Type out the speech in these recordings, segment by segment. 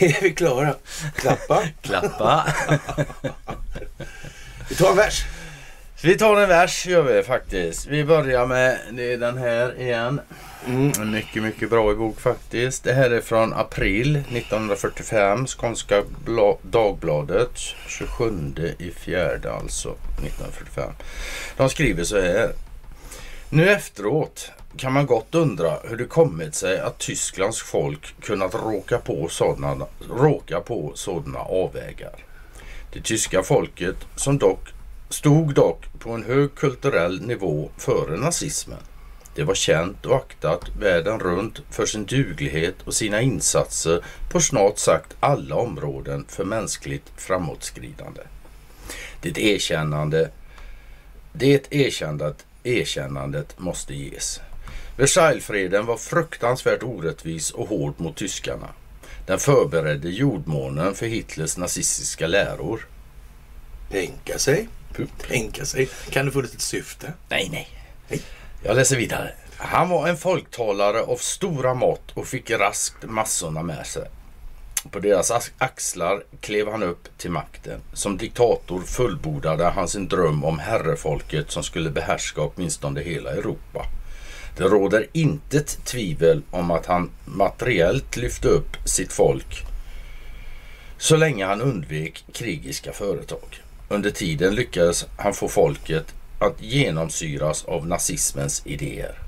är vi klara. Klappa. Klappa. vi tar en vers. Vi tar en vers gör vi faktiskt. Vi börjar med den här igen. Mm. mm. Mycket, mycket bra bok faktiskt. Det här är från april 1945. Skånska Dagbladet. 27 i fjärde alltså 1945. De skriver så här. Nu efteråt kan man gott undra hur det kommit sig att Tysklands folk kunnat råka på sådana, råka på sådana avvägar. Det tyska folket som dock stod dock på en hög kulturell nivå före nazismen. Det var känt och aktat världen runt för sin duglighet och sina insatser på snart sagt alla områden för mänskligt framåtskridande. Det erkännande det erkännandet, erkännandet måste ges. Versaillesfreden var fruktansvärt orättvis och hård mot tyskarna. Den förberedde jordmånen för Hitlers nazistiska läror. Tänka sig. Tänka sig. Kan det funnits ett syfte? Nej, nej. nej. Jag läser vidare. Han var en folktalare av stora mått och fick raskt massorna med sig. På deras axlar klev han upp till makten. Som diktator fullbordade han sin dröm om herrefolket som skulle behärska åtminstone hela Europa. Det råder intet tvivel om att han materiellt lyfte upp sitt folk så länge han undvek krigiska företag. Under tiden lyckades han få folket att genomsyras av nazismens idéer.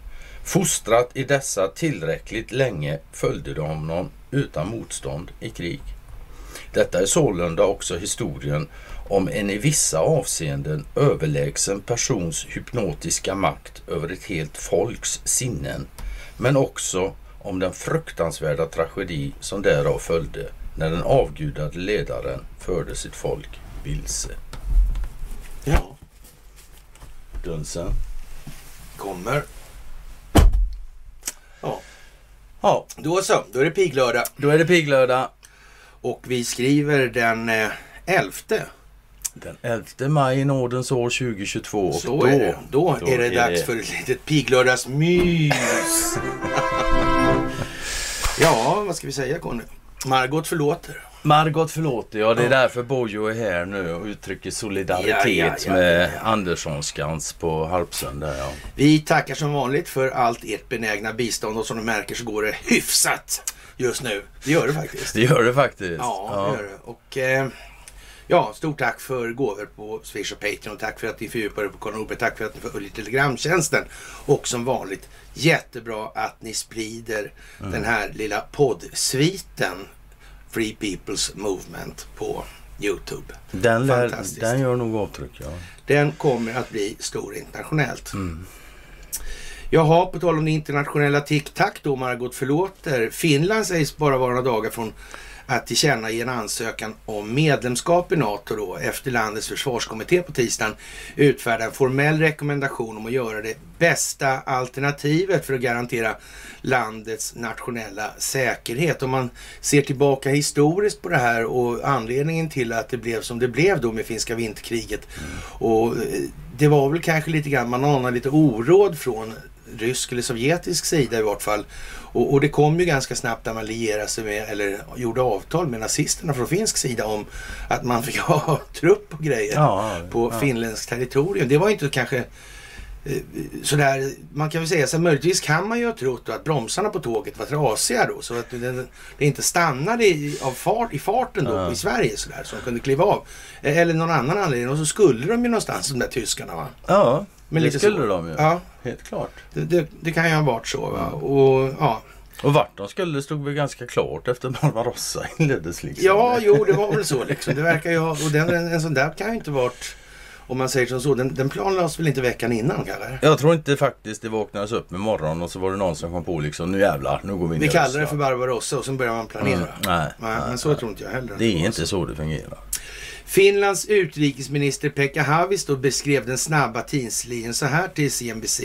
Fostrat i dessa tillräckligt länge följde de honom utan motstånd i krig. Detta är sålunda också historien om en i vissa avseenden överlägsen persons hypnotiska makt över ett helt folks sinnen, men också om den fruktansvärda tragedi som därav följde när den avgudade ledaren förde sitt folk vilse. Ja. Dunsen. Kommer. Ja. Ja, då så. Då är det piglördag. Då är det piglördag. Och vi skriver den eh, 11 den 11 maj i nådens år 2022. Och Så då, är det. Då, då är det är dags det... för ett litet piglördagsmys. ja, vad ska vi säga Conny? Margot förlåter. Margot förlåter, ja. Det är ja. därför Bojo är här nu och uttrycker solidaritet ja, ja, med Anderssonskans på Harpsund. Ja. Vi tackar som vanligt för allt ert benägna bistånd och som du märker så går det hyfsat just nu. Det gör det faktiskt. Det gör det faktiskt. Ja, det gör det. Och, eh, Ja, stort tack för gåvor på Swish och Patreon. Tack för att ni fördjupar er på Karl Tack för att ni följer Telegramtjänsten. Och som vanligt jättebra att ni sprider mm. den här lilla poddsviten Free People's Movement på Youtube. Den, lär, den gör nog avtryck, ja. Den kommer att bli stor internationellt. Mm. Jaha, på tal om det internationella TikTok då, Margot förlåter. Finland sägs bara vara några dagar från att tillkännage en ansökan om medlemskap i NATO då efter landets försvarskommitté på tisdagen utfärda en formell rekommendation om att göra det bästa alternativet för att garantera landets nationella säkerhet. Om man ser tillbaka historiskt på det här och anledningen till att det blev som det blev då med finska vinterkriget. Och eh, det var väl kanske lite grann, man anade lite oråd från rysk eller sovjetisk sida i vart fall och, och, det kom ju ganska snabbt när man lierade sig med, eller gjorde avtal med nazisterna från finsk sida om att man fick ha trupp och grejer ja, på ja. finländskt territorium. Det var inte kanske eh, sådär, man kan väl säga så möjligtvis kan man ju ha trott att bromsarna på tåget var trasiga då så att det, det inte stannade i, av fart, i farten då ja. i Sverige sådär så de kunde kliva av. Eh, eller någon annan anledning och så skulle de ju någonstans de där tyskarna va. Ja. Men det skulle så. de ju. Ja. Helt klart. Det, det, det kan ju ha varit så. Va? Och, ja. och vart de skulle stod väl ganska klart efter Barbarossa inleddes. Liksom. Ja, jo det var väl så liksom. Det verkar ju ha, och den, en, en sån där kan ju inte varit om man säger som så, den, den planlades väl inte veckan innan kanske? Jag tror inte faktiskt det vaknades upp med morgonen och så var det någon som kom på liksom nu jävlar, nu går vi Vi kallar det för Barbarossa och så börjar man planera. Mm, nej, nej, men så nej. tror inte jag heller. Det är inte så det fungerar. Finlands utrikesminister Pekka Haavisto beskrev den snabba tidslinjen så här till CNBC.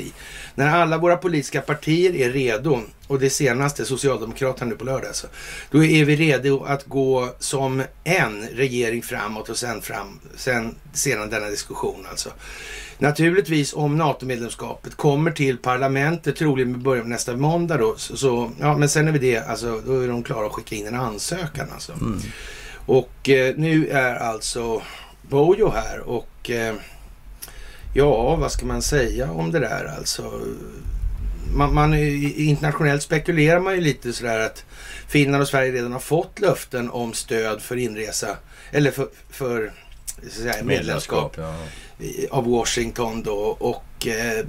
När alla våra politiska partier är redo, och det senaste, Socialdemokraterna nu på lördag alltså, då är vi redo att gå som en regering framåt och sen, fram, sen sedan denna diskussion alltså. Naturligtvis om NATO-medlemskapet kommer till parlamentet, troligen med början nästa måndag då, så, så, ja men sen är vi det, alltså då är de klara att skicka in en ansökan alltså. Mm. Och eh, nu är alltså Bojo här och eh, ja, vad ska man säga om det där alltså? Man, man, internationellt spekulerar man ju lite sådär att Finland och Sverige redan har fått löften om stöd för inresa eller för, för säga, medlemskap, ja. av Washington då och eh,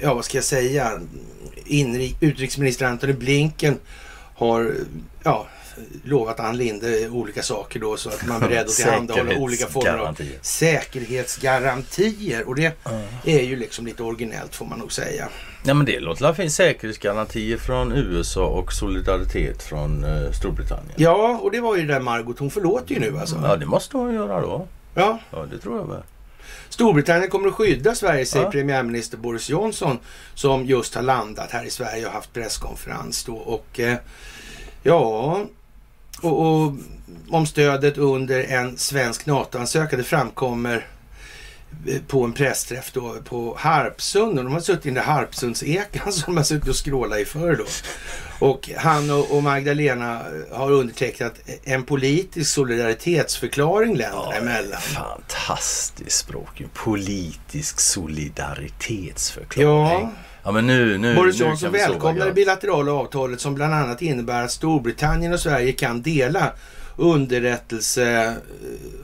ja, vad ska jag säga? Inri, utrikesminister Antony Blinken har ja, lovat Ann Linde olika saker då så att man är beredd att tillhandahålla olika former av säkerhetsgarantier. Och det är ju liksom lite originellt får man nog säga. Ja men det låter det finns säkerhetsgarantier från USA och solidaritet från uh, Storbritannien. Ja och det var ju det där Margot, hon förlåter ju nu alltså. Ja det måste hon göra då. Ja. Ja det tror jag väl. Storbritannien kommer att skydda Sverige, säger ja. premiärminister Boris Johnson som just har landat här i Sverige och haft presskonferens då. Och eh, ja, och, och om stödet under en svensk NATO-ansökan. Det framkommer eh, på en pressträff då på Harpsund. Och de har suttit i den där Harpsundsekan som de har suttit och skrålat i förr då. Och han och, Magdalena har undertecknat en politisk solidaritetsförklaring länderna ja, emellan. Fantastiskt språk. Politisk solidaritetsförklaring. Ja. Ja, men nu, nu, Boris Johnson välkomnar det bilaterala avtalet som bland annat innebär att Storbritannien och Sverige kan dela underrättelse,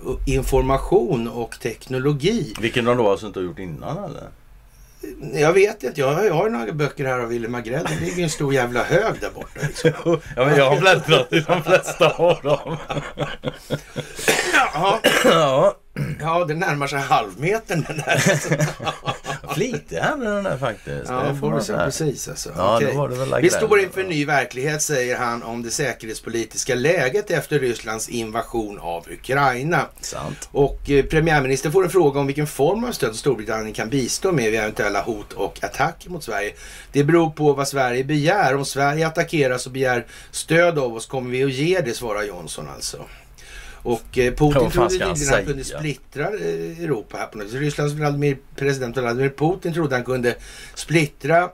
eh, information och teknologi. Vilken de då alltså inte har gjort innan eller? Jag vet inte. Jag, jag har några böcker här av Wilhelm Agrell. Det ligger en stor jävla hög där borta. Liksom. ja, men jag har bläddrat i de flesta av dem. ja. ja. Ja, det närmar sig halvmetern den där. Flitig han den där faktiskt. Ja, se precis alltså. Ja, okay. var det väl Vi står inför en ny verklighet säger han om det säkerhetspolitiska läget efter Rysslands invasion av Ukraina. Sant. Och eh, premiärministern får en fråga om vilken form av stöd Storbritannien kan bistå med vid eventuella hot och attacker mot Sverige. Det beror på vad Sverige begär. Om Sverige attackeras och begär stöd av oss kommer vi att ge det, svarar Johnson alltså. Och eh, Putin trodde tydligen att han kunde splittra eh, Europa här på något Rysslands Vladimir, president Vladimir Putin trodde han kunde splittra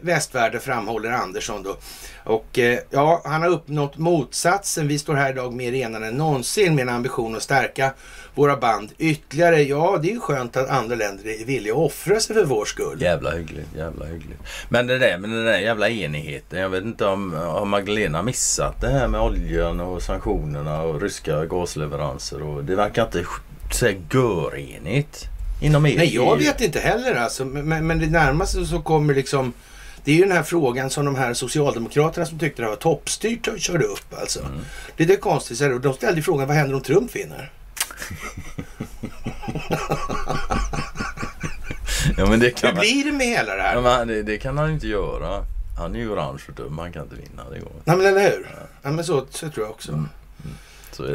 västvärlden framhåller Andersson då. Och eh, ja, han har uppnått motsatsen. Vi står här idag mer enade än någonsin med en ambition att stärka våra band ytterligare. Ja, det är ju skönt att andra länder är villiga att offra sig för vår skull. Jävla hyggligt, jävla hyggligt. Men det där med den där jävla enigheten. Jag vet inte om har Magdalena missat det här med oljan och sanktionerna och ryska gasleveranser. Och det verkar inte så görenigt inom EU. Nej, jag vet inte heller alltså. Men, men det närmaste så kommer liksom det är ju den här frågan som de här socialdemokraterna som tyckte det var toppstyrt körde upp alltså. Mm. Det är det konstiga. De ställde frågan vad händer om Trump vinner? ja, men det kan Hur blir det med hela det här? Ja, det, det, kan han inte göra. Han är ju orange och dum. Han kan inte vinna. Det går Nej, men eller hur? Ja. ja men så, så tror jag också. Mm.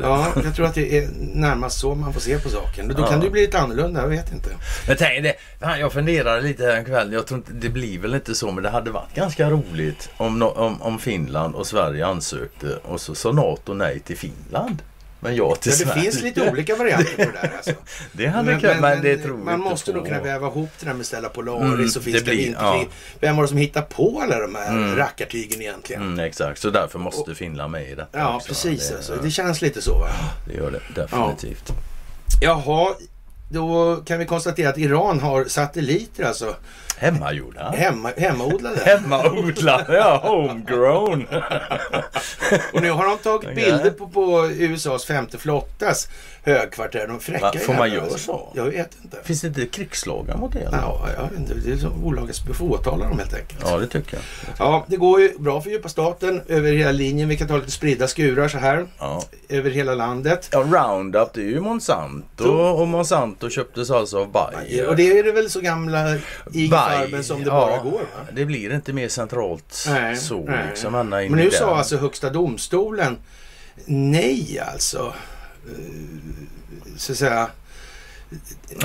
Ja, jag tror att det är närmast så man får se på saken. Då ja. kan det bli lite annorlunda, jag vet inte. Men tänk det, jag funderade lite här en kväll. Jag tror inte, det blir väl inte så, men det hade varit ganska roligt om, om, om Finland och Sverige ansökte och så sa NATO nej till Finland. Men jag till ja, det finns lite olika varianter på det där. Alltså. det hade men, men, men det tror Man måste nog kunna väva ihop det där med Stella Polaris mm, och finns det blir, ja. Vem var det som hittade på alla de här mm. rackartygen egentligen? Mm, exakt, så därför måste och, Finland med i detta. Ja, också. precis. Det, alltså. det känns lite så. Va? Det gör det definitivt. Ja. Jaha, då kan vi konstatera att Iran har satelliter alltså Hemmagjorda? Hemma, hemmaodlade. hemmaodlade, ja. Homegrown. och nu har de tagit bilder på, på USAs femte flottas högkvarter. De fräcka Va, Får man göra så? Jag vet inte. Finns det inte krigslagar mot det? Ja, jag vet inte. Det är som får åtala dem helt enkelt. Ja, det tycker jag. Ja, det går ju bra för djupa staten över hela linjen. Vi kan ta lite spridda skurar så här. Ja. Över hela landet. Ja, Roundup det är ju Monsanto. Och Monsanto köptes alltså av Bayer. Och det är det väl så gamla IG-farmen som det bara går? Va? Det blir inte mer centralt nej, så. Nej. Liksom, Men nu sa alltså Högsta domstolen nej alltså. så att säga,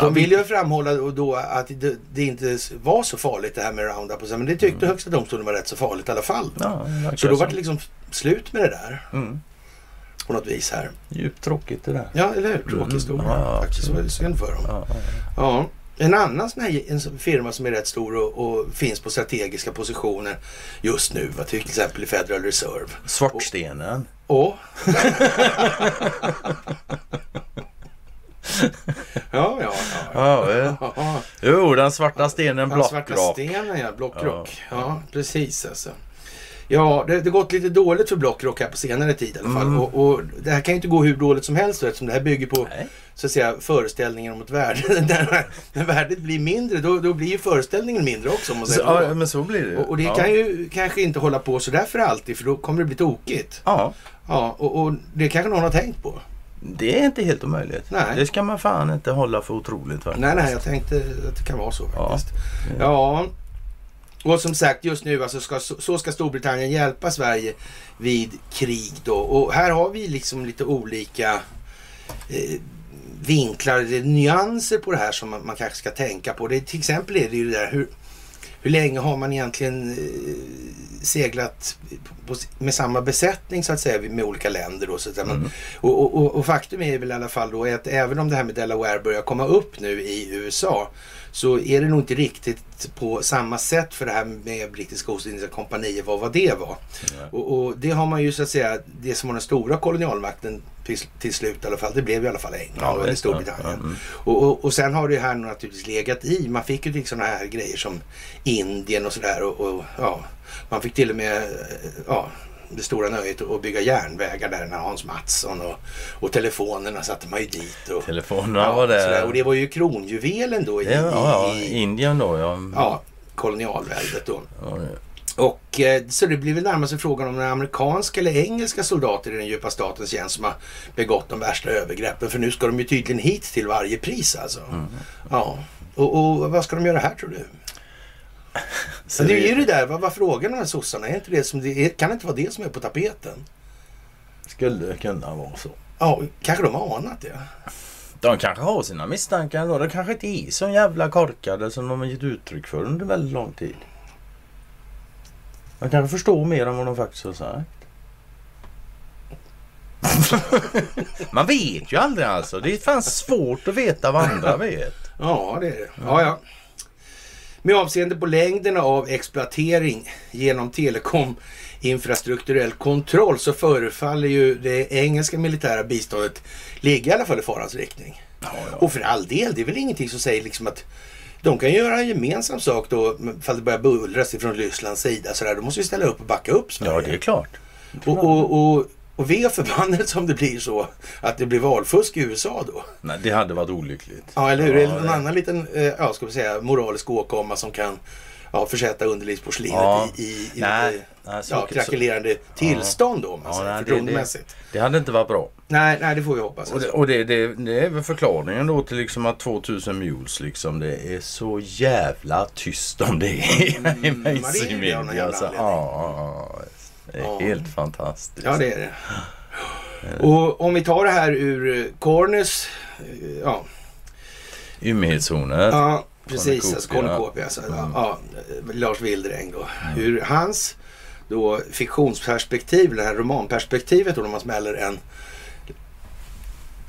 de vill ju framhålla då att det, inte var så farligt det här med Roundup. Och så, men det tyckte Mm. högsta domstolen var rätt så farligt i alla fall. Ja, Så då var det liksom slut med det där Mm. på något vis här. Djupt tråkigt det där. Ja, eller hur? Tråkig Mm. historia Ja, faktiskt. Det var synd för dem. Ja, ja, Ja. En annan sån här en firma som är rätt stor och, och finns på strategiska positioner just nu, va, till exempel i Federal Reserve. ja. Svartstenen. Och... ja, ja, ja. Ja, ja. ja. Jo, den svarta stenen Den svarta Blockrock. stenen, ja. Blockrock. Ja, precis alltså. Ja, det har gått lite dåligt för Blockrock här på senare tid i alla fall. Mm. Och, och det här kan ju inte gå hur dåligt som helst eftersom det här bygger på Nej. så att säga föreställningen om ett värde. när, när värdet blir mindre, då, då blir ju föreställningen mindre också. Så, ja, men så blir det och, och det ja. kan ju kanske inte hålla på så där för alltid, för då kommer det bli tokigt. Ja, Ja, och, och det kanske någon har tänkt på. det är inte helt omöjligt. Nej. Det ska man fan inte hålla för otroligt faktiskt. Nej, nej, jag tänkte att det kan vara så Ja. faktiskt. Ja. Och som sagt, just nu alltså ska, så ska Storbritannien hjälpa Sverige vid krig då. Och här har vi liksom lite olika eh, vinklar, eller nyanser på det här som man, man kanske ska tänka på. Det, till exempel är det ju det där hur, hur länge har man egentligen eh, seglat på, med samma besättning så att säga med olika länder då. Så att Mm. och, och, och, och faktum är väl i alla fall då att även om det här med Delaware börjar komma upp nu i USA så är det nog inte riktigt på samma sätt för det här med brittiska Ostindiska kompaniet, vad, vad det var. Och, och det har man ju så att säga, det som var den stora kolonialmakten till, till slut i alla fall, det blev i alla fall England Ja, eller Storbritannien. ja, mm. Och, och, och sen har det här naturligtvis legat i. Man fick ju till sådana här grejer som Indien och sådär. Och, och, ja, man fick till och med ja, det stora nöjet att bygga järnvägar där när Hans Mattsson och, och telefonerna satte man ju dit. Och, Telefonerna var det. sådär. och det var ju kronjuvelen då i, Ja, ja, ja. i, Indien då ja. ja, kolonialväldet då. Ja, det- Och eh, så det blir väl närmast frågan om den amerikanska eller engelska soldater i den djupa statens tjänst som har begått de värsta övergreppen. För nu ska de ju tydligen hit till varje pris alltså. Mm. Ja. Och, och vad ska de göra här tror du? Så Men det är ju det där, vad, vad frågar de här sossarna? Är inte det som det är, kan det inte vara det som är på tapeten? skulle kunna vara så. Ja, kanske de har anat det. De kanske har sina misstankar ändå. De kanske inte är så jävla korkade som de har gett uttryck för under väldigt lång tid. De kanske förstår mer än vad de faktiskt har sagt. Man vet ju aldrig alltså. Det är fan svårt att veta vad andra vet. Ja, det är det. Ja, ja. Med avseende på längden av exploatering genom telekom infrastrukturell kontroll så förefaller ju det engelska militära biståndet ligga i alla fall i farans riktning. Ja, ja. Och för all del, det är väl ingenting som säger liksom att de kan göra en gemensam sak då, ifall det börjar bullras ifrån Rysslands sida. Så där, då måste vi ställa upp och backa upp Sverige. ja, det är klart. och, och, och, och ve förbannelse om det blir så att det blir valfusk i USA då. Nej, det hade varit olyckligt. Ja, eller hur? Ja, eller någon det- annan liten, eh, ja, ska vi säga, moralisk åkomma som kan ja, försätta underlivsporslinet Ja. i, i, i Nej, lite, nej, så- ja, krackelerande tillstånd då, om man Ja, säger, nej, det- förtroendemässigt. Det hade inte varit bra. Nej, nej, det får vi hoppas. Och, det, och det, det, det är väl förklaringen då till liksom att 2000 mules liksom det är så jävla tyst om det i Mm, det det någon media. Alltså, ja, ja, ja. Det är Ja. helt fantastiskt. Ja, det är det. Och om vi tar det här ur eh, Corners, eh, ja, Ymnighetszoner. ja precis, Cornucopia. alltså alltså, Mm. ja, eh, Lars Wildräng då. Hur hans då fiktionsperspektiv, det här romanperspektivet då när man smäller en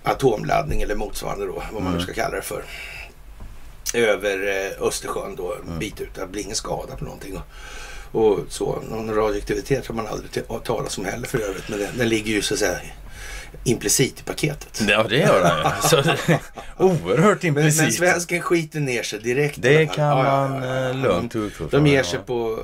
atomladdning eller motsvarande då, vad man nu Mm. ska kalla det för. Över Östersjön då, Mm. en bit ut. Det blir ingen skada på någonting. Och, och så, någon radioaktivitet har man aldrig talat om heller för övrigt. Men den, den ligger ju så att säga implicit i paketet. Ja, det gör den ju. Så Oerhört Men, men implicit. svensken skiter ner sig direkt. Det kan Ja, ja, man ja, ja. eh, lugnt De från, ger sig på...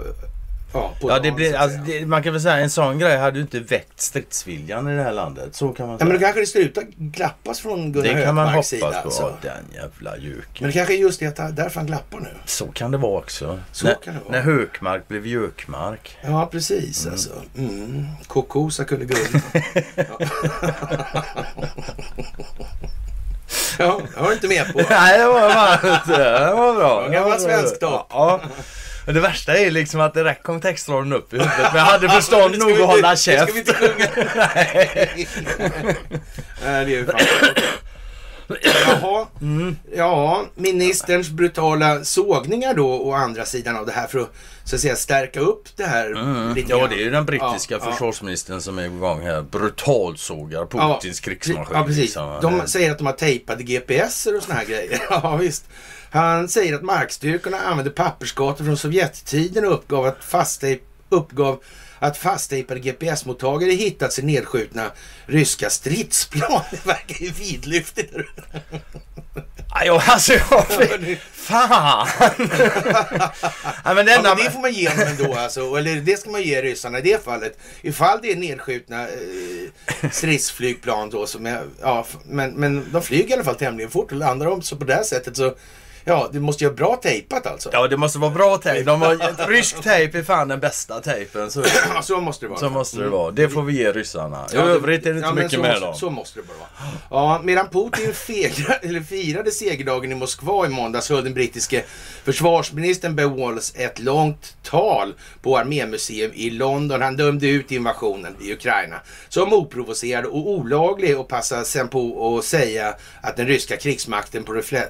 Ja, Ja, det blir, alltså, det, man kan väl säga en sån grej hade ju inte väckt stridsviljan i det här landet. Så kan man Ja, säga. men då kanske det slutar glappas från Gunnar det kan man hoppas sida. på. Alltså. Den jävla juken. Men det kanske är just det att det är därför han glappar nu. Så kan det vara också. Så när, kan det vara. när Hökmark blev Jökmark. Ja, precis alltså. Mm. Kokosa kullegull. ja. ja, jag var inte med på. Nej, det var. Det var bra. Ja, gammal svensk topp. Ja. Men det värsta är liksom att det rätt kom textraden upp i huvudet. Men jag hade förstånd nog att hålla det ska käft. vi inte sjunga. Nej. Nej, det är ju fan. Jaha. Ja, ministerns brutala sågningar då å andra sidan av det här för att så att säga stärka upp det här Mm. lite Ja, det är ju den brittiska Ja, ja. försvarsministern som är igång här. Brutalsågar Putins krigsmaskin. Ja, precis. liksom. De säger att de har tejpade GPSer och såna här grejer. Ja, visst. Han säger att markstyrkorna använde pappersgator från Sovjettiden och uppgav att fasttejp, uppgav att fasttejpade GPS-mottagare hittats i nedskjutna ryska stridsplan. Det verkar ju vidlyftigt. Ja, Ja, alltså, jag Fan! ja, men Ja, denna... men det får man ge dem ändå alltså. Eller det ska man ge ryssarna i det fallet. Ifall det är nedskjutna eh, stridsflygplan då som är, ja, men, men de flyger i alla fall tämligen fort och landar de så på det här sättet så, ja, det måste ju vara bra tejpat alltså. Ja, det måste vara bra tejp. De har... Rysk tejp är fan den bästa tejpen. Så, Ja, så måste det vara. så måste det vara. Det får vi ge ryssarna. I Ja, övrigt är det inte ja, mycket så med dem. Så måste det bara vara. Ja, medan Putin fegra, eller firade segerdagen i Moskva i måndags höll den brittiske försvarsministern Ben Wallace ett långt tal på Armémuseum i London. Han dömde ut invasionen i Ukraina som oprovocerad och olaglig och passade sen på att säga att den ryska krigsmakten på de flesta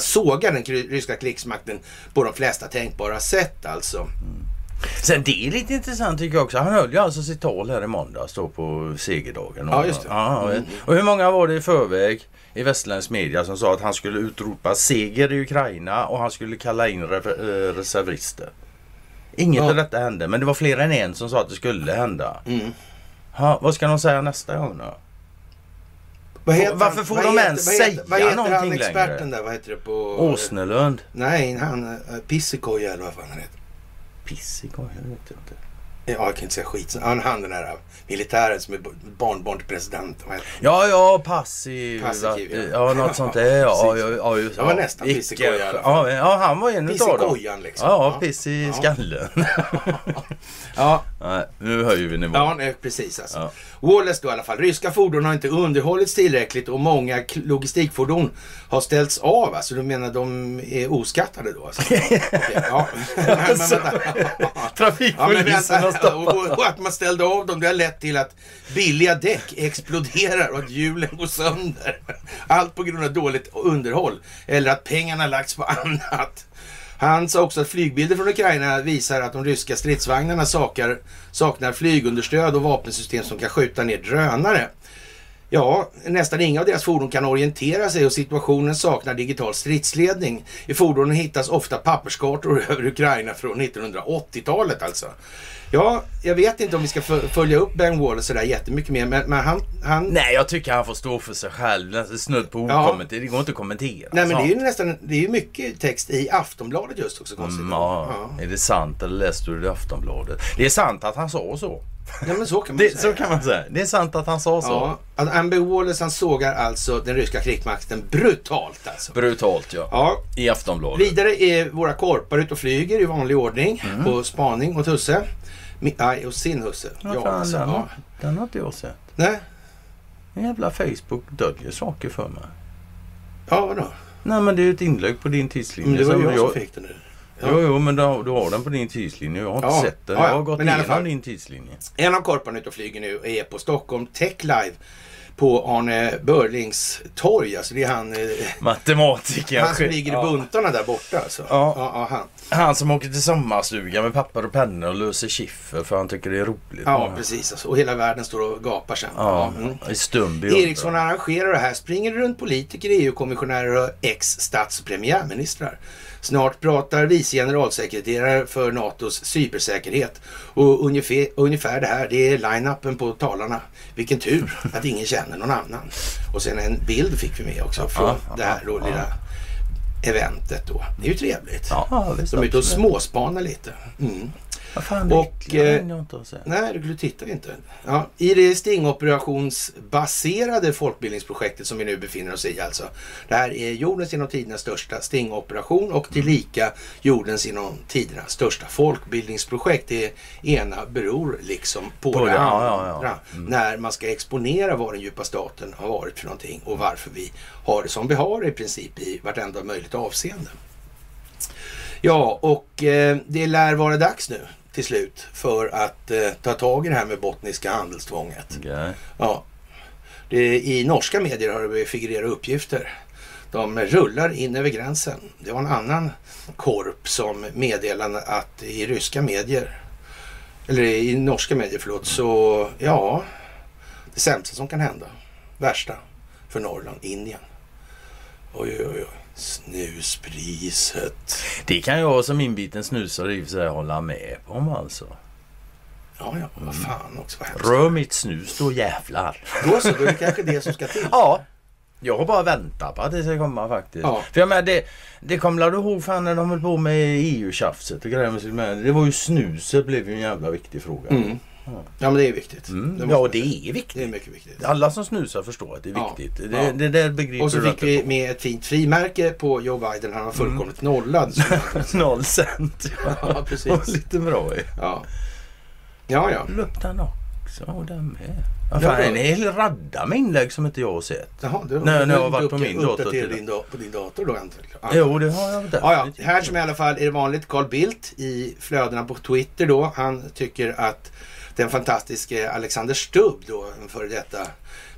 såga den ryska krigsmakten på de flesta tänkbara sätt alltså. Sen det är lite intressant tycker jag också. Han höll ju alltså sitt tal här i måndags då på segerdagen. Ja, just det. Ja, Mm. Och hur många var det i förväg i västerländsk media som sa att han skulle utropa seger i Ukraina och han skulle kalla in eh, reservister? Inget Ja. av detta hände, men det var fler än en som sa att det skulle hända. Mm. Ha, vad ska de säga nästa gång då? Vad heter Varför han- får vad de heter- ens vad heter, säga vad heter han någonting experten längre? där? Vad heter det på... Åsnelund? Nej, han... Uh, Pissikoja eller vad fan han heter. Pissig? Jag vet inte. Ja, jag kan inte säga skit. Han, han den där uh, militären som är barnbarn till presidenten. Vad heter han? Ja, ja, passiv. Passiv, ja. ja. något sånt där. Ja, ja, ja, just, Jag var ja. nästan pissig i alla fall. ja, ja, han var en utav dem. Pissikojan liksom. Ja, piss i Ja. skallen. Ja, Nej, nu höjer vi nivån. ja nej, precis alltså. Ja. Wallace då i alla fall. Ryska fordon har inte underhållits tillräckligt och många logistikfordon har ställts av. Alltså du menar de är oskattade då? Alltså. Okej, ja. Alltså. Ja, Trafikpolisen har vänta. stoppat. Och, och att man ställde av dem det har lett till att billiga däck exploderar och att hjulen går sönder. Allt på grund av dåligt underhåll. Eller att pengarna lagts på annat. Han sa också att flygbilder från Ukraina visar att de ryska stridsvagnarna sakar, saknar flygunderstöd och vapensystem som kan skjuta ner drönare. Ja, nästan inga av deras fordon kan orientera sig och situationen saknar digital stridsledning. I fordonen hittas ofta papperskartor över Ukraina från 1980-talet alltså. Ja, jag vet inte om vi ska fö- följa upp Ben Wallace sådär jättemycket mer, men, men han, han... Nej, jag tycker han får stå för sig själv. Snudd på Ja. okommenterat. Det går inte att kommentera. Nej, men det är ju sånt. nästan, det är ju mycket text i Aftonbladet just också konstigt. Mm, ja. Är det sant eller läste du det i Aftonbladet? Det är sant att han sa så. ja, men så kan man Det, säga. så kan man säga. Det är sant att han sa så. Ja, att Amber Wallace han sågar alltså den ryska krigsmakten brutalt alltså. Brutalt ja. Ja, I Aftonbladet. Vidare är våra korpar ute och flyger i vanlig ordning Mm. på spaning mot husse. Mi- Nej, och sin husse. Ja, Ja, alltså, den, ja. har- den har inte jag sett. Nej, En jävla Facebook döljer saker för mig. ja vadå? Nej men det är ett inlägg på din tidslinje. Men det var som jag som fick den nu. Ja. Jo, jo, men du, har- du har den på din tidslinje. Jag har inte Ja. sett den. Ja, ja. Jag har gått i alla igenom din tidslinje. En av korparna ute och flyger nu är på Stockholm Tech Live på Arne Börlings torg. Alltså det är han, eh, Matematiker. han som ligger i Ja. buntarna där borta alltså. Ja. ja, ja han. Han som åker till sommarstugan med papper och pennor och löser skiffer för han tycker det är roligt. ja precis. Alltså. Och hela världen står och gapar sen. Ja, mm. i stum Ericsson arrangerar det här. Springer runt politiker, EU-kommissionärer och ex-statspremiärministrar. Snart pratar vice generalsekreterare för NATOs cybersäkerhet. Och ungefär, ungefär det här, det är line-upen på talarna. Vilken tur att ingen känner någon annan. Och sen en bild fick vi med också från Ja, det här då, ja. lilla eventet då. Det är ju trevligt. Ja, visst. De är ute och småspanar lite. Mm. Vad fan, det Och, eh, inte sett. Nej, du tittar inte. Ja, I det stingoperationsbaserade folkbildningsprojektet som vi nu befinner oss i alltså. Det här är jordens genom tiderna största stingoperation och tillika jordens genom tiderna största folkbildningsprojekt. Det ena beror liksom på, På det det, andra. ja, ja, ja. När man ska exponera vad den djupa staten har varit för någonting och varför vi har det som vi har i princip i vartenda möjligt avseende. Ja, och eh, det lär vara dags nu till slut för att eh, ta tag i det här med bottniska handelstvånget. Okej. Ja. Det, I norska medier har det figurerat uppgifter. De rullar in över gränsen. Det var en annan korp som meddelade att i ryska medier, eller i norska medier förlåt, så ja, det sämsta som kan hända, värsta för Norrland, Indien. Oj, oj, oj. Snuspriset. Det kan jag som inbiten snusare i och för sig hålla med om alltså. Ja, ja, vad fan också. Vad hemskt. Rör mitt snus då jävlar. Då så, då är det kanske det som ska till. Ja. Jag har bara väntat på att det ska komma faktiskt. Ja. För jag menar, det, det kommer du ihåg fan när de höll på med EU-tjafset och grejer med. Det var ju snuset blev ju en jävla viktig fråga. Mm. Ja, men det är viktigt. Mm. måste Ja, man det är viktigt. Det är mycket viktigt. Alla som snusar förstår att det är Ja. viktigt. Det, Ja. det där begriper Och så fick vi på. med ett fint frimärke på Joe Biden. Han var fullkomligt nollad. Noll cent. Ja, Ja, precis. Lite bra ju. Ja, ja. ja. Luktar den också och den med. Ja, Ja, fan, en hel radda med inlägg som inte jag har sett. Jaha, du, Nej, du när jag har varit på min dator till- din da- på din dator då antagligen. Ja. Jo, det har jag Ja, ja. definitivt. Här som i alla fall är det vanligt Carl Bildt i flödena på Twitter då. Han tycker att den fantastiske Alexander Stubb då, en före detta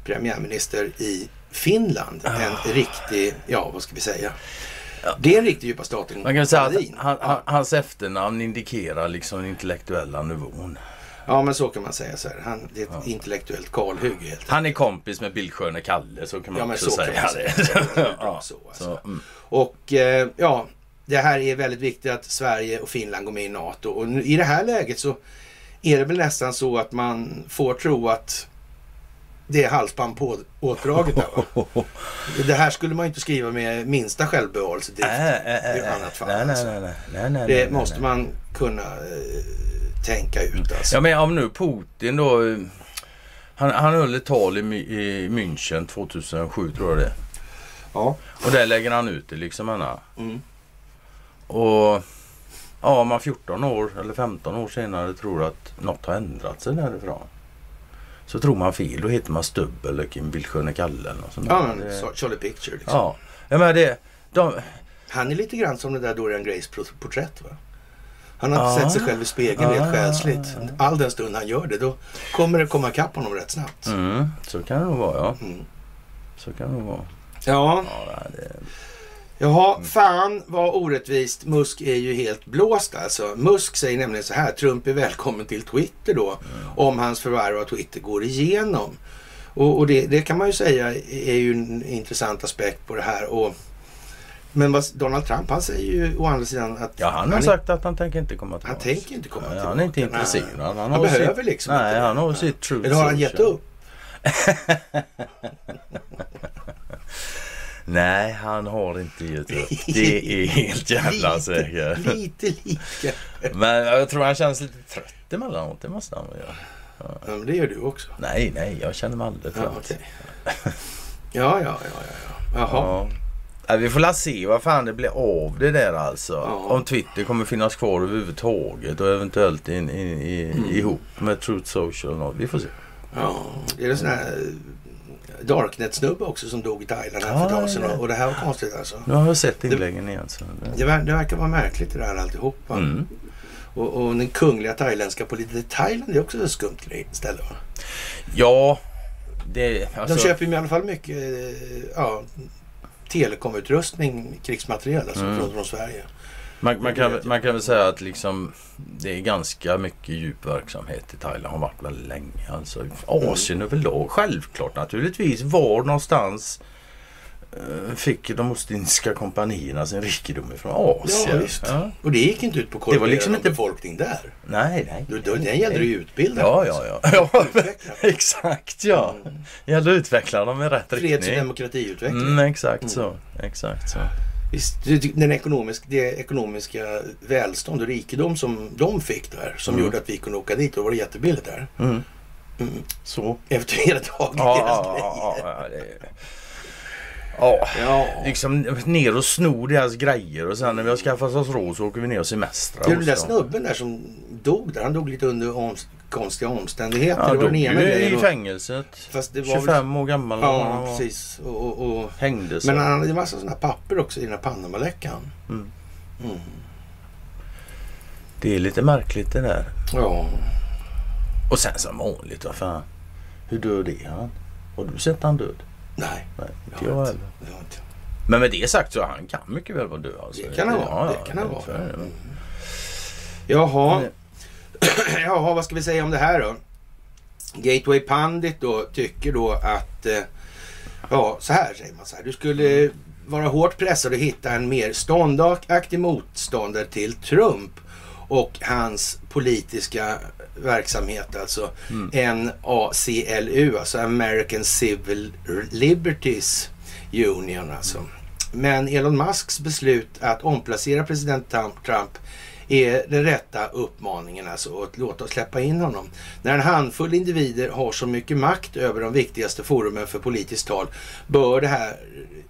premiärminister i Finland, Ah. en riktig, ja vad ska vi säga? Det är en riktig djupa staten. Man kan säga att han, ja. han, hans efternamn indikerar liksom den intellektuella nivån. ja, men så kan man säga så här. Han, det är ett intellektuellt kalhugg helt. Han är kompis med Bildsköne Kalle så kan man Ja, också så kan säga man säga. Det ja, så, alltså. så, mm. Och eh, ja, det här är väldigt viktigt att Sverige och Finland går med i NATO. Och nu, i det här läget så är det väl nästan så att man får tro att det är halsband på åtdraget. Där, va? Det här skulle man ju inte skriva med minsta självbevarelsedrift. Äh, äh, äh, i annat fall. nej, nej, alltså. nej, nej, nej, nej, Det nej, måste nej. man kunna eh, tänka ut. Alltså. Ja men om nu Putin då. eh, Han, han höll ett tal i, i München 2007 tror jag det. Ja. Och där lägger han ut det liksom. Anna. Mm. Och ja, man 14 år eller 15 år senare tror att något har ändrat sig därifrån. Så tror man fel. Då heter man Stubb eller Kim Bildsköne Kalle eller något sånt Ja, men Det- Charlie Picture liksom. ja. Jag menar det. De, Han är lite grann som det där Dorian Grays porträtt. Va? Han har Ah. sett sig själv i spegeln Ah. rent själsligt. All den stund han gör det, då kommer det komma ikapp honom rätt snabbt. mm, så kan det nog vara ja. Mm. Så kan det nog vara. Ja, Ja, det, jaha, fan vad orättvist. Musk är ju helt blåst alltså. Musk säger nämligen så här, Trump är välkommen till Twitter då. Om hans förvärv av Twitter går igenom. Och, och det, det kan man ju säga är ju en intressant aspekt på det här. Och, men vad, Donald Trump han säger ju å andra sidan att ja, han har är- sagt att han tänker inte komma tillbaka. Han tänker inte komma tillbaka. Han är inte intresserad. Han, Han har behöver sitt, liksom Nej, inte han har sitt true Eller har han gett upp? Nej, han har inte gett upp. Det är helt jävla säkert. Lite, lite. Men jag tror han känns lite trött emellanåt. Det måste han väl göra. Ja, men det gör du också. Nej, nej, jag känner mig aldrig Ja, trött. ja, ja, ja, ja, ja. Jaha. Ja. Ja, vi får la se vad fan det blir av det där alltså. Ja. Om Twitter kommer finnas kvar överhuvudtaget och eventuellt in, in, i, Mm. ihop med Truth Social och. Vi får se. Ja, det är en sån här Darknet-snubbe också som dog i Thailand här för ett Ja, tag sedan. ja. Och det här var konstigt alltså. Nu har jag sett inläggen igen. Så det... Det, ver- det verkar vara märkligt det där alltihopa. Mm. Och, och den kungliga thailändska politiken. Thailand är också ett skumt ställe va? Ja, det... Alltså, De köper ju i alla fall mycket eh, ja, telekomutrustning, krigsmateriel alltså, Mm. från, från Sverige. Man, man, kan, man kan väl säga att liksom det är ganska mycket djup verksamhet i Thailand. Har varit väldigt länge. Alltså, Asien överlag. Självklart naturligtvis. Var någonstans eh, fick de ostindiska kompanierna sin rikedom ifrån? Asien. Ja. Ja. Och det gick inte ut på att Det var liksom inte- befolkning där. Nej, nej. Då, då, den gällde det ju utbilda. Ja, ja, ja. exakt ja. Mm. Gäller att utveckla dem i rätt Freds och riktning. demokratiutveckling. Mm, exakt så. Exakt så. Visst, det- den ekonomisk, det ekonomiska välstånd och rikedom som de fick där som Mm. gjorde att vi kunde åka dit och det var jättebilligt där. Mm. Mm. Så. Efter hela dagen. Ja, ja, ja, ja, det... ja. Ja. Liksom ner och sno deras grejer och sen när vi har skaffat oss råd så åker vi ner och semestrar. Den där snubben där som dog där. Han dog lite under om, konstiga omständigheter. Ja, det var den ena ju grejen. i och- fängelset. Fast det var 25 år gammal. Ja, var. precis. Och, och, och, Hängde sig. men han hade en massa sådana papper också i den här Panamaläckan. Mm. Mm. Det är lite märkligt det där. Ja. Och sen som vanligt, vad fan. Hur död är han? Har du sett han död? Nej, Nej, det inte har jag jag heller. inte. Det har jag inte. Men med det sagt så han kan mycket väl vara död. Alltså. Det kan han vara. Ja, det kan han ja, vara. det. Mm. Jaha. Jaha, vad ska vi säga om det här då? Gateway Pandit då tycker då att, eh, ja så här säger man så här. Du skulle vara hårt pressad och hitta en mer ståndaktig motståndare till Trump och hans politiska verksamhet alltså. NACLU, alltså American Civil Liberties Union alltså. Men Elon Musks beslut att omplacera president Trump- är den rätta uppmaningen alltså att låta oss släppa in honom. När en handfull individer har så mycket makt över de viktigaste forumen för politiskt tal bör det här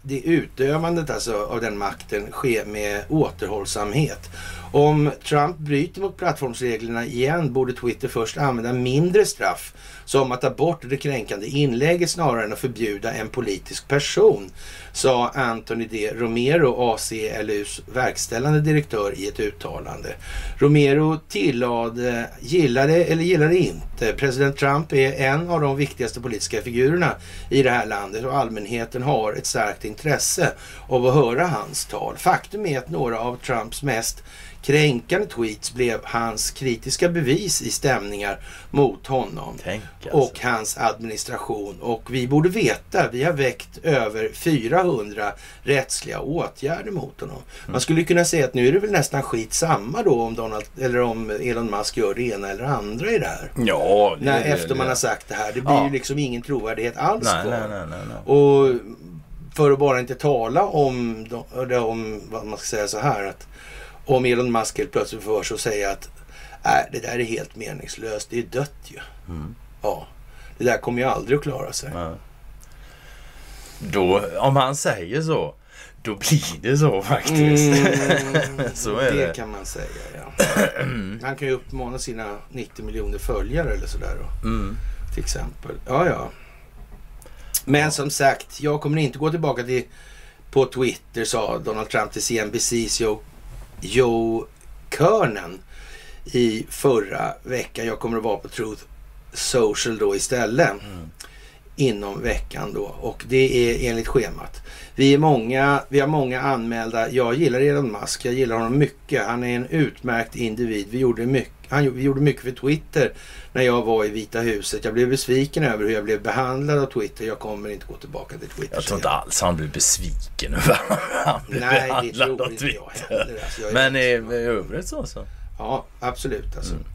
det utövandet alltså av den makten ske med återhållsamhet. Om Trump bryter mot plattformsreglerna igen borde Twitter först använda mindre straff som att ta bort det kränkande inlägget snarare än att förbjuda en politisk person, sa Anthony D. Romero, ACLUs verkställande direktör i ett uttalande. Romero tillade, gillade eller gillade inte, president Trump är en av de viktigaste politiska figurerna i det här landet och allmänheten har ett starkt intresse av att höra hans tal. Faktum är att några av Trumps mest kränkande tweets blev hans kritiska bevis i stämningar mot honom Tänk alltså. och hans administration. Och vi borde veta, vi har väckt över 400 rättsliga åtgärder mot honom. Man skulle kunna säga att nu är det väl nästan skitsamma då om, Donald, eller om Elon Musk gör det ena eller andra i det här. Ja, det, När, det, efter det. man har sagt det här. Det blir Ja. ju liksom ingen trovärdighet alls Nej, nej, nej, nej, nej. Och för att bara inte tala om, om vad man ska säga så här. att Om Elon Musk helt plötsligt får för sig att säga att nej, det där är helt meningslöst. Det är dött ju. Mm. Ja, det där kommer ju aldrig att klara sig. Nej. Då, om han säger så, då blir det så faktiskt. Mm, Så är det det. kan man säga ja. Han kan ju uppmana sina 90 miljoner följare eller sådär då. Mm. Till exempel. Ja, ja. Men som sagt, jag kommer inte gå tillbaka till på Twitter sa Donald Trump till CNBCs Joe, Joe Kernan i förra veckan. Jag kommer att vara på Truth Social då istället. Inom veckan då. Och det är enligt schemat. Vi är många, vi har många anmälda. Jag gillar Elon Musk. Jag gillar honom mycket. Han är en utmärkt individ. Vi gjorde mycket, han, vi gjorde mycket för Twitter när jag var i Vita huset. Jag blev besviken över hur jag blev behandlad av Twitter. Jag kommer inte gå tillbaka till Twitter. Jag tror inte alls han blir besviken över att han blir Nej, det behandlad tror av inte jag Twitter. heller. Alltså, jag är Men i, i övrigt så så. Ja, absolut alltså. Mm.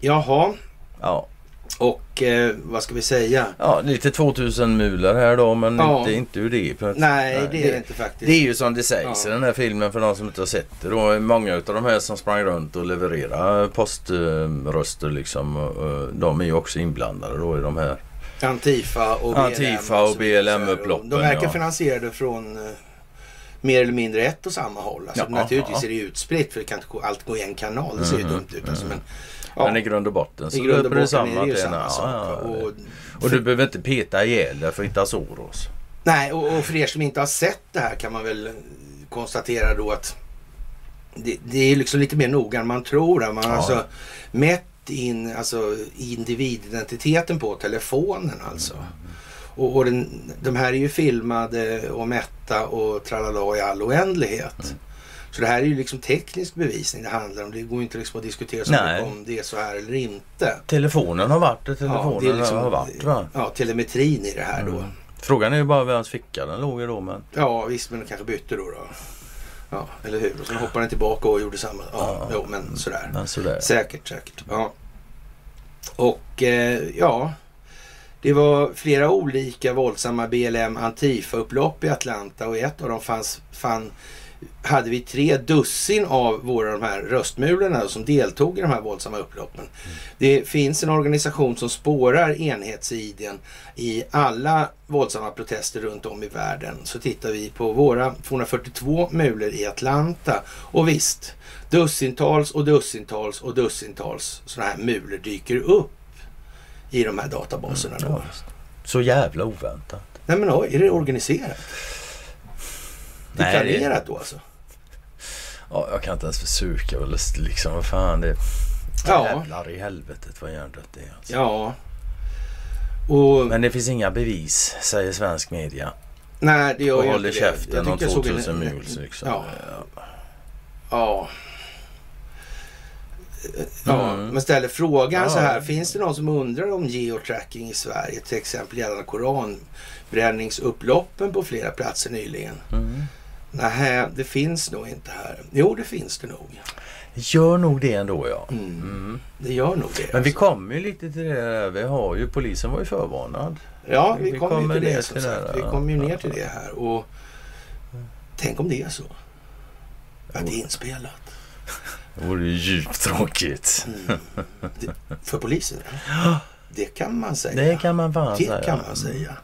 Jaha, Ja. Och eh, vad ska vi säga? ja, lite 2000 mulor här då men Ja. inte, inte ur det. Att- Nej, det är det inte faktiskt. Det är ju som det sägs Ja. i den här filmen för de som inte har sett det. Då, många av de här som sprang runt och levererade poströster liksom. De är ju också inblandade då i de här. Antifa och BLM. Antifa och. BLM-upploppen, De verkar ja. finansierade från eh, mer eller mindre ett och samma håll. Alltså, Ja, naturligtvis ja. är det utspritt för det kan inte gå- allt gå i en kanal. Det ser ju Mhm, dumt ut. Alltså, mhm. men, ja, Men i grund och botten så löper det samma till samma sak. och, Och du behöver inte peta ihjäl det för inte Soros. Nej, och, och för er som inte har sett det här kan man väl konstatera då att det, det är liksom lite mer noga än man tror. Man har Ja. alltså mätt in alltså, individidentiteten på telefonen alltså. Och, och den, de här är ju filmade och mätta och tralala i all oändlighet. Mm. Så det här är ju liksom teknisk bevisning det handlar om. Det går ju inte liksom att diskutera så mycket om det är så här eller inte. Telefonen har varit det telefonen det är liksom- har varit va? Ja, telemetrin i det här då. Mm. Frågan är ju bara vems ficka den låg i då men. Ja visst, men den kanske bytte då. då. Ja, eller hur? Och sen hoppade den tillbaka och gjorde samma. Ja, Ja. jo, men sådär. men sådär. Säkert, säkert. Ja. Och eh, ja, det var flera olika våldsamma BLM Antifa-upplopp i Atlanta och i ett av dem fanns, fann, hade vi tre dussin av våra de här röstmulorna som deltog i de här våldsamma upploppen. Det finns en organisation som spårar enhetsidén i alla våldsamma protester runt om i världen. Så tittar vi på våra 242 mulor i Atlanta och visst, dussintals och dussintals och dussintals sådana här mulor dyker upp i de här databaserna. Ja, visst. Så jävla oväntat. Nej men oj, är det organiserat? Planerat då alltså? Ja, jag kan inte ens försöka liksom. Vad fan det Ja. Jävlar i helvetet vad hjärndött det är. Alltså. Ja. Och, Men det finns inga bevis, säger svensk media. nej, det gör Och ju håller inte det. käften Jag om tyckte jag såg en- 2000 mules liksom. Ja. Ja. Ja, Mm. men ställer frågan Ja. så här. Finns det någon som undrar om geotracking i Sverige? Till exempel gällande koranbränningsupploppen på flera platser nyligen. Mm. Nej, det finns nog inte här. Jo, det finns det nog. Gör nog det ändå ja. Mm. Mm. Det gör nog det. Men vi kommer ju lite till det där. Vi har ju, polisen var ju förvarnad. Ja, vi, vi kommer ju till det som till det sagt. där, Vi ja. kommer ju ner Ja. till det här. Och tänk om det är så. Att det är inspelat. Det vore ju djupt tråkigt. Mm. För polisen? Det kan man säga. Det kan man fan Det säga. kan man säga.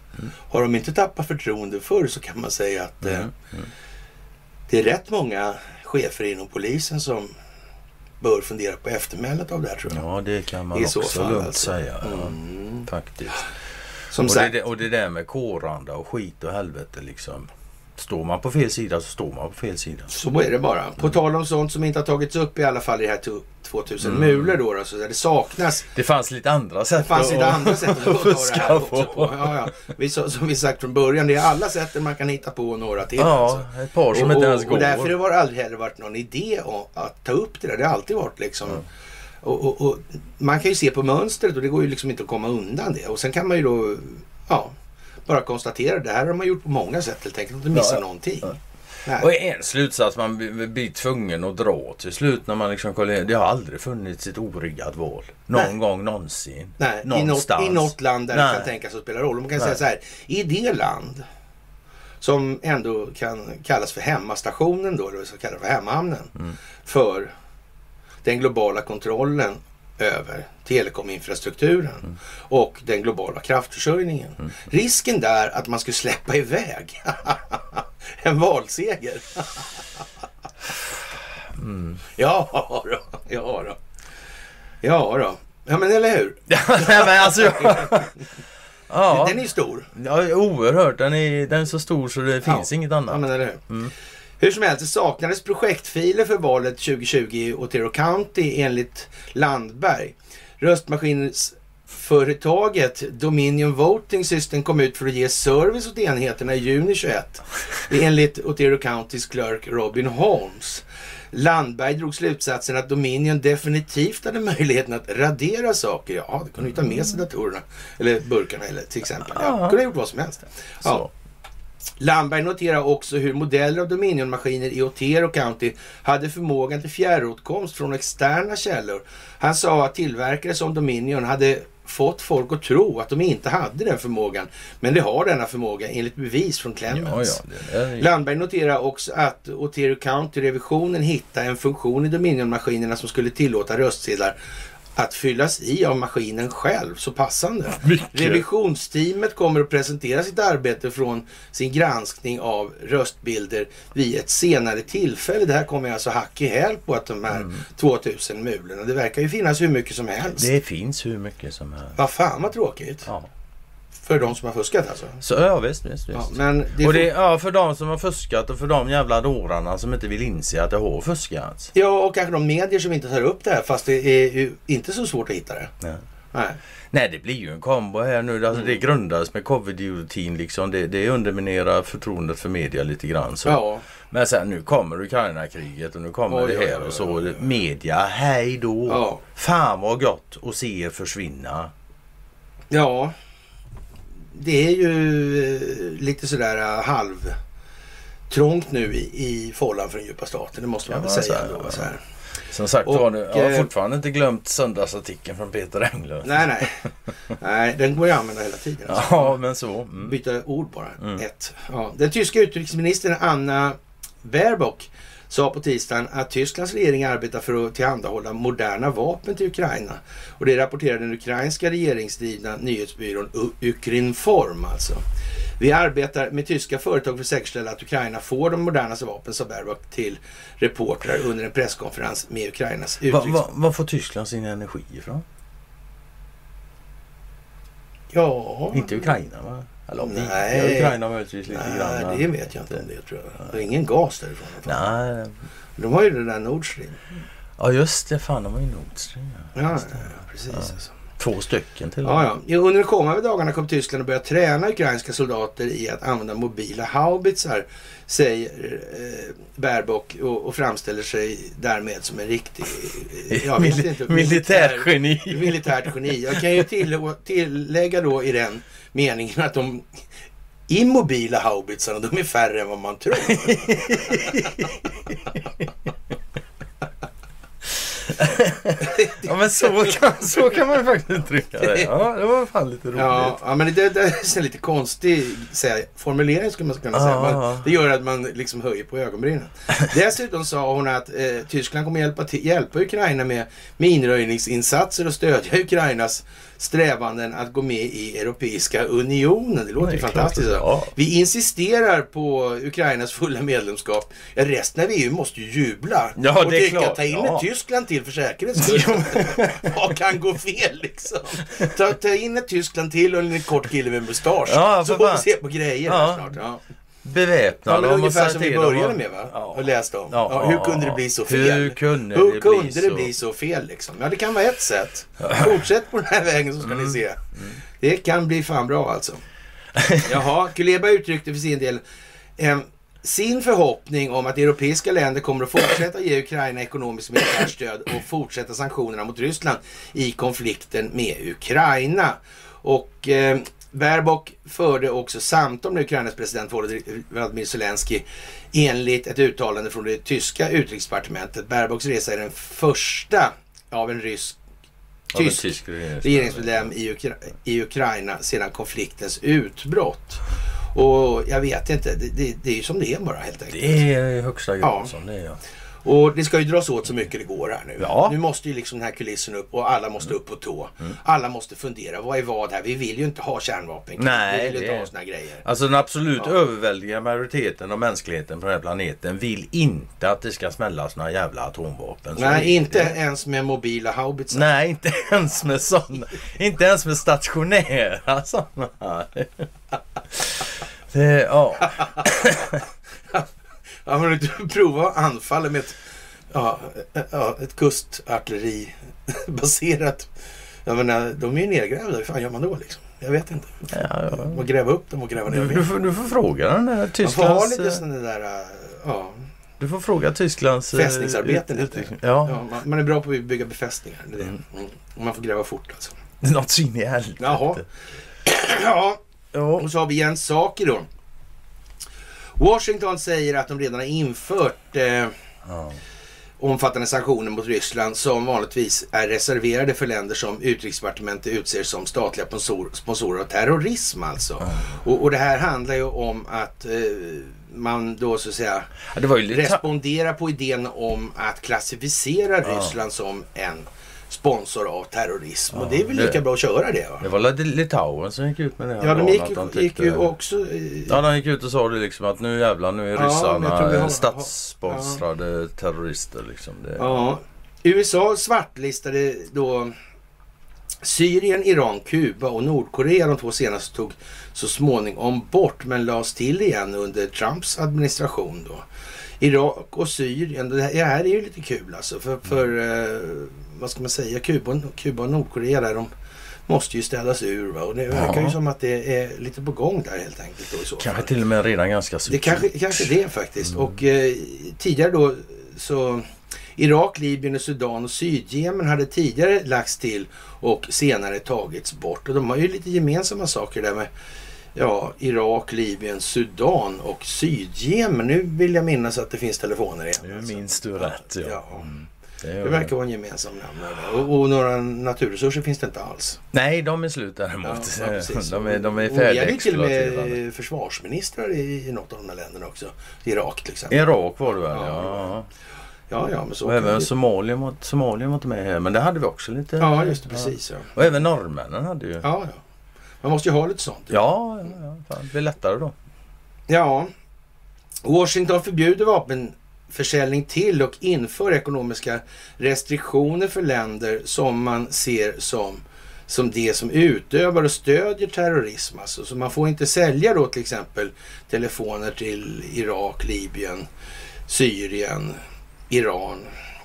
Har de inte tappat förtroende förr så kan man säga att eh, Mm. Det är rätt många chefer inom polisen som bör fundera på eftermälet av det här tror jag. Ja, det kan man I också fall lugnt alltså. säga. Ja, Mm. Faktiskt. Som Och sagt, det, och det där med kåranda och skit och helvete liksom. Står man på fel sida så står man på fel sida. så är det bara. På tal om sånt som inte har tagits upp i alla fall i det här to- 2000 Mm. mulor då, då så det saknas. Det fanns lite andra sätt Det fanns lite andra sätt att det fuska här på. på. Ja, ja. Vi, som vi sagt från början, det är alla sätten man kan hitta på och några till. Ja, alltså. ett par som och, inte ens går. och därför har det aldrig heller varit någon idé att ta upp det där. Det har alltid varit liksom... Och, och, och, man kan ju se på mönstret och det går ju liksom inte att komma undan det. Och sen kan man ju då ja, bara konstatera det här har man gjort på många sätt helt enkelt. Inte missa Ja. någonting. Nej. Och en slutsats man blir- tvungen att dra till slut när man liksom kollar. Det har aldrig funnits ett origgat val. Någon Nej. gång någonsin. Nej, i något, Någonstans. i något land där Nej. det kan tänkas att spela roll. Och Man kan Nej. säga så här, i det land som ändå kan kallas för hemmastationen då, eller så kallas för hemmahamnen, Mm. för den globala kontrollen över telekominfrastrukturen Mm. och den globala kraftförsörjningen. Risken där att man skulle släppa iväg en valseger. Mm. Ja då, ja då. Ja då. Ja men eller hur? Nej men alltså. ja. Den är stor. ja, oerhört. Den är, den är så stor så det finns Ja. inget Ja, annat. men eller hur? Mm. Hur som helst, det saknades projektfiler för valet 2020 i Otero County enligt Landberg. Röstmaskinsföretaget Dominion Voting System kom ut för att ge service åt enheterna i juni 21. Enligt Otero Countys clerk Robin Holmes. Landberg drog slutsatsen att Dominion definitivt hade möjligheten att radera saker. Ja, det kunde ju ta med sig datorerna. Eller burkarna eller till exempel. Ja, kunde ha gjort vad som helst. Ja. Landberg noterar också hur modeller av Dominion-maskiner i Otero County hade förmågan till fjärråtkomst från externa källor. Han sa att tillverkare som Dominion hade fått folk att tro att de inte hade den förmågan. Men de har denna förmåga enligt bevis från Ja, Clemens. ja. Det är, Landberg noterar också att Otero County-revisionen hittade en funktion i Dominion-maskinerna som skulle tillåta röstsedlar att fyllas i av maskinen själv. Så passande. Mycket. Revisionsteamet kommer att presentera sitt arbete från sin granskning av röstbilder vid ett senare tillfälle. Det här kommer alltså hack i häl på att de här 2000 mulorna. Det verkar ju finnas hur mycket som helst. det finns hur mycket som helst. Vad fan vad tråkigt. Ja. För de som har fuskat alltså. Så ja visst, visst, visst. Ja, men det och det, ja, för de som har fuskat och för de jävla dårarna som inte vill inse att det har fuskats. Ja, och kanske de medier som inte tar upp det här fast det är ju inte så svårt att hitta det. Nej. Nej. Nej, det blir ju en kombo här nu. Alltså, Det grundas med covid-idiotin liksom. Det, det underminerar förtroendet för media lite grann. Så. Ja, Men sen nu kommer Ukraina-kriget och nu kommer Oj, det oj, här oj, och så. oj, oj. Media, hej då. Ja. Fan vad gott att se er försvinna. ja. Det är ju eh, lite sådär eh, halv trångt nu i, i för den djupa staten. Det måste man Ja, väl säga här, ja. Så här. Som sagt Och, var, nu- jag har eh, fortfarande inte glömt söndagsartikeln från Peter Englund. Nej, nej. nej, den går ju att använda hela tiden. Alltså. Ja, men så. Mm. Byta ord bara. Mm. Ett. Ja. Den tyska utrikesministern Anna Baerbock sa på tisdagen att Tysklands regering arbetar för att tillhandahålla moderna vapen till Ukraina. Och det rapporterar den ukrainska regeringsdrivna nyhetsbyrån Ukrinform alltså. Vi arbetar med tyska företag för att säkerställa att Ukraina får de modernaste vapen, sa Baerbock till reportrar under en presskonferens med Ukrainas utrikes... va, var får Tyskland sin energi ifrån? Ja... Inte Ukraina va? Eller om Nej. Ja, Ukraina möjligtvis lite Nej, grann. men- det vet jag inte om det tror jag. Det är ingen gas därifrån. Nej. De har ju det där Nord Stream. Ja just det, fan de var ju Nord Stream. Ja, ja, precis. Ja. Alltså. Två stycken till Ja, ja. Under de kommande dagarna kommer Tyskland att börja träna ukrainska soldater i att använda mobila haubitsar, säger eh, Baerbock och, och framställer sig därmed som en riktig eh, jag vet inte, militärgeni. militärt geni. Jag kan ju till, tillägga då i den meningen att de immobila haubitsarna, de är färre än vad man tror. Ja men så kan, så kan man faktiskt uttrycka det. Ja, det var fan lite roligt. Ja, ja men det, det är en lite konstig säga, formulering skulle man kunna säga. Man, det gör att man liksom höjer på ögonbrynen. Dessutom sa hon att eh, Tyskland kommer hjälpa, hjälpa Ukraina med minröjningsinsatser och stödja Ukrainas strävanden att gå med i Europeiska unionen. Det låter ju fantastiskt. ja. Vi insisterar på Ukrainas fulla medlemskap. Ja, resten av EU måste ju jubla. Ja, och det är klart. ta in Ja. ett Tyskland till för säkerhets skull. Vad kan gå fel liksom? Ta, ta in ett Tyskland till och en kort kille med mustasch. Ja, så får vi se på grejer Ja. snart. Ja. Beväpnad. Ja, men ungefär som vi började med va? Ja. Och läste om. Ja, Ja, hur kunde det bli så Hur fel? kunde hur det kunde bli det så? bli så fel liksom? Ja, det kan vara ett sätt. Fortsätt på den här vägen så ska Mm. ni se. Det kan bli fan bra alltså. Jaha, Kuleba uttryckte för sin del eh, sin förhoppning om att europeiska länder kommer att fortsätta ge Ukraina ekonomiskt militärt stöd och fortsätta sanktionerna mot Ryssland i konflikten med Ukraina. Och eh, Baerbock förde också samtal med Ukrainas president Volodymyr Zelensky enligt ett uttalande från det tyska utrikesdepartementet. Baerbocks resa är den första av en rysk tysk tysk regeringsmedlem i, Ukra i Ukraina sedan konfliktens utbrott. Och jag vet inte, det, det, det är ju som det är bara helt enkelt. Det är i högsta grad Ja. som det är. Ja. Och det ska ju dras åt så mycket det går här nu. Ja. Nu måste ju liksom den här kulissen upp och alla måste upp på tå. Alla måste fundera, vad är vad här? Vi vill ju inte ha kärnvapen. Nej, Vi vill inte det- ha såna grejer. Alltså den absolut Ja. överväldigande majoriteten av mänskligheten på den här planeten vill inte att det ska smällas några jävla atomvapen. Så Nej, det. inte ens med mobila haubitsar. Nej, inte ens med sådana. inte ens med stationära sådana. Det, ja. Ja, men du prova att anfalla med ett, ja, ett kustartilleri baserat. Jag menar, de är ju nedgrävda. Hur fan gör man då liksom? Jag vet inte. ja, ja. Man gräva upp dem och gräva ner dem. du, får, du får fråga den där Man får ha Tysklands... lite eh, sådana där, äh, ja, Du får fråga Tysklands... eh, Fästningsarbeten ut- lite. Ja, ja man, man är bra på att bygga befästningar. Det är det. Mm. Mm. Man får gräva fort alltså. något så in i helvete. Jaha. Ja, Ja. och så har vi Jens Saki då. Washington säger att de redan har infört eh, Ja. omfattande sanktioner mot Ryssland som vanligtvis är reserverade för länder som utrikesdepartementet utser som statliga sponsor, sponsorer av terrorism alltså. Och, och det här handlar ju om att eh, man då så att säga Ja, lite... responderar på idén om att klassificera. Ryssland som en sponsor av terrorism. Ja, och det är väl det- lika bra att köra det va? Det var Lit- Litauen som gick ut med det. Ja, de gick de gick ju också... eh, Ja, de gick ut och sa det liksom att nu jävlar, nu är Ja, ryssarna har- statssponsrade terrorister liksom. Det, Ja, USA svartlistade då Syrien, Iran, Kuba och Nordkorea. De två senaste tog så småningom bort men lades till igen under Trumps administration då. Irak och Syrien, det här, det här är ju lite kul alltså. För, för eh, vad ska man säga, Kuba, Kuba och Nordkorea där, de måste ju ställas ur. Va? Och det verkar ju Ja. som att det är lite på gång där helt enkelt. Då, i så Kanske fall. till och med redan ganska Det surt. kanske, kanske det faktiskt. Mm. Och eh, tidigare då så Irak, Libyen och Sudan och Sydjemen hade tidigare lagts till och senare tagits bort. Och de har ju lite gemensamma saker där med ja, Irak, Libyen, Sudan och Sydjemen. Nu vill jag minnas att det finns telefoner igen. Nu minns du rätt ja. Ja. Mm. Det Det det. verkar vara en gemensam nämnare. Och, och några naturresurser finns det inte alls. Nej, de är slut Ja, däremot. ja, precis. de är, de är vi hade ju till och färdigexploaterade. med försvarsministrar i, i något av de här länderna också. Irak till exempel. Irak var det väl? Ja. Ja. Ja, ja, men så Och även det- Somalien var, Somalien var inte med här. Men det hade vi också lite. Ja, just det. Precis. Ja. Och även norrmännen hade ju. Ja, Ja, ja. Man måste ju ha lite sånt. ja, ja, fan, det blir lättare då. Ja. Washington förbjuder vapenförsäljning till och inför ekonomiska restriktioner för länder som man ser som, som det som utövar och stödjer terrorism. Alltså. Så man får inte sälja då till exempel telefoner till Irak, Libyen, Syrien, Iran,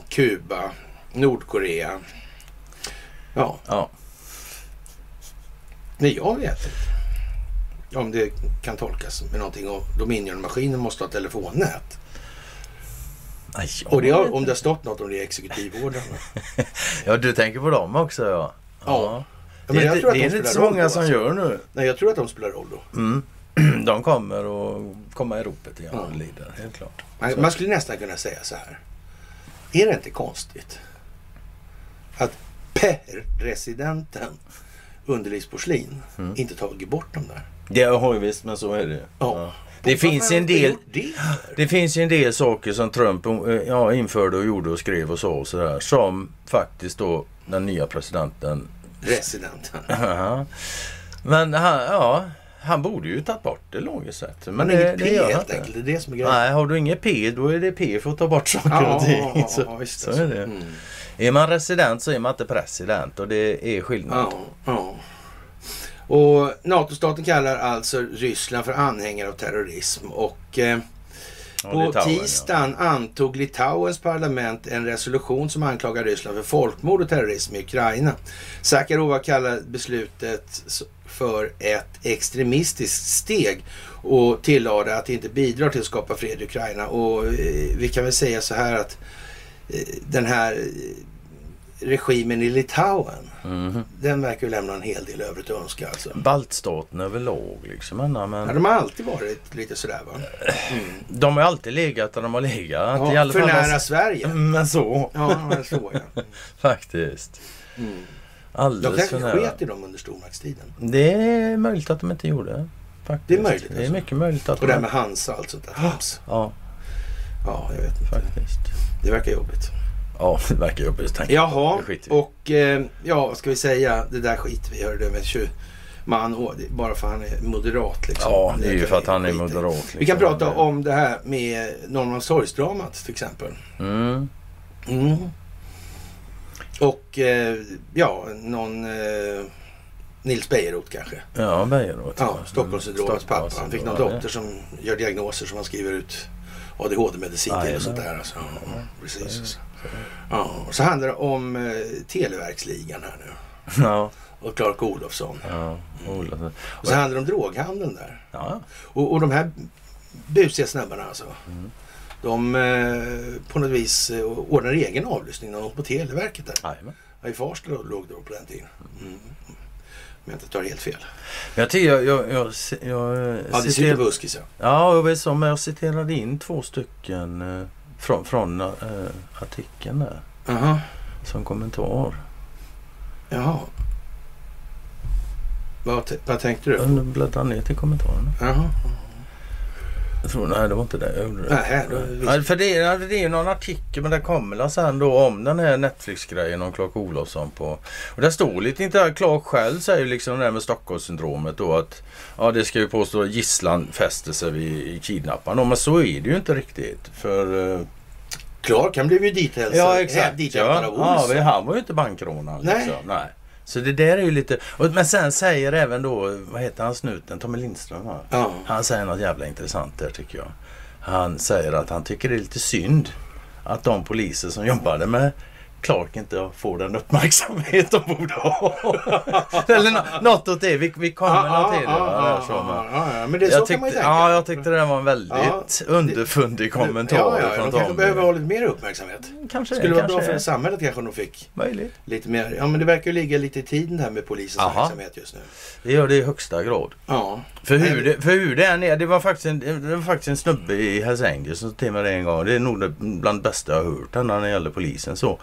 Kuba, Nordkorea. Ja, Ja. Nej, jag vet inte. Om det kan tolkas med någonting. Och Dominion-maskinen måste ha telefonnät. Och det har, om det har stått något om det i exekutivordern. Ja, du tänker på dem också ja. Ja. Det inte- tror att det de är inte så många då, som alltså. gör nu. Nej, jag tror att de spelar roll då. Mm. De kommer att komma i ropet igen och Ja. lider, helt klart. Man, man skulle nästan kunna säga så här. Är det inte konstigt att presidenten underlivsporslin Mm. inte tagit bort dem där? Det har ju visst, men så är det ju. Ja. Det finns en del... Det? Det finns en del saker som Trump eh, ja, införde och gjorde och skrev och så och sådär. Som faktiskt då den nya presidenten... Presidenten. Men han, ja, han borde ju tagit bort det logiskt sett. Men det, inget det P han helt inte. enkelt. Det är det som är grejen. Nej, har du inget P då är det P för att ta bort saker Ja, och ting. ja, så, ja, visst så alltså. är det. Mm. Är man resident så är man inte president och det är skillnad. Ja, ja. Och NATO-staten kallar alltså Ryssland för anhängare av terrorism. Och eh, Och på Litauen, tisdagen antog Litauens parlament en resolution som anklagar Ryssland för folkmord och terrorism i Ukraina. Sakarova kallar beslutet för ett extremistiskt steg och tillade att det inte bidrar till att skapa fred i Ukraina. Och eh, vi kan väl säga så här att eh, den här eh, regimen i Litauen, Ja. Mhm. den verkar ju lämna en hel del övrigt att önska alltså. Baltstaten överlag liksom. Anna, men Ja, de har alltid varit lite sådär va? Mm. De har alltid legat där de har legat. I Ja, alla för fall nära Sverige. Men så Ja, så ja. faktiskt. Mm. De Alldeles för kanske sket i dem under stormaktstiden. Det är möjligt att de inte gjorde. Faktiskt. Det är möjligt, Det är alltså. mycket möjligt att Och det här de... med Hansa och allt sånt där trams. Ja, Ja, jag vet inte. faktiskt. Det verkar jobbigt. Ja, det verkar jobbigt. Jaha, Det och eh, ja, vad ska vi säga? Det där skiter vi hörru du, med 20 man det- bara för han är moderat liksom. Ja, det är ju för att han är moderat. Liksom. Vi kan prata om det här med Norrmalmstorgsdramat till exempel. Mm. Mm. Och eh, ja, någon eh, Nils Bejerot kanske. Ja, Bejerot. Ja, Stockholmssyndromets pappa. Han fick någon doktor som gör diagnoser som han skriver ut ADHD-medicin till och sånt där. Alltså. Ja, precis. Det. Alltså. Ja, så handlar det om eh, Televerksligan här nu. Ja, Och Clark Olofsson. ja. Ola. Och så handlar det om droghandeln där. Ja, Och, och de här busiga snubbarna alltså. Mm. De eh, på något vis eh, ordnar egen avlyssning när de på Televerket där. jajamän. Ja, I Farsta låg det då på den tiden. Mm. Om jag inte tar helt fel. Jag tycker jag... jag, jag, jag, jag Ja, det sitter buskis ja. Ja, jag vet som jag citerade in två stycken eh, från, från eh, artikeln där Jaha. som kommentar. Jaha. Vad, vad tänkte du? Jag bläddrar ner till kommentarerna. Jaha. Jag tror, nej det var inte det jag gjorde. Det. Nej. Nej, för det är, det är ju någon artikel men det kommer väl sen då om den här Netflix-grejen om Clark Olofsson på. Och där står lite inte där, Clark själv säger ju liksom det här med Stockholmssyndromet då att ja det ska ju påstå att gisslan fäster sig vid kidnapparen. Men så är det ju inte riktigt. För... eh, Clark han blev ju dithälsad. Ja exakt. Dithämtad Ja, ja, han var ju inte bankrånare. Nej. Liksom. Nej. Så det där är ju lite... Men sen säger även då, vad heter han snuten, Tommy Lindström va? Ja. Han säger något jävla intressant där tycker jag. Han säger att han tycker det är lite synd att de poliser som jobbade med Clark inte får den uppmärksamhet de borde ha. Eller nå- något åt det. Vi, vi kommer Ja, till det. ja, där, så, ja, men- det jag kan tyckte, tänka. ja, jag tyckte det var en väldigt underfundig kommentar ja, ja, från De kanske behöver ha lite mer uppmärksamhet. Kanske Skulle det, vara bra för samhället kanske de fick Möjligt. lite mer. Ja men det verkar ju ligga lite i tiden det här med polisens Aha. verksamhet just nu. Det gör det i högsta grad. Ja. För hur, det, för hur det än är, det var, faktiskt en, det var faktiskt en snubbe i Hells Angels som sa till mig det en gång. Det är nog det bland det bästa jag hört när det gäller polisen. Så.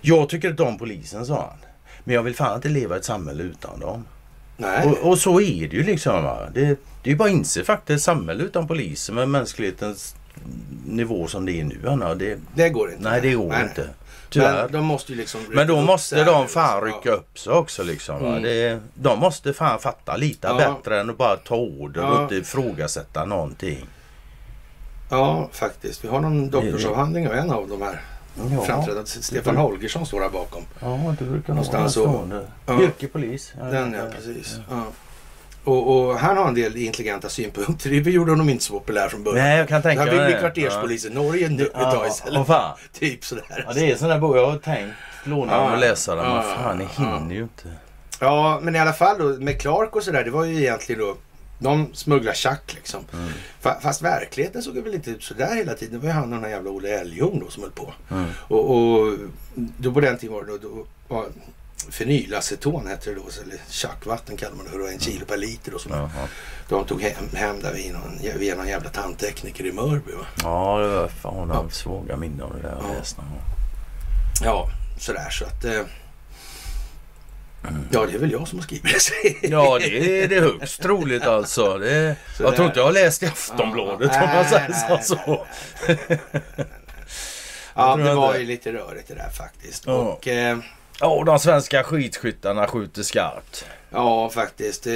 Jag tycker inte om polisen sa han. Men jag vill fan inte leva i ett samhälle utan dem. Och, och så är det ju liksom. Va? Det, det är bara att inse faktiskt. Ett samhälle utan poliser med mänsklighetens nivå som det är nu. Anna, det, det går inte. nej det går Nej, inte. Tyvärr. Men de måste ju liksom Men då måste de fan Ja. rycka upp sig också liksom. Mm. Det, de måste fan fatta lite Ja. bättre än att bara ta order Ja. och inte ifrågasätta någonting. Ja, faktiskt. Vi har någon doktorsavhandling av en av de här Ja. framträdande. Stefan Holgersson står här bakom. Ja, det brukar Någonstans så- Ja. Yrkepolis. Den ja, precis. Ja. Och, och han har en del intelligenta synpunkter. Det gjorde honom inte så populär från början. Nej, jag kan tänka han vill mig bli kvarterspolis i Norge nu ett tag istället. fan. Typ sådär. Ja, det är sån där bok jag har tänkt låna Ja. och läsa den. Men fan, jag hinner ju inte. Ja, men i alla fall då med Clark och sådär. Det var ju egentligen då. De smugglar tjack liksom. Mm. Fa- Fast verkligheten såg väl inte ut sådär hela tiden. Det var ju han och den här jävla Olle Elgholm då som höll på. Mm. Och, och då på den tiden var det då, då fenylaceton hette det då. Eller tjackvatten kallade man det. Var en kilo per liter. Som Jaha. de tog hem, hem där vid någon, vid någon jävla tandtekniker i Mörby. Va? Ja, det var fan Ja. ja. svaga minnen av det där jag Ja. läste. Ja, sådär så att... Eh, Ja, det är väl jag som har skrivit det. Ja, det är det högst troligt alltså. Det, Så jag tror inte jag har läst i Aftonbladet om man säger nej, så. nej, nej. Ja, det jag var ju lite rörigt det där faktiskt. Ja. Och, eh, Ja, de svenska skidskyttarna skjuter skarpt. ja, faktiskt.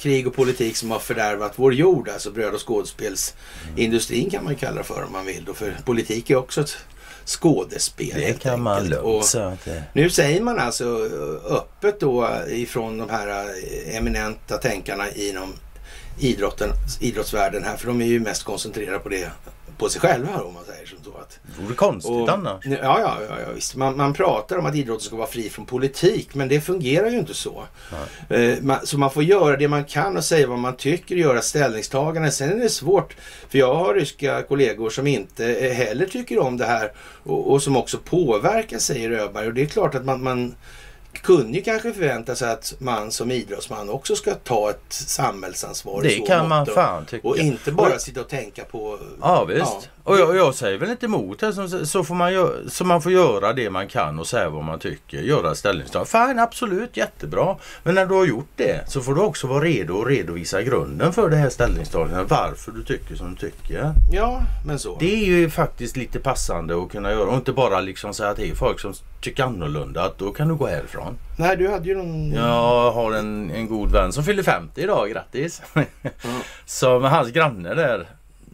Krig och politik som har fördärvat vår jord. Alltså bröd och skådespelsindustrin kan man kalla det för om man vill. Då, för politik är också ett skådespel. Det kan man lugnt Och säga Nu säger man alltså öppet då ifrån de här eminenta tänkarna inom idrotten, idrottsvärlden här. För de är ju mest koncentrerade på det på sig själva om man säger som så. Att, vore konstigt och, annars. ja, ja, ja, ja visst. Man, man pratar om att idrotten ska vara fri från politik men det fungerar ju inte så. Eh, man, så man får göra det man kan och säga vad man tycker och göra ställningstaganden. Sen är det svårt för jag har ryska kollegor som inte eh, heller tycker om det här och, och som också påverkar säger Öberg. Och det är klart att man, man kunde ju kanske förvänta sig att man som idrottsman också ska ta ett samhällsansvar. Det kan man fan tycka. Och inte bara sitta och tänka på... Ja visst. Ja. Och jag, jag säger väl inte emot det. Så, så, får man så man får göra det man kan och säga vad man tycker. Göra ställningstagande. Fine, absolut, jättebra. Men när du har gjort det så får du också vara redo att redovisa grunden för det här ställningstagandet. Varför du tycker som du tycker. Ja, men så. Det är ju faktiskt lite passande att kunna göra och inte bara liksom säga att det är folk som tycker annorlunda. Att då kan du gå härifrån. Nej, du hade ju någon... Jag har en, en god vän som fyller 50 idag, grattis! Som hans granne där.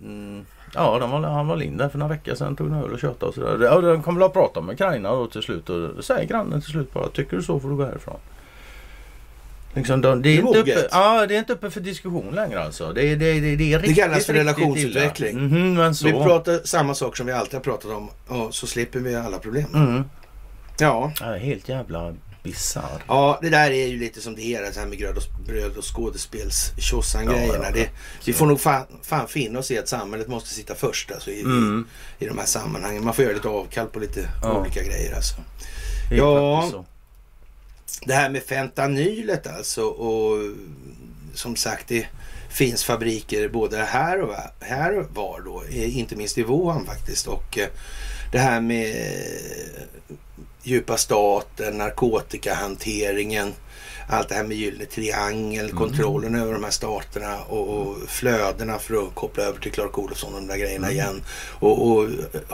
Mm, ja, de var, han var in där för några veckor sedan, tog en öl och tjötade och sådär. Ja, de kommer väl att prata med Ukraina då till slut och säger grannen till slut bara tycker du så får du gå härifrån. Liksom, de, det, är Det inte uppe, ja, det är inte uppe för diskussion längre alltså. Det, är- det, det, det är riktigt, kallas för relationsutveckling. men så. Vi pratar samma sak som vi alltid har pratat om och så slipper vi alla problem. Mm. Ja. Ja, helt jävla bisarr. ja, det där är ju lite som det är det här med gröd och, bröd och skådespels grejerna Ja. Det, Vi får nog fan, fan finna oss i att samhället måste sitta först alltså, i, Mm. i, i de här sammanhangen. Man får göra lite avkall på lite Ja. olika grejer alltså. Det är Ja. Det här med fentanylet alltså och som sagt det finns fabriker både här och här och var då, inte minst i Wuhan faktiskt. Och eh, det här med djupa staten, narkotikahanteringen, allt det här med gyllene triangel, kontrollen över de här staterna och, och flödena för att koppla över till Clark Olofsson och de där grejerna igen. Och, och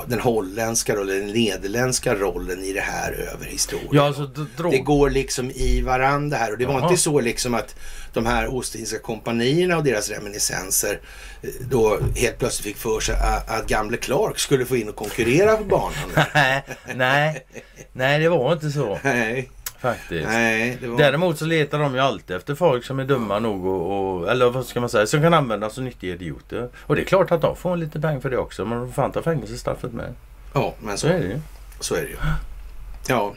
den holländska rollen, den nederländska rollen i det här över historien. Ja, alltså. Det går liksom i varandra här och det var inte så liksom att de här Ostindiska kompanierna och deras reminiscenser eh, då helt plötsligt fick för sig att, att gamle Clark skulle få in och konkurrera på banan. nej, nej, nej, det var inte så nej, faktiskt. nej, var... Däremot så letar de ju alltid efter folk som är dumma nog och, och eller vad ska man säga, som kan användas som nyttiga idioter. Och det är klart att de får en liten peng för det också. Men de får fan ta fängelsestraffet med. Ja, men Så så, är det ju. så är det ju. Ja,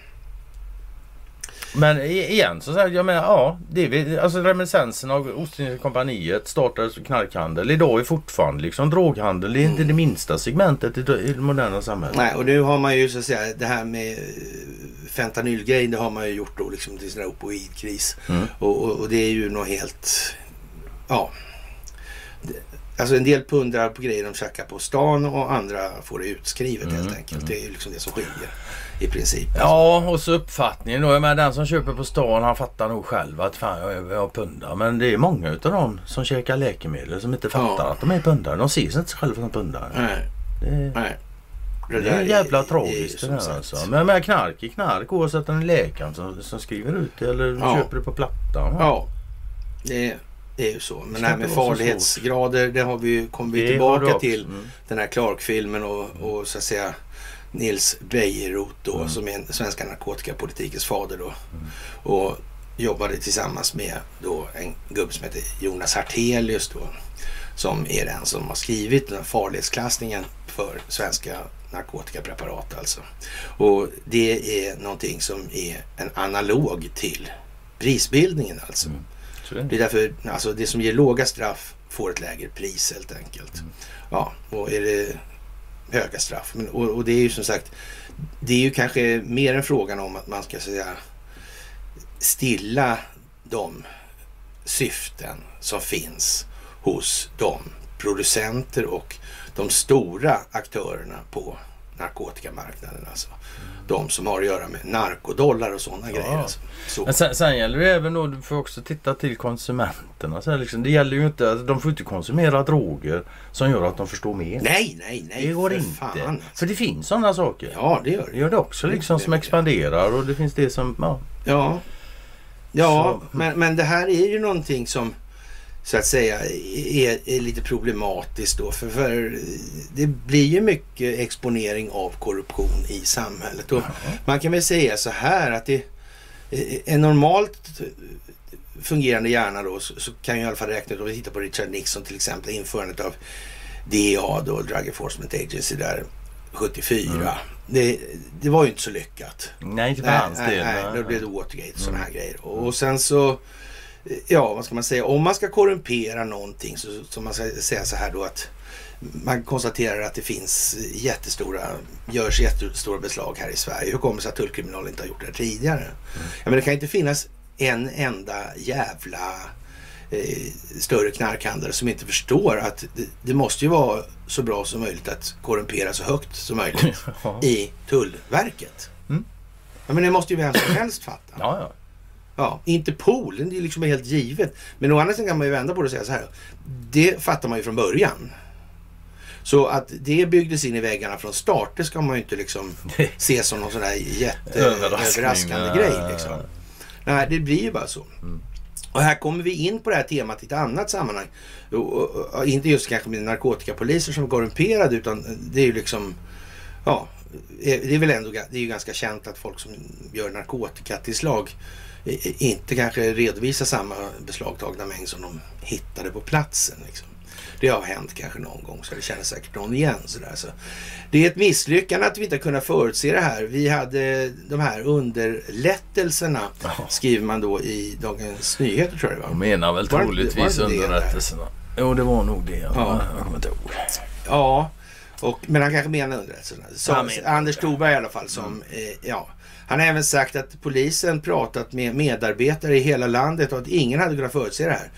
Men igen så säger jag menar ja, det är, vi- alltså reminiscensen av Ostindiska kompaniet startades knarkhandel. Idag är fortfarande liksom droghandel. Det är inte det minsta segmentet i, det- i det moderna samhället. nej, och nu har man ju så att säga det här med eh, fentanylgrejen, det har man ju gjort då liksom till här opioidkris. Mm. Och, och, och det är ju något helt... Ja. Alltså en del pundrar på grejer de tjackar på stan och andra får det utskrivet helt Mm, enkelt. Det är ju liksom det som skiljer i princip. Ja, och så uppfattningen då. Jag menar, den som köper på stan han fattar nog själv att fan jag jag är pundare. Men det är många utav dem som käkar läkemedel som inte fattar Ja. att de är pundare. De ser sig inte själva som pundare. Nej, Det, nej. Det där är jävla är- tragiskt är det där alltså. Men med knark är knark oavsett om det är läkaren som, som skriver ut det eller Ja. köper det på plattan. Ja, det är, det är ju så. Men det här med farlighetsgrader, det har vi ju, Det du tillbaka till. Mm. Den här Clark-filmen och, och så att säga Nils Bejerot då, Mm. som är den svenska narkotikapolitikens fader då. Och jobbade tillsammans med då en gubbe som heter Jonas Hartelius då. Som är den som har skrivit den här farlighetsklassningen för svenska narkotikapreparat alltså. Och det är någonting som är en analog till prisbildningen alltså. Mm. Det. är därför alltså, det som ger låga straff får ett lägre pris helt enkelt. Mm. Ja, och är det höga straff. Men, och, och det är ju som sagt, det är ju kanske mer en frågan om att man ska säga stilla de syften som finns hos de producenter och de stora aktörerna på narkotikamarknaden. Alltså. De som har att göra med narkodollar och sådana grejer. Alltså. Så. Men sen, sen gäller det även då, du får också titta till konsumenterna. Så liksom, det gäller ju inte, de får inte konsumera droger som gör att de förstår mer. Nej, nej, nej. det går för inte. Fan. alltså. För det finns sådana saker. Ja, det gör Det gör det också liksom Det- som det- expanderar och det finns det som, ja. Ja, ja men, men det här är ju någonting som så att säga är, är lite problematiskt då. För, för det blir ju mycket exponering av korruption i samhället. Och man kan väl säga så här att det en normalt fungerande hjärna då så, så kan jag i alla fall räkna ut om vi tittar på Richard Nixon till exempel införandet av DEA då, Drug Enforcement Agency där 74. Det, det var ju inte så lyckat. Nej, inte för Nej, hans del. nej, då blev det Watergate och sådana här grejer. Och sen så, ja vad ska man säga, om man ska korrumpera någonting så, så man ska säga så här då att man konstaterar att det finns jättestora, görs jättestora beslag här i Sverige. Hur kommer det sig att tullkriminalen inte har gjort det tidigare? Ja, men det kan inte finnas en enda jävla eh, större knarkhandlare som inte förstår att det, det måste ju vara så bra som möjligt att korrumpera så högt som möjligt Ja. i Tullverket. Mm. Ja, men det måste ju vem som helst fatta. Ja, ja. Ja, Interpol, det är liksom helt givet. Men å andra sidan kan man ju vända på det och säga så här. Det fattar man ju från början. Så att det byggdes in i väggarna från start, det ska man ju inte liksom se som någon sån där jätteöverraskande grej. Liksom. Nej, det blir ju bara så. Och här kommer vi in på det här temat i ett annat sammanhang. Och, och, och, inte just kanske med narkotikapoliser som är korrumperade utan det är ju liksom, ja, det är väl ändå det är ju ganska känt att folk som gör narkotikatillslag eh, eh, inte kanske redovisar samma beslagtagna mängd som de hittade på platsen. Liksom. Det har hänt kanske någon gång så det känner säkert någon igen. Sådär. Så det är ett misslyckande att vi inte har kunnat förutse det här. Vi hade de här underlättelserna Ja. skriver man då i Dagens Nyheter tror jag det De var. menar väl Var troligtvis var det det underrättelserna. Jo, det var nog det. Ja. Ja. Jag kommer inte ihåg. Ja, och, men han kanske menar underrättelserna. Menar Anders Thorberg i alla fall som, eh, ja. Han har även sagt att polisen pratat med medarbetare i hela landet och att ingen hade kunnat förutse det här.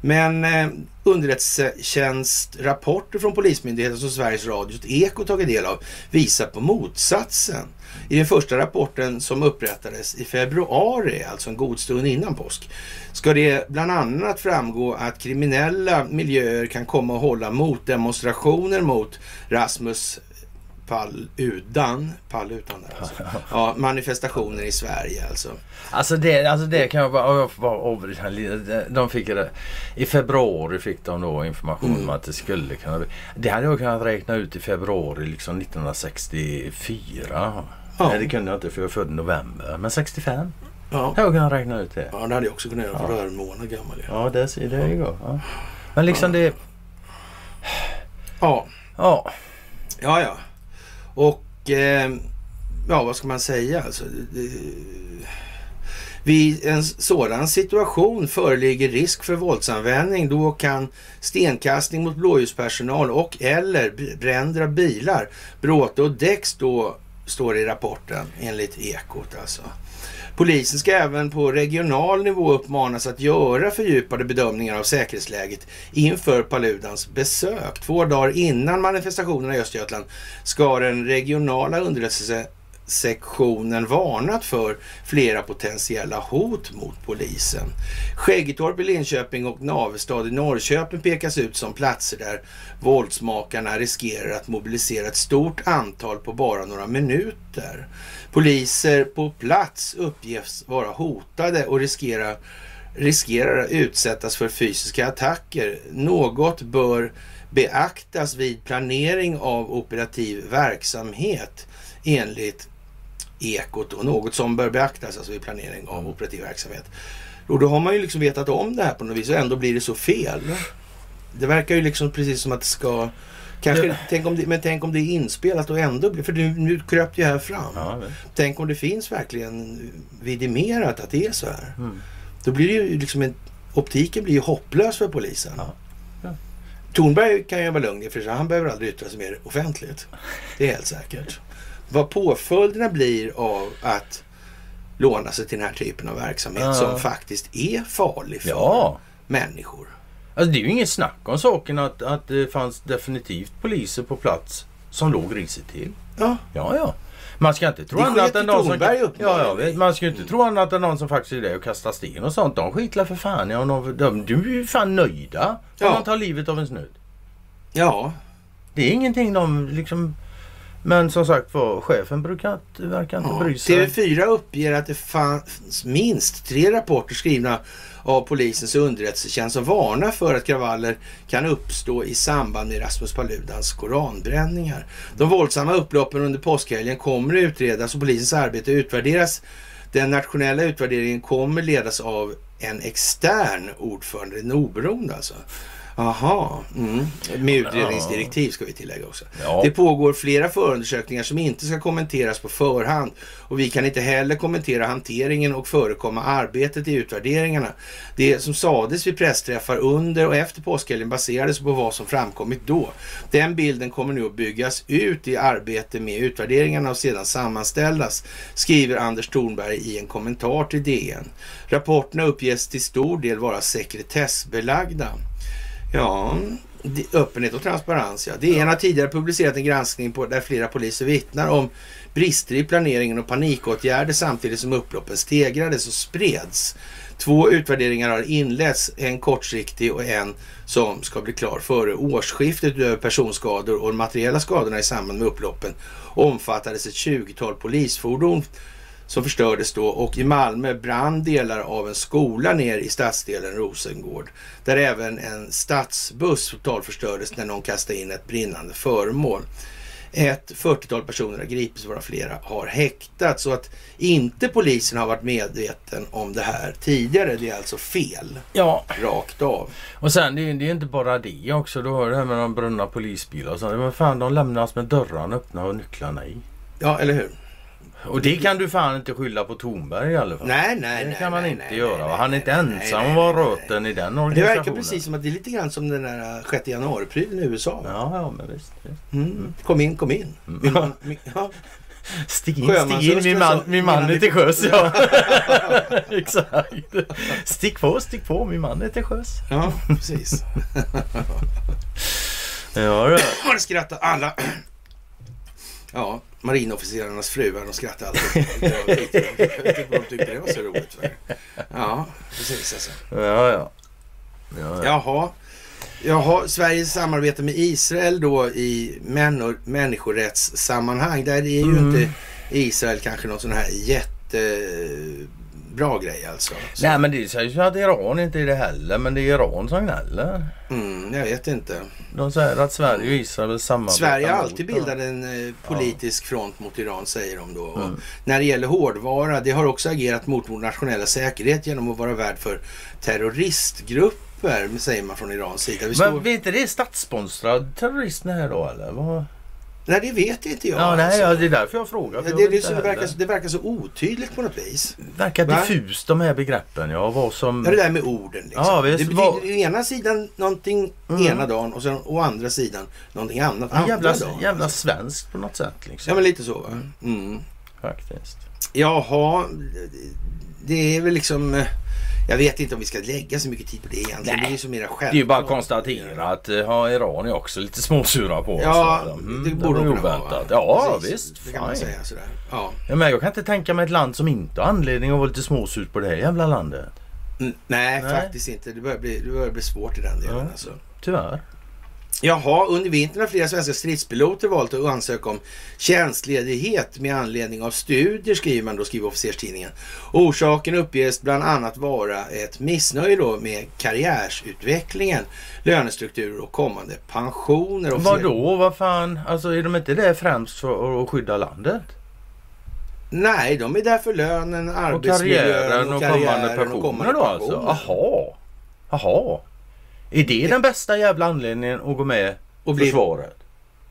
Men eh, underrättelsetjänstrapporter från Polismyndigheten som Sveriges Radios Eko tagit del av visar på motsatsen. I den första rapporten som upprättades i februari, alltså en god stund innan påsk, ska det bland annat framgå att kriminella miljöer kan komma att hålla motdemonstrationer mot Rasmus Paludan, Paludan där alltså. ja, manifestationer i Sverige alltså. Alltså det, alltså det kan jag bara... Jag får bara avbryta lite. De fick det, I februari fick de då information Mm. om att det skulle kunna bli... Det hade jag kunnat räkna ut i februari liksom 1964. Ja. Nej det kunde jag inte för jag är född i november. Men 65 Ja. jag kunnat räkna ut det. ja, det hade jag också kunnat göra för Ja. en månad gammal. Ja, Ja det ser det går. Ja. Men liksom det... ja, Ja. ja. ja. Och eh, ja, vad ska man säga alltså? Det, vid en sådan situation föreligger risk för våldsanvändning. Då kan stenkastning mot blåljuspersonal och eller bränder av bilar, bråte och däck stå, står det i rapporten enligt Ekot alltså. Polisen ska även på regional nivå uppmanas att göra fördjupade bedömningar av säkerhetsläget inför Paludans besök. Två dagar innan manifestationerna i Östergötland ska den regionala underrättelsesektionen varnat för flera potentiella hot mot polisen. Skäggetorp i Linköping och Navestad i Norrköping pekas ut som platser där våldsmakarna riskerar att mobilisera ett stort antal på bara några minuter. Poliser på plats uppges vara hotade och riskerar, riskerar att utsättas för fysiska attacker. Något bör beaktas vid planering av operativ verksamhet enligt Ekot och något som bör beaktas alltså vid planering av operativ verksamhet. Och då har man ju liksom vetat om det här på något vis och ändå blir det så fel. Det verkar ju liksom precis som att det ska Kanske, Ja. tänk om det, men tänk om det är inspelat och ändå blir... För nu, nu kröp det ju här fram. Ja. Tänk om det finns verkligen vidimerat att det är så här. Mm. Då blir det ju liksom en, optiken blir ju hopplös för polisen. Ja. Tornberg kan ju vara lugn i för sig. Han behöver aldrig yttra sig mer offentligt. Det är helt säkert. Vad påföljderna blir av att låna sig till den här typen av verksamhet Ja. som faktiskt är farlig för Ja. människor. Alltså det är ju inget snack om saken att, att det fanns definitivt poliser på plats som låg risigt till. Ja, Ja, ja. Man ska inte tro annat än i de som... Ja, ja, man ska inte tro annat än de som faktiskt är där och kastar sten och sånt. De skitlar för fan. Ja, de, de, de är ju fan nöjda om Ja. man tar livet av en snudd. ja, Det är ingenting de liksom... Men som sagt var, chefen brukar verkar inte Ja. bry sig. TV4 uppger att det fanns minst tre rapporter skrivna av polisens underrättelsetjänst som varnar för att kravaller kan uppstå i samband med Rasmus Paludans koranbränningar. De våldsamma upploppen under påskhelgen kommer att utredas och polisens arbete utvärderas. Den nationella utvärderingen kommer ledas av en extern ordförande, en oberoende alltså. Aha, mm. med utredningsdirektiv ska vi tillägga också. Ja. Det pågår flera förundersökningar som inte ska kommenteras på förhand och vi kan inte heller kommentera hanteringen och förekomma arbetet i utvärderingarna. Det som sades vid pressträffar under och efter påskhelgen baserades på vad som framkommit då. Den bilden kommer nu att byggas ut i arbete med utvärderingarna och sedan sammanställas, skriver Anders Thornberg i en kommentar till DN. Rapporterna uppges till stor del vara sekretessbelagda. Ja, öppenhet och transparens ja. DN har tidigare publicerat en granskning på, där flera poliser vittnar om brister i planeringen och panikåtgärder samtidigt som upploppen stegrades och spreds. Två utvärderingar har inletts, en kortsiktig och en som ska bli klar före årsskiftet utöver personskador och materiella skadorna i samband med upploppen omfattades ett 20-tal polisfordon som förstördes då och i Malmö brann delar av en skola ner i stadsdelen Rosengård där även en stadsbuss totalförstördes när någon kastade in ett brinnande föremål. Ett 40-tal personer har gripits varav flera har häktats så att inte polisen har varit medveten om det här tidigare. Det är alltså fel Ja, rakt av. och sen det, är- det är inte bara det också. Du har det här med de brunna polisbilar och sånt. Men fan, de lämnas med dörrarna öppna och nycklarna i. Ja, eller hur? Och det kan du fan inte skylla på Tornberg i alla fall. Nej, nej, Det nej. kan man nej, inte nej, göra. nej? Han är nej, inte nej, ensam nej, om att vara nej, nej. röten i den Det organisationen. verkar precis som att det är lite grann som den där 6 januari-prylen i USA. Ja, ja, men visst. visst. Mm. Kom in, kom in. Min man, min, ja. Stig in, stig in, min man, min man är till sjöss. Ja. Exakt. Stick på, stick på, min man är till sjöss. ja, precis. Ja, det. Det skrattar alla. Ja, marinofficerarnas fruar, de skrattar alltid. Jag vet inte vad de tyckte det var så roligt. För. Ja, precis alltså. Ja, ja. ja, ja. Jaha. Jaha, Sveriges samarbete med Israel då i människorättssammanhang. Där är ju Mm. inte Israel kanske någon sån här jättebra grej alltså. Så, Nej, men det sägs ju att Iran inte är det heller. Men det är Iran som gnäller. mm, jag vet inte. De säger att Sverige och Israel vill samarbeta Sverige har alltid bildat en eh, politisk front mot Iran säger de då. Mm. när det gäller hårdvara, det har också agerat mot vår nationella säkerhet genom att vara värd för terroristgrupper, säger man från Irans sida. Vi Men står... vet inte det statssponsrad terrorism det här då eller? Vad? Nej, det vet inte jag. Ja, nej, alltså. ja, det är därför jag frågar. Ja, det, det, så, det, verkar, det verkar så otydligt på något vis. verkar Va? diffust de här begreppen. Ja, vad som... Ja, det där med orden. Liksom. Ja, visst, det betyder vad- ena sidan någonting Mm. ena dagen och sen å andra sidan någonting annat Ja, andra jävla, dagen. jävla svenskt på något sätt liksom. Ja, men lite så va. Mm. Faktiskt. Jaha, det är väl liksom... eh, Jag vet inte om vi ska lägga så mycket tid på det egentligen. Nej. Det är ju så mera självklart. Det är ju bara att konstatera att ja, Iran är också lite småsura på oss. Ja. Mm, det borde de vara. oväntat. va? Ja, Precis, visst. Det kan man säga sådär. Ja. Ja, men jag kan inte tänka mig ett land som inte har anledning att vara lite småsur på det här jävla landet. Mm, Nej, Nej. faktiskt inte. Det börjar, bli, det börjar bli svårt i den delen. Ja. Alltså. Tyvärr. Jaha, under vintern har flera svenska stridspiloter valt att ansöka om tjänstledighet med anledning av studier, skriver man då, skriver officerstidningen. Orsaken uppges bland annat vara ett missnöje då med karriärsutvecklingen, lönestrukturer och kommande pensioner. Officer- Vadå, vad fan? Alltså är de inte där främst för att skydda landet? Nej, de är där för lönen, Och arbetsmiljön karriären och, kommande karriären och pensioner kommande då alltså? pensioner. Jaha. Är det den bästa jävla anledningen att gå med Och bli- försvaret?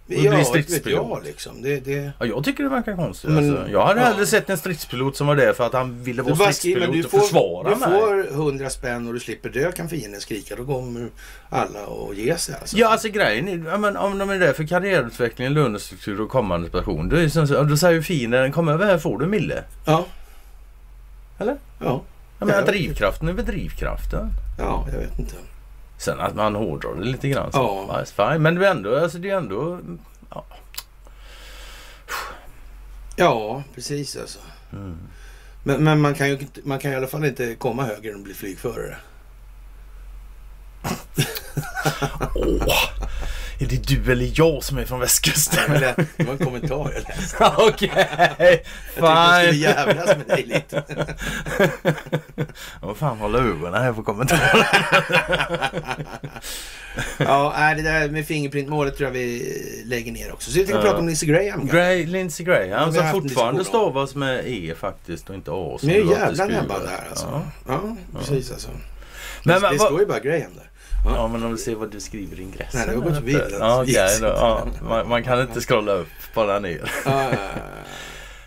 bli Ja, vet stridspilot. jag liksom. Det, det... Ja, jag tycker det verkar konstigt. Men- alltså. Jag hade ja. hellre sett en stridspilot som var där för att han ville Du vara bara stridspilot du och får, försvara du mig. får 100 spänn och du slipper dö kan fienden skrika. Då kommer alla att ge sig alltså. Ja, alltså grejen är, men om de är där för karriärutveckling, lönestruktur och kommande station. Då, är då säger ju fienden, kom över här får du mille. Ja. Eller? Ja. Jag menar drivkraften är väl drivkraften. Ja, jag vet inte. Sen att man hårdrar det lite grann. Så. Ja. Ja. Fine. Men det är ändå, alltså det är ändå... Ja. Ja, precis alltså. Mm. Men, men man, kan ju, man kan i alla fall inte komma högre än att bli flygförare. Åh! Är det du eller jag som är från västkusten? Eller, det var en kommentar jag läste. Okej, Jag tänkte jag skulle fine. jävlas med dig lite. Vad fan håller ögonen här på kommentarer? Ja, nej, det där med Fingerprint-målet tror jag vi lägger ner också. Så vi tänkte Ja. prata om Lindsey Graham. Gray, Lindsey Graham som en fortfarande stavas med E faktiskt och inte A. Nu är det var jävla beskrivet. näbbar där alltså. Ja. Ja, precis alltså. Men, det men, står vad, ju bara Graham där. Ja, men om vi ser vad du skriver i ingressen. Nej, det har gått förbi. Ja, Yes. då. Ja, man, man kan inte scrolla upp, bara ner. Ja, ja, ja.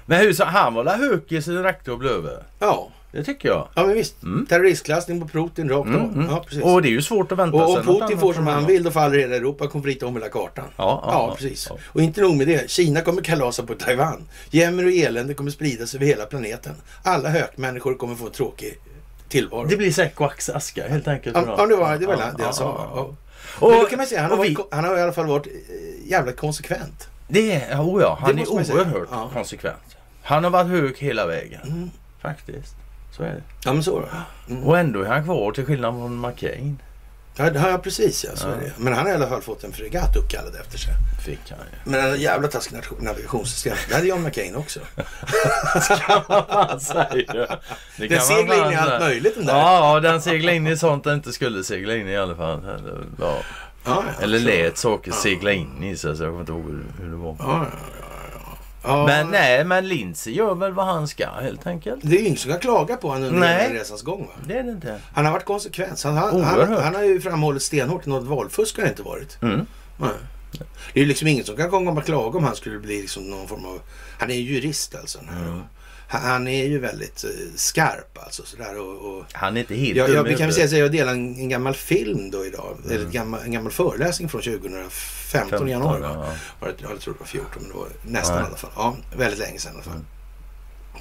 Men hur så, han var la hökig att bli över. ja, Det tycker jag. ja men visst. Mm. Terroristklassning på Putin rakt Mm, mm. Ja, precis. Och det är ju svårt att vänta Och om sig något Putin får som han vill då faller hela Europa konflikt om hela kartan. Ja, ja, Ja, ja, precis. ja. Och inte nog med det. Kina kommer kalasa på Taiwan. Jämmer och elände kommer spridas över hela planeten. Alla hökmänniskor kommer få en tråkig tillvaro. Det blir säck och ax- aska helt enkelt. Ja, ja, det var det, var Ja, det jag ja, sa. ja. Och, Men då kan man säga, han har, vi- varit, han har i alla fall varit eh, jävligt konsekvent. Det är, oh ja, han Det är oerhört Ja. konsekvent. Han har varit hög hela vägen. Mm. Faktiskt. Så är det. Ja, men så. Mm. Och ändå är han kvar till skillnad från McCain. Ja, det har jag precis ja, så Ja. är det. Men han har i alla fall fått en fregatt uppkallad efter sig. Fick han ju. Men en jävla taskig navigationssystem. Det hade John McCain också. kan man fan säga. Det Den seglar in i allt möjligt den där. Ja, ja, den seglar in i sånt den inte skulle segla in i i alla fall. Eller, ja. Ja, ja, Eller lät saker segla in i sig. Så jag kommer inte ihåg hur det var. Ja. Men nej, men Lindsey gör väl vad han ska helt enkelt. Det är ju ingen som kan klaga på honom under Nej. resans gång. Va? Det är det inte. Han har varit konsekvent. Han, han, han, han har ju framhållit stenhårt något valfusk har det inte varit. Mm. Nej. Det är ju liksom ingen som kan komma och klaga om han skulle bli liksom någon form av... Han är ju jurist alltså. den här. Mm. Han, är ju väldigt eh, skarp alltså. Sådär, och, och, Han är inte helt jag, jag, kan väl säga att jag delade en, en gammal film då idag. Mm. Eller gammal, en gammal föreläsning från 2015 i januari. Va? ja. Var det, jag tror det var 14 men det var nästan Ja. i alla fall. Ja, väldigt länge sedan i alla fall.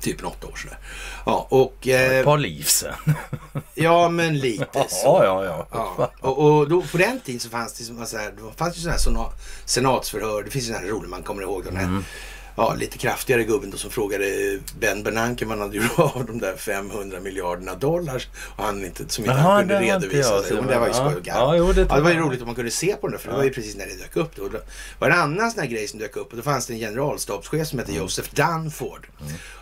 Typ en åtta år sådär. Ja, och... Eh, Ett par liv sen. ja, men lite så. Ja, ja, ja. Ja, och, och då, på den tiden så fanns det, så här, det fanns ju sådana här sena- senatsförhör. Det finns ju sådana här roliga man kommer ihåg. Den här, Mm. Ja, lite kraftigare gubben då som frågade Ben Bernanke om han hade gjort av de där 500 miljarderna dollar. Och han inte, som inte Jaha, han kunde det redovisa jag det. Men det var ju skoj och Ja, garv. jo, det Ja, det var ju roligt om man kunde se på den där, för det Ja. var ju precis när det dök upp. Då. Då var det en annan sån här grej som dök upp och då fanns det en generalstabschef som hette Mm. Joseph Dunford.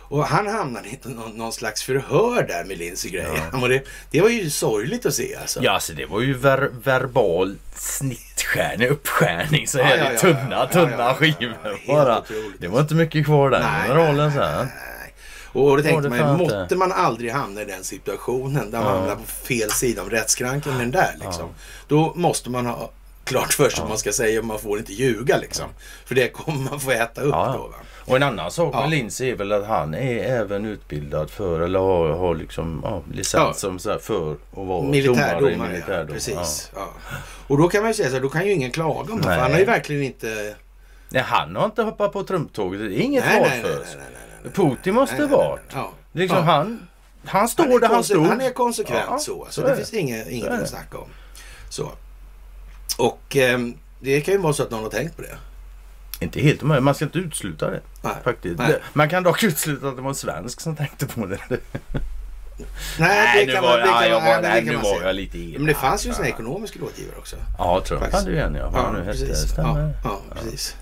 Och han hamnade i någon, någon slags förhör där med Lindsey Graham. Och det, det var ju sorgligt att se alltså. Ja, alltså det var ju ver verbal snittskärning, uppskärning så Ja, här ja, ja, tunna, ja, ja, tunna ja, ja. skivor bara. otroligt. Det var inte mycket kvar där Nej, rollen sen. nej. Och då tänkte det man ju, måtte man aldrig hamna i den situationen där man Ja. hamnar på fel sida om rättskranken med den där liksom. Då måste man ha klart för sig vad man ska säga och man får inte ljuga liksom. För det kommer man få äta upp Ja, ja. då va. Och en annan sak Ja. med Lindsey är väl att han är även utbildad för, eller har, har liksom ja, licens Ja. som så för att vara Militärdomare, domare i ja, militärdom. precis. Ja. Och då kan man ju säga så här, då kan ju ingen klaga om det. Han har ju verkligen inte... Nej, han har inte hoppat på trumptåget. Det är inget Nej, val nej, för oss. Putin måste Nej, nej, varit. Ja. Liksom Ja. han, han står Han är, där han stod. han är konsekvent Ja, så. Så så det det. finns inget, inget att snacka om. Så. Och ehm, det kan ju vara så att någon har tänkt på det. Inte helt omöjligt. Man ska inte utesluta det. Nej. Faktiskt. Nej. Man kan dock utesluta att det var en svensk som tänkte på det. Nej, det kan man, ja, jag kan nu var jag lite elak. Men det fanns ju såna ekonomiska rådgivare också. Ja, Trump Faktiskt. hade ju en ja. Vad hette. precis. Ja, ja, precis.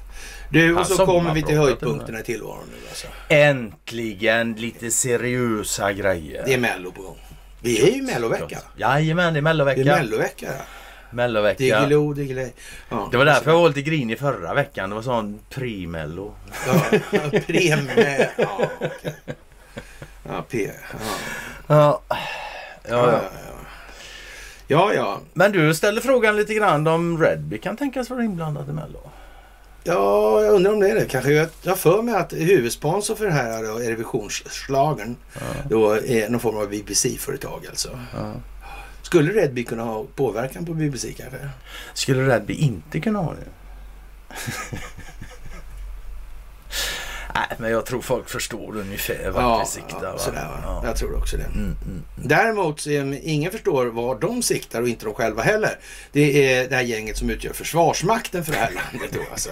Du, och så kommer vi till höjdpunkterna i tillvaron nu alltså. Äntligen lite seriösa grejer. Det är Mello på gång. Vi är ju i Mellovecka. Jajamän, det är Det är Mellovecka. Mellovecka. ja. Mellovecka. Diggiloo, diggiley. Ja, Det var därför jag var lite grinig förra veckan. Det var sån pre-mello. Ja, premie. Ja, okej. Ja, P. Ja. Ja. Ja, Ja, ja. ja. ja, ja. Men du ställer frågan lite grann om Redby kan tänkas vara inblandad i Mello. Ja, jag undrar om det är det. Kanske jag jag för mig att huvudsponsor för det här Eurovisionsschlagern då är någon form av BBC-företag alltså. Ja. Skulle Redby kunna ha påverkan på BBC kanske? Skulle Redby inte kunna ha det? Nej, men jag tror folk förstår ungefär vart vi siktar. ja, va? sådär va. Ja. Jag tror också det. Mm, mm. Däremot så är, ingen förstår var de siktar och inte de själva heller. Det är det här gänget som utgör försvarsmakten för det här landet då alltså.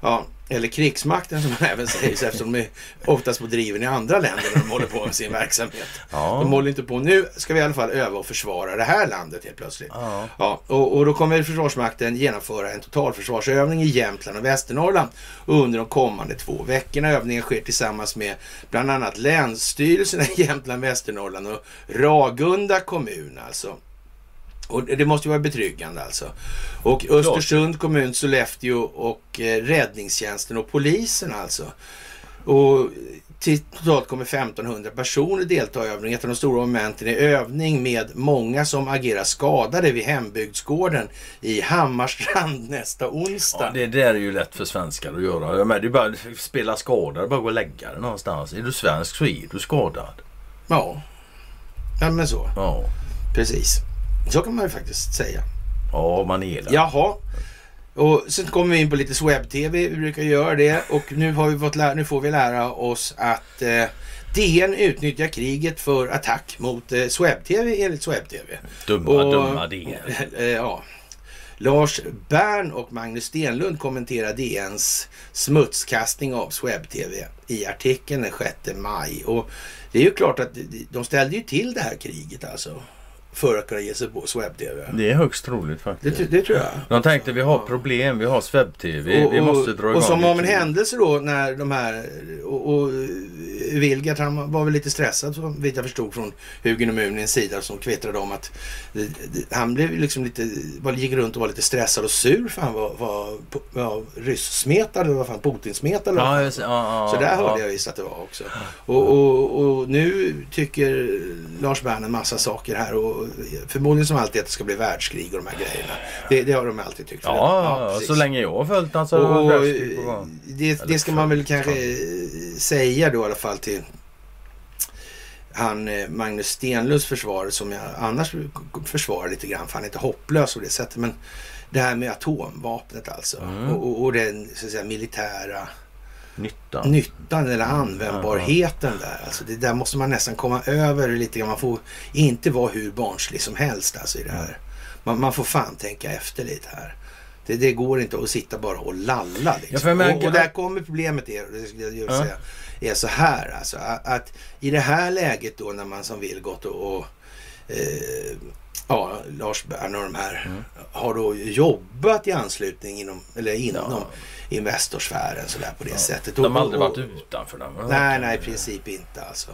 Ja, eller krigsmakten som man även säger eftersom de är oftast på driven i andra länder när de håller på med sin verksamhet. Ja. De håller inte på. Nu ska vi i alla fall öva och försvara det här landet helt plötsligt. Ja. Ja, och, och då kommer Försvarsmakten genomföra en totalförsvarsövning i Jämtland och Västernorrland under de kommande två veckorna. Övningen sker tillsammans med bland annat Länsstyrelserna i Jämtland, Västernorrland och Ragunda kommun alltså. Och det måste ju vara betryggande alltså. Och Östersund kommun, Sollefteå och eh, räddningstjänsten och polisen alltså. Och totalt kommer 1500 personer delta i övningen. Ett av de stora momenten är övning med många som agerar skadade vid hembygdsgården i Hammarstrand nästa onsdag. Ja, det där är ju lätt för svenskar att göra. Jag menar, det är bara att spela skadad, bara gå och lägga dig någonstans. Är du svensk så är du skadad. Ja. ja, men så. Ja, Precis. Så kan man ju faktiskt säga. ja man är det. Jaha. Och sen kommer vi in på lite swebb-tv. Vi brukar göra det. Och nu, har vi fått lära, nu får vi lära oss att eh, DN utnyttjar kriget för attack mot eh, swebb-tv enligt swebb-tv. Dumma, Och- dumma det. Eh, ja. Lars Bern och Magnus Stenlund kommenterar DNs smutskastning av swebb-tv i artikeln den 6 maj. Och det är ju klart att de ställde ju till det här kriget alltså. För att kunna ge sig på swebb-tv. Det är högst troligt Det, faktiskt. tr- det tror jag. De tänkte vi har problem, vi har swebb-tv, vi måste dra igång och som av en händelse då när de här och, och Vilgard han var väl lite stressad så vitt jag förstod från Hugin och Munins sida som kvittrade om att det, det, han blev liksom lite, gick runt och var lite stressad och sur för han var, var, var ryssmetad eller vad fan Putinsmetad Ja, just, ja, ja, Så där hörde ja. jag visst att det var också. Och, och, och nu tycker Lars Bern en massa saker här och förmodligen som alltid att det ska bli världskrig och de här grejerna. Det, det har de alltid tyckt. Ja, ja, så länge jag har följt han så Och, och, det det, ska man väl kanske säga då i alla fall till han eh, Magnus Stenlunds försvar som jag annars försvarar lite grann för han är inte hopplös på det sättet. Men det här med atomvapnet alltså Mm. och, och, och den så att säga, militära Nytta. nyttan eller användbarheten där. Alltså det där måste man nästan komma över lite grann. Man får inte vara hur barnslig som helst alltså i det här. Man, man får fan tänka efter lite här. Det, det går inte att sitta bara och lalla. Liksom. Ja, och, och där kommer problemet är, det skulle jag Ja. säga, är så här alltså. Att, att i det här läget då när man som vill gått och, och eh, ja, Lars Bern och de här Mm. har då jobbat i anslutning inom, eller inom Ja. Investorsfären sådär på det sättet. De har aldrig varit utanför den. Nej, nej, i princip inte alltså.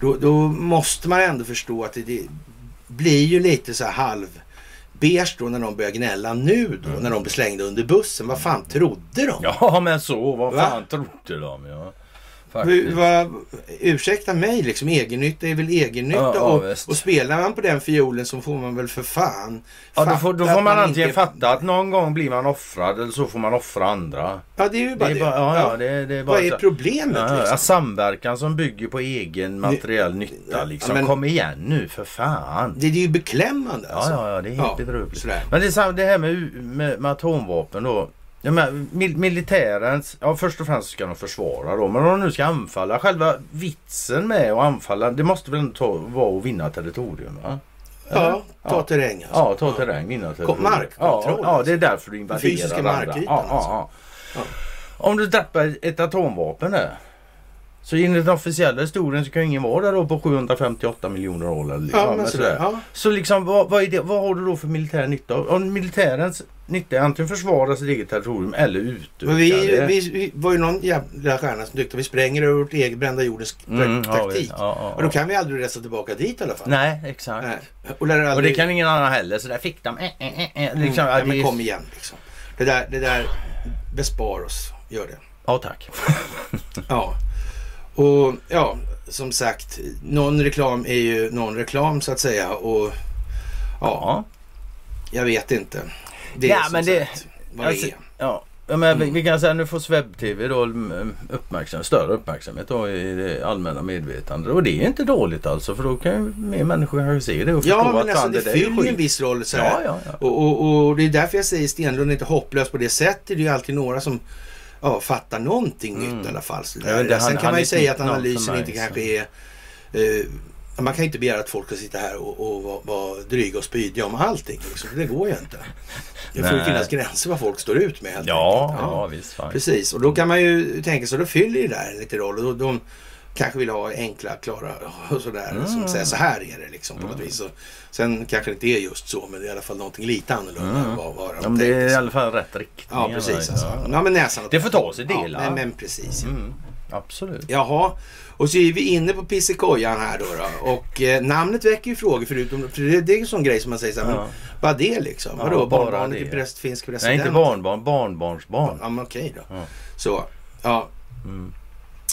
Då, då måste man ändå förstå att det, det blir ju lite så här halv beige då när de börjar gnälla nu då, när de blir slängda under bussen. Vad fan trodde de? Mm. Ja, men så. Vad Va? fan trodde de? Ja. Hur, vad, ursäkta mig, liksom egennytta är väl egennytta. Ja, ja, och, spelar man på den fiolen så får man väl för fan Ja, då får, då får att man antingen inte- fatta att någon gång blir man offrad eller så får man offra andra. Ja, det är ju Det bara är det. bara, ja, ja, det, det är bara Vad är problemet Ja, liksom? samverkan som bygger på egen materiell nytta Ja, liksom. men- Kom igen nu för fan. Det är ju beklämmande Ja, alltså. ja, ja, det är helt bedrövligt. Men det är det här med, med, med atomvapen då. Ja, men, mil, militärens, ja först och främst ska de försvara då. Men om de nu ska anfalla, själva vitsen med att anfalla, det måste väl ändå ta, vara att vinna territorium va? Ja, ta Ja. terräng alltså. Ja, ta terräng, vinna territorium. markkontroll, Ja, ja, det är därför du invaderar fysiska andra. ja, alltså. ja. Ja. Om du droppar ett atomvapen där. Så enligt den officiella historien så kan ingen vara där då på 758 miljoner år. Eller, Ja, men sådär. Ja. Så liksom vad, vad, det, vad har du då för militär nytta? Om militärens nytta är antingen försvara sitt eget territorium eller utöka Men vi, det. vi, vi var ju någon jävla stjärna som tyckte att vi spränger över vårt eget brända jordens Mm, ja, taktik. visst. ja, ja, Och då ja. kan vi aldrig resa tillbaka dit i alla fall. Nej, exakt. Nej. Och, lär Och aldrig... det kan ingen annan heller. Så där fick de... Eh, eh, eh, liksom, mm, ja, ja, men kom igen liksom. Det där, det där bespar oss. Gör det. Ja, tack. Ja. Och ja, som sagt, någon reklam är ju någon reklam så att säga. Och ja, Ja. jag vet inte. Det är Ja, som men det- sagt vad Alltså, det är. ja. Ja, men vi- vi kan säga nu får Swebb-TV då mm, uppmärksam, större uppmärksamhet då i det allmänna medvetandet. Och det är inte dåligt alltså för då kan ju mer människor kanske se det och förstå Ja, men att alltså det ju fyller en viss roll. Så. Ja, ja, ja. Och, och, och det är därför jag säger Stenlund är inte hopplös på det sättet. Det är ju alltid några som ja, fattar någonting nytt i alla fall. Så Mm. Ja, det- Sen han- kan han man ju säga att analysen inte så. kanske är... Eh, man kan inte begära att folk ska sitta här och, och vara vara dryga och spydiga om allting. Liksom. Det går ju inte. Det får ju Nej. finnas gränser vad folk står ut med. Helt Ja, enkelt. ja, visst. Fan. Precis, och då kan man ju tänka sig, då fyller ju det där en liten roll. Och då, de kanske vill ha enkla, klara och sådär. Mm. Som säger så här är det liksom på något vis. Och sen kanske det inte är just så, men det är i alla fall någonting lite annorlunda än vad, vad de Mm. Ja, men det är i sig. alla fall rätt riktning. Ja, precis. Alltså. Ja. Ja, men näsan Det får i håll. delar. Ja, men, men precis. ja. Mm, absolut. Jaha, och så är vi inne på pissekojan här då. då. Och eh, namnet väcker ju frågor förutom, för det, det är en sån grej som man säger så här, Ja. men vad det liksom? Ja, Vadå, barnbarnet till präst, finsk president? Nej, inte barnbarn, barnbarnsbarn. Ja, men okej då. Ja. Så, ja. Mm.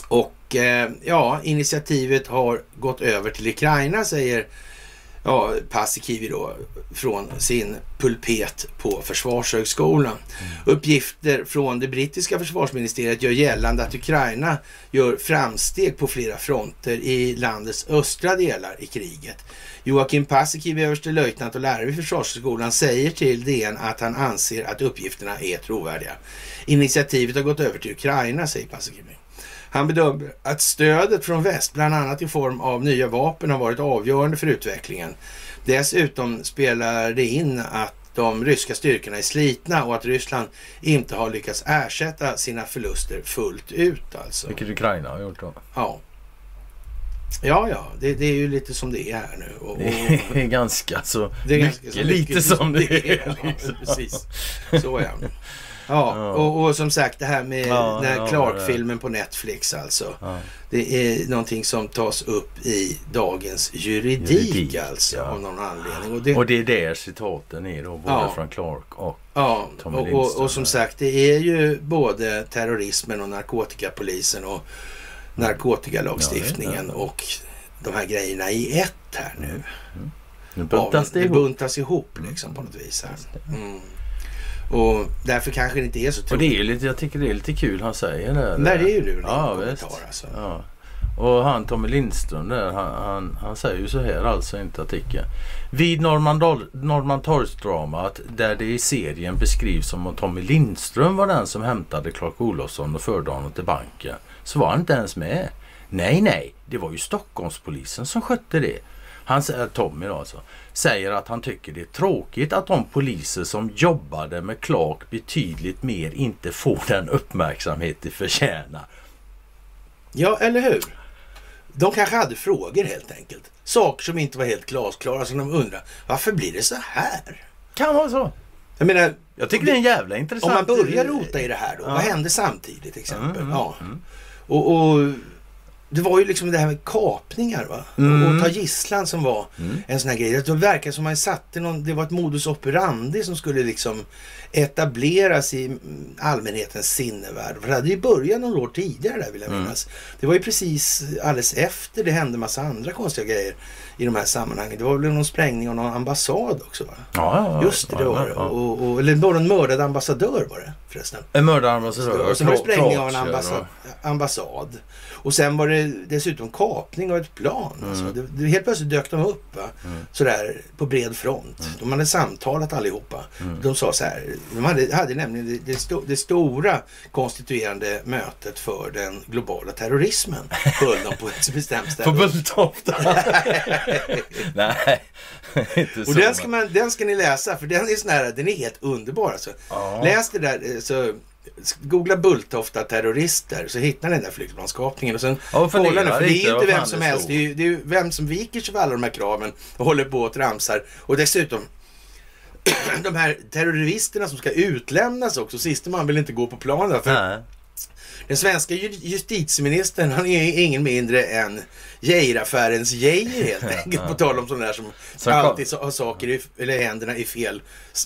Och eh, ja, initiativet har gått över till Ukraina säger ja, Paasikivi då från sin pulpet på Försvarshögskolan. Uppgifter från det brittiska försvarsministeriet gör gällande att Ukraina gör framsteg på flera fronter i landets östra delar i kriget. Joakim Paasikivi, överstelöjtnant och lärare vid Försvarshögskolan, säger till DN att han anser att uppgifterna är trovärdiga. Initiativet har gått över till Ukraina, säger Paasikivi. Han bedömer att stödet från väst, bland annat i form av nya vapen, har varit avgörande för utvecklingen. Dessutom spelar det in att de ryska styrkorna är slitna och att Ryssland inte har lyckats ersätta sina förluster fullt ut alltså. Vilket Ukraina har gjort då. Ja. Ja, ja, det, det är ju lite som det är här nu. Och, och, Det är ganska så det är mycket, ganska så lite mycket som det är. Ja, liksom. precis. Så ja. Ja, Ja. och, och som sagt det här med Ja, den här ja, Clark-filmen på Netflix alltså. Ja. Det är någonting som tas upp i dagens juridik, Juridik, alltså ja. av någon anledning. Och det, Och det är där citaten är då, både Ja. från Clark och... ja, Tommy och, och, och som sagt det är ju både terrorismen och narkotikapolisen och narkotikalagstiftningen och de här grejerna i ett här nu. Nu Ja, buntas det det ihop. buntas ihop liksom på något vis. Här. Mm. Och därför kanske det inte är så Och troligt. det är lite, jag tycker det är lite kul han säger det. Där är ju du din Ja, visst. alltså. Ja. Och han Tommy Lindström där, han, han, han säger ju så här alltså inte artikeln. Vid Norrmalmstorgsdramat där det i serien beskrivs som om Tommy Lindström var den som hämtade Clark Olofsson och förde honom till banken så var han inte ens med. Nej, nej, det var ju Stockholmspolisen som skötte det. Han säger, Tommy då alltså, säger att han tycker det är tråkigt att de poliser som jobbade med Clark betydligt mer inte får den uppmärksamhet de förtjänar. Ja, eller hur? De kanske hade frågor helt enkelt. Saker som inte var helt glasklara som de undrar varför blir det så här? Kan vara så. Jag menar, Jag tycker det är en jävla intressant... om man börjar rota i det här då, Ja. vad hände samtidigt exempel? Mm, mm, ja. mm. Och, och det var ju liksom det här med kapningar va? Mm. Och, och ta gisslan som var Mm. en sån här grej. Det verkar som man satte någon, det var ett modus operandi som skulle liksom etableras i mm, allmänhetens sinnevärld. För det hade ju börjat några år tidigare där vill jag Mm. minnas. Det var ju precis alldeles efter det hände massa andra konstiga grejer i de här sammanhangen. Det var väl någon sprängning av någon ambassad också va? Ja, ja, ja. Just det, det var det. Och, och, eller var en mördad ambassadör var det förresten. En mördarambassadör. Och sen var det sprängning av en ambassad, ambassad. Och sen var det dessutom kapning av ett plan. Alltså. Det, det, helt plötsligt dök de upp va? Mm. sådär på bred front. De hade samtalat allihopa. Mm. De sa så här, de hade, hade nämligen det, det, sto, det stora konstituerande mötet för den globala terrorismen. Höll de på ett bestämt På ställe. Bulltofta. Nej, inte så. Och den ska, man, den ska ni läsa för den är sån här, den är helt underbar alltså. Ja. Läs det där, eh, så googla Bulltofta terrorister så hittar ni den där flygplanskapningen och sen Ja, och kolla fundera nu, för det är ju inte vem som helst. Det är, ju, det är ju vem som viker sig för alla de här kraven och håller på och tramsar. Och dessutom de här terroristerna som ska utlämnas också. Siste man vill inte gå på planen. För Nej. den svenska ju- justitieministern, han är ingen mindre än Geijeraffärens Geijer helt enkelt. På tal om sådana där som Som alltid så- har saker i, eller händerna i fel,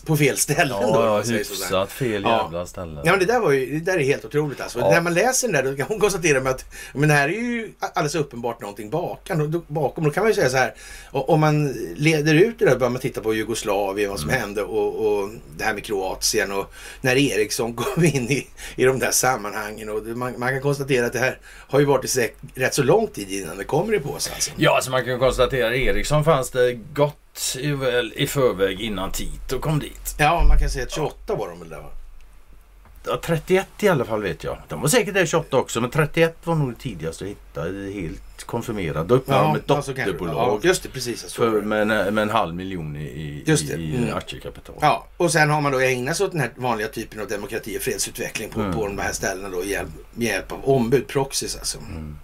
på fel ställen. då, Ja, man säger sådär. hyfsat fel Ja. jävla ställe. Ja men det där, var ju, det där är helt otroligt alltså. Ja. När man läser den där då kan hon konstatera med att men det här är ju alldeles uppenbart någonting bakom. Då, bakom. Då kan man ju säga så här. Om man leder ut det där börjar man titta på Jugoslavien, vad som Mm. hände och, och det här med Kroatien och när Eriksson kom in i, i de där sammanhangen. Och man, man kan konstatera att det här har ju varit i rätt så lång tid innan det kommer i påse alltså. Ja, så man kan konstatera Eriksson fanns det gott i, väl, i förväg innan Tito kom dit. Ja, man kan säga att 28 var de väl där va? Ja, 31 i alla fall vet jag. De var säkert där 28 också, men 31 var nog det tidigaste att hitta. Helt konfirmerat. Då öppnade de ett ja, så kanske det var. ja, dotterbolag just det, precis. för, med, en, med en halv miljon i, i, Just det. i Mm. aktiekapital. Ja, och sen har man då ägnat sig åt den här vanliga typen av demokrati och fredsutveckling på, Mm. på de här ställena då med hjälp, med hjälp av ombud, proxys alltså. Mm.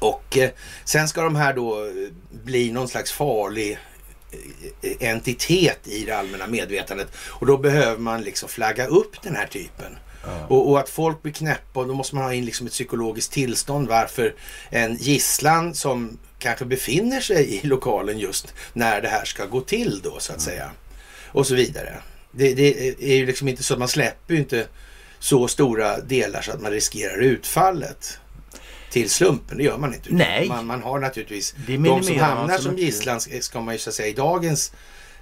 Och eh, sen ska de här då eh, bli någon slags farlig eh, entitet i det allmänna medvetandet. Och då behöver man liksom flagga upp den här typen. Ja. Och, och att folk blir knäppa och då måste man ha in liksom ett psykologiskt tillstånd varför en gisslan som kanske befinner sig i lokalen just när det här ska gå till då så att säga. Och så vidare. Det, det är ju liksom inte så att man släpper ju inte så stora delar så att man riskerar utfallet till slumpen. Det gör man inte. Nej. Man, man har naturligtvis de som hamnar som gisslan ska man ju så att säga i dagens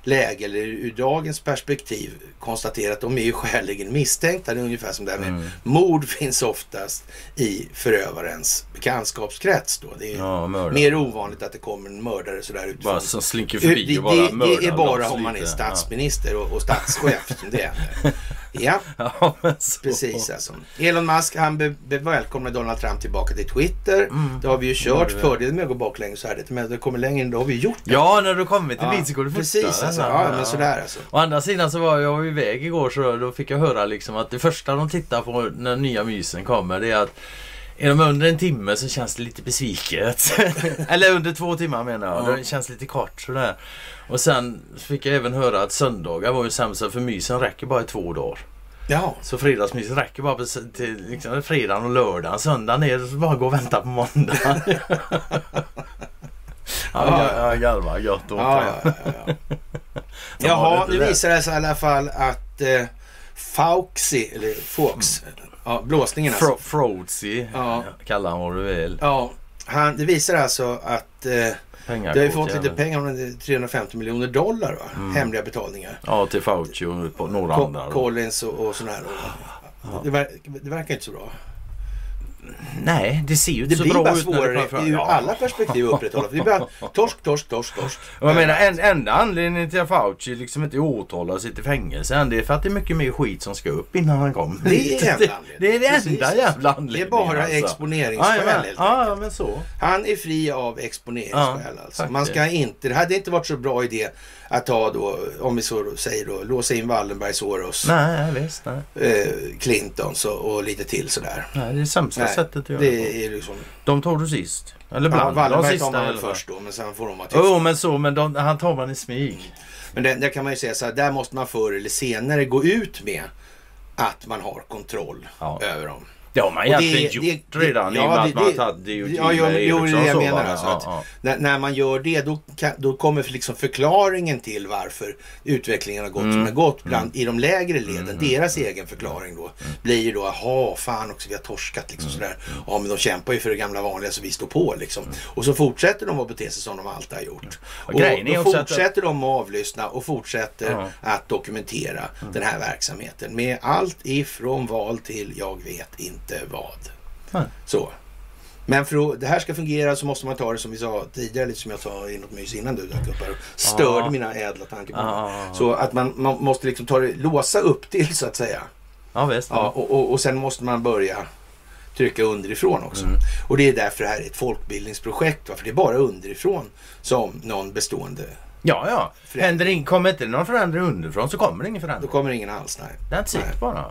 läge eller ur dagens perspektiv konstatera att de är ju skäligen misstänkta. Det är ungefär som det här med Mm. mord finns oftast i förövarens bekantskapskrets. Då. Det är Ja, mer ovanligt att det kommer en mördare sådär utifrån. Bara som slinker förbi det, och bara det, mördar det är bara om man är statsminister och, och statschef som det händer. Ja, Ja, så. precis alltså. Elon Musk han be, be välkomnar Donald Trump tillbaka till Twitter. Mm. Det har vi ju kört. Fördelen med att gå baklänges här, det men det kommer längre än det har vi gjort. det. Ja, när du kommer till Ja, bil så går det Precis fortare. alltså. Ja, men sådär alltså. Å andra sidan så var jag iväg igår så då fick jag höra liksom att det första de tittar på när nya mysen kommer det är att är de under en timme så känns det lite besviket. Eller under två timmar menar jag. Ja. Det känns lite kort sådär. Och sen fick jag även höra att söndagar var ju sämsta för mysen räcker bara i två dagar. Ja, Så fredagsmysen räcker bara till liksom, fredagen och lördagen. Söndagen är det bara gå och vänta på måndagen. jag garvar gött åt ja, det. ja, ja, ja. De har Jaha, nu visar det sig i alla fall att eh, Fauxi, eller Fawkes, ja, blåsningen alltså. Fro Frozy Ja. kallar han vad du vill. Ja, han, det visar alltså att eh, Pengar det har ju fått lite pengar, men det är 350 miljoner dollar va? Mm. Hemliga betalningar. Ja, till Fauci och några Co- andra. Collins och, och sådär. Och, det, ver, det verkar inte så bra. Nej, det ser ju inte Det så blir bra bara ut det svårare kommer fram. ur Ja. alla perspektiv att upprätthålla. Det blir bara torsk, torsk, torsk, torsk. Jag menar, en, enda anledningen till att Fauci liksom inte är åtalad och sitter i fängelse än, det är för att det är mycket mer skit som ska upp innan han kommer. Det är enda det, anledningen. det är det Precis. enda jävla Det anledningen. är bara alltså. exponeringsskäl Ja, helt ja, men så. Han är fri av exponeringsskäl Ja, alltså. Man ska inte, det hade inte varit så bra idé att ta då, om vi så säger då, låsa in Wallenberg, Soros, Nej, visst. Nej. eh, Clintons och, och lite till sådär. nej, det är sämsta Nej, sättet att göra det är liksom. De tar du sist. Eller ja, bland de Wallenberg tar sista man väl alla fall. först då, men sen får de vara tysta. Jo, men så. Men de, han tar man i smyg. Men det, där kan man ju säga så här, där måste man förr eller senare gå ut med att man har kontroll Ja. över dem. Det har man Och egentligen det- gjort det- redan ja, i och med att man har det- tagit det och Ja, jo, det jag menar alltså, Ja, ja. När, när man gör det då, kan, då kommer liksom förklaringen till varför utvecklingen har gått Mm. som den gått bland, i de lägre leden. Deras egen förklaring då blir ju då, jaha, fan också vi har torskat liksom Mm. sådär. Ja men de kämpar ju för det gamla vanliga så vi står på liksom. Och så fortsätter de att bete sig som de alltid har gjort. Och, är då också att- fortsätter de att avlyssna och fortsätter Ja. att dokumentera den här verksamheten. Med allt ifrån val till jag vet inte vad. Nej. Så. Men för att det här ska fungera så måste man ta det som vi sa tidigare, lite som jag sa i något mys innan du dök upp här och störde Ja. mina ädla tankebanor. Ja, ja. Så att man, man måste liksom ta det, låsa upp till så att säga. Ja, visst. Ja, och, och, och sen måste man börja trycka underifrån också. Mm. Och det är därför det här är ett folkbildningsprojekt. Va? För det är bara underifrån som någon bestående, Ja, ja. Förändring. Händer in, kommer inte någon förändring underifrån så kommer det ingen då förändring. kommer ingen alls. Nej. That's Nej. it bara.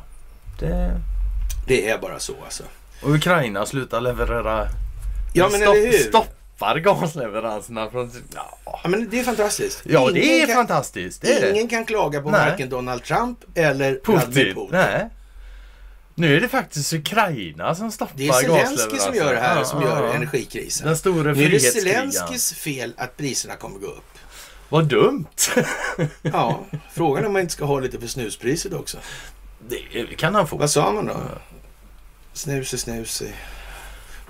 Det... Det är bara så alltså. Och Ukraina slutar leverera... Ja men Stopp- eller hur? Stoppar gasleveranserna från... Ja, Ja, men det är fantastiskt. ja det Ingen är kan, fantastiskt. Det är Ingen det. kan klaga på Nej. varken Donald Trump eller Putin. Putin. Nej. Nu är det faktiskt Ukraina som stoppar Det är Zelensky gasleveranserna. som gör det här, Ja, som gör ja. energikrisen. Den stora Nu är det. Zelenskys fel att priserna kommer gå upp. Vad dumt! Ja, frågan är om man inte ska ha lite för snuspriset också. Det kan han få. Vad sa man då? Snus är snus i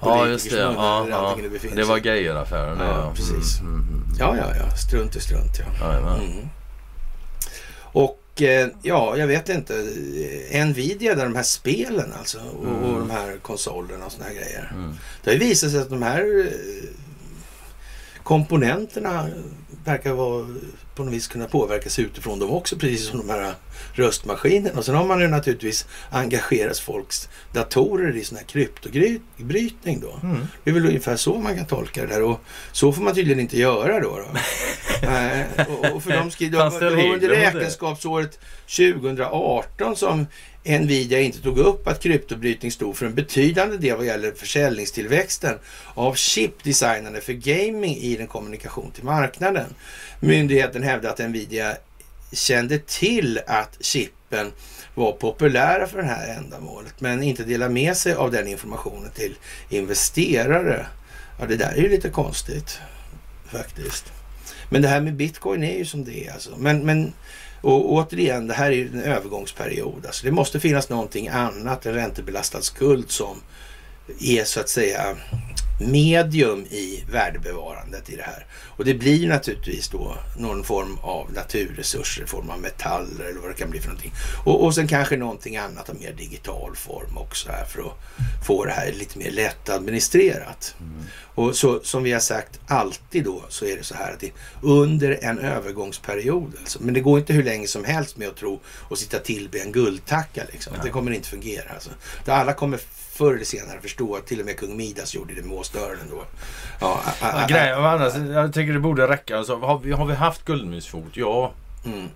Ja, just det. Ja, ja. det Det var. Geijeraffären. det, Ja, precis. Mm, mm, mm. Ja, ja, ja. Strunt är strunt, ja. Mm. Och eh, ja, jag vet inte. Nvidia, där de här spelen alltså och, och de här konsolerna och såna här grejer. Mm. Det har ju visat sig att de här eh, komponenterna verkar vara på något vis kunna påverkas utifrån dem också, precis som de här röstmaskinerna. Och sen har man ju naturligtvis engagerat folks datorer i sån här kryptobrytning då. Mm. Det är väl ungefär så man kan tolka det där och så får man tydligen inte göra då. då. Nej, och, och för de skriver, det var under räkenskapsåret 2018 som Nvidia inte tog upp att kryptobrytning stod för en betydande del vad gäller försäljningstillväxten av chip designade för gaming i den kommunikation till marknaden. Myndigheten hävdade att Nvidia kände till att chippen var populära för det här ändamålet men inte delade med sig av den informationen till investerare. Ja, det där är ju lite konstigt faktiskt. Men det här med bitcoin är ju som det är alltså. Men, men och återigen, det här är en övergångsperiod. Alltså det måste finnas någonting annat än räntebelastad skuld som är så att säga medium i värdebevarandet i det här. Och det blir naturligtvis då någon form av naturresurser i form av metaller eller vad det kan bli för någonting. Och, och sen kanske någonting annat av mer digital form också här för att få det här lite mer lättadministrerat. Och så, som vi har sagt alltid då så är det så här att det är under en övergångsperiod. Alltså. Men det går inte hur länge som helst med att tro och sitta till med en guldtacka. Liksom. Det kommer inte fungera. Alltså. Alla kommer förr eller senare förstå att till och med kung Midas gjorde det med åsdörren då. Ja, Ja, grejen, annars, jag tycker det borde räcka. Alltså, har, vi, har vi haft guldmynsfot? Ja. mm.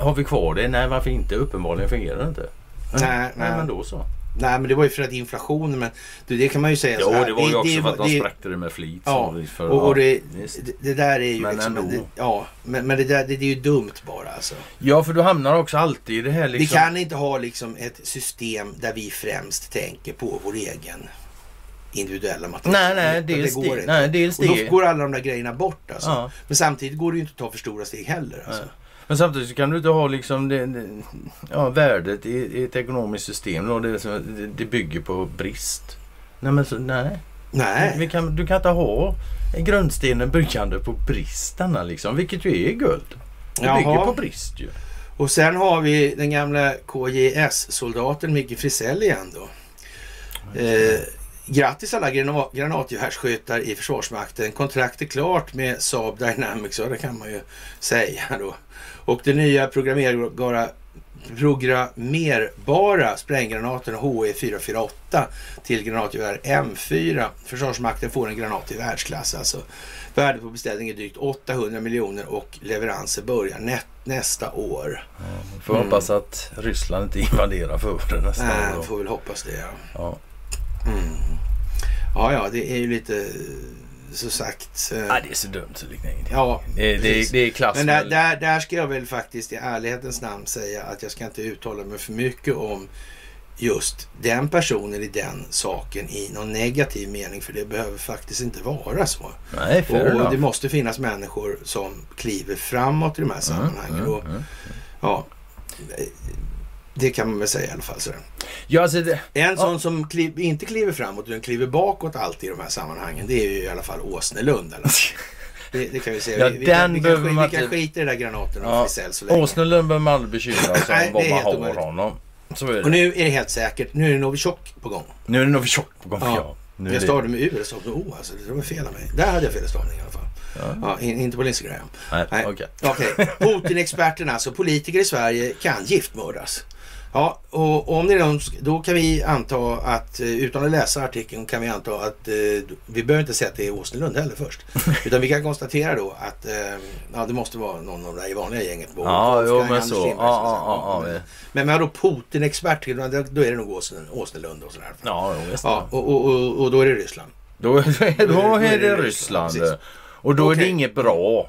Har vi kvar det? Nej, varför inte? Uppenbarligen fungerar det inte. Nej, Nej, nej. men då så. Nej, men det var ju för att inflationen, men det, det kan man ju säga Jo, så här. det var ju också för att de det- spräckte det med flit. Ja, för, och, och det, det, det där är ju Men liksom... ändå. Det, ja, men, men det där det, det är ju dumt bara alltså. ja, för du hamnar också alltid i det här liksom. Vi kan inte ha liksom ett system där vi främst tänker på vår egen individuella material. Nej, nej, Det dels går det. inte. Nej, dels Och då det. går alla de där grejerna bort alltså. Ja. Men samtidigt går det ju inte att ta för stora steg heller. Alltså. Nej. Men samtidigt kan du inte ha liksom det, det, ja, värdet i, i ett ekonomiskt system. Då, det, det, bygger på brist. Nej, men så, nej. Nej. Kan, du kan inte ha grundstenen byggande på bristerna liksom. Vilket ju är guld. Det Jaha. bygger på brist ju. Och sen har vi den gamla KJS-soldaten Micke Frisell igen då. Eh, grattis alla grana- granatgevärsskyttar i Försvarsmakten. Kontrakt är klart med Saab Dynamics, ja det kan man ju säga då. Och det nya programmerbara, programmerbara spränggranaten HE 448 till granatgevär M4. Försvarsmakten får en granat i världsklass alltså. Värdet på beställning är drygt 800 miljoner och leveranser börjar nä- nästa år. Får Mm. hoppas att Ryssland inte invaderar för nästa Nej, år. då. får väl hoppas det ja. Ja. Mm. Ja, ja, det är ju lite så sagt. eh, Nej, det är så dumt så det. Ja, Det, det, det är klass Men där, där, där ska jag väl faktiskt i ärlighetens namn säga att jag ska inte uttala mig för mycket om just den personen i den saken i någon negativ mening. För det behöver faktiskt inte vara så. Nej, Och enough. det måste finnas människor som kliver framåt i de här sammanhangen. Mm, Och, mm, mm. ja, det kan man väl säga i alla fall. Sådär. Ja, alltså det, En sån som kliv, inte kliver framåt utan kliver bakåt alltid i de här sammanhangen. Det är ju i alla fall Åsnelund. Eller? Det, det kan vi säga. Ja, vi, vi, den vi, kan, vi kan skita i det där granaten och Ja. Så länge. Åsnelund behöver man aldrig bekymra sig om vad man har omöjligt. honom. Så är det. Och nu är det helt säkert. Nu är det Novichok på gång. Nu är det tjockt på gång. Ja. Ja. Nu Jag stavade med U eller stavade med O. Alltså, det var fel av mig. Där hade jag fel stavning i alla fall. Ja. Ja, in, inte på Instagram. Nej, okej. Okej, Putin-experterna, alltså politiker i Sverige kan giftmördas. Ja, och om det är någon, då kan vi anta att, eh, utan att läsa artikeln, kan vi anta att eh, vi behöver inte säga att det är Åsnelund heller först. Utan vi kan konstatera då att eh, ja, det måste vara någon av de där i vanliga gänget. Ja, jo, men Anders så. Lindberg, Ja, ja, ja, men-. Men då Putin-expert, då då är det nog Åsne- Åsnelund och sådär. Ja, jo, visst. Ja, och, och, och, och då är det Ryssland. Då, då är det Ryssland. Och då är det inget bra.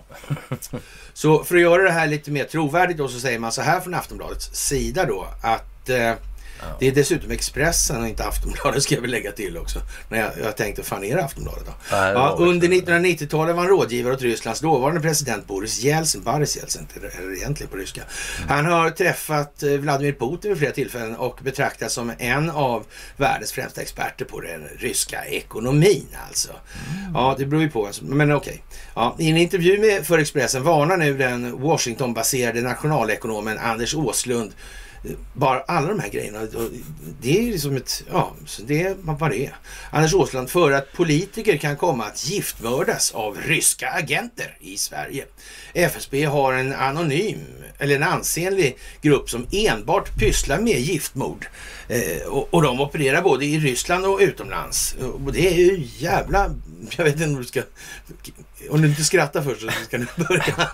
Så för att göra det här lite mer trovärdigt då så säger man så här från Aftonbladets sida då att eh, eh, Det är dessutom Expressen och inte Aftonbladet ska jag väl lägga till också. När jag, jag tänkte, fan är det Aftonbladet då? Nej, det ja, under verkligen 1990-talet var han rådgivare åt Rysslands dåvarande president Boris Jeltsin. Boris Jeltsin det egentligen på ryska. Han har träffat eh, Vladimir Putin vid flera tillfällen och betraktas som en av världens främsta experter på den ryska ekonomin alltså. Ja, det beror ju på. Alltså. Men okej. Ja, I en intervju med, för Expressen varnar nu den Washington-baserade nationalekonomen Anders Åslund Eh, bara alla de här grejerna. Det är liksom ett, ja, så det är vad det är. Anders Åsland, för att politiker kan komma att giftmördas av ryska agenter i Sverige. FSB har en anonym, eller en ansenlig grupp som enbart pysslar med giftmord. Eh, och, och de opererar både i Ryssland och utomlands. Och det är ju jävla, jag vet inte om du ska, om du inte skrattar först så ska du börja.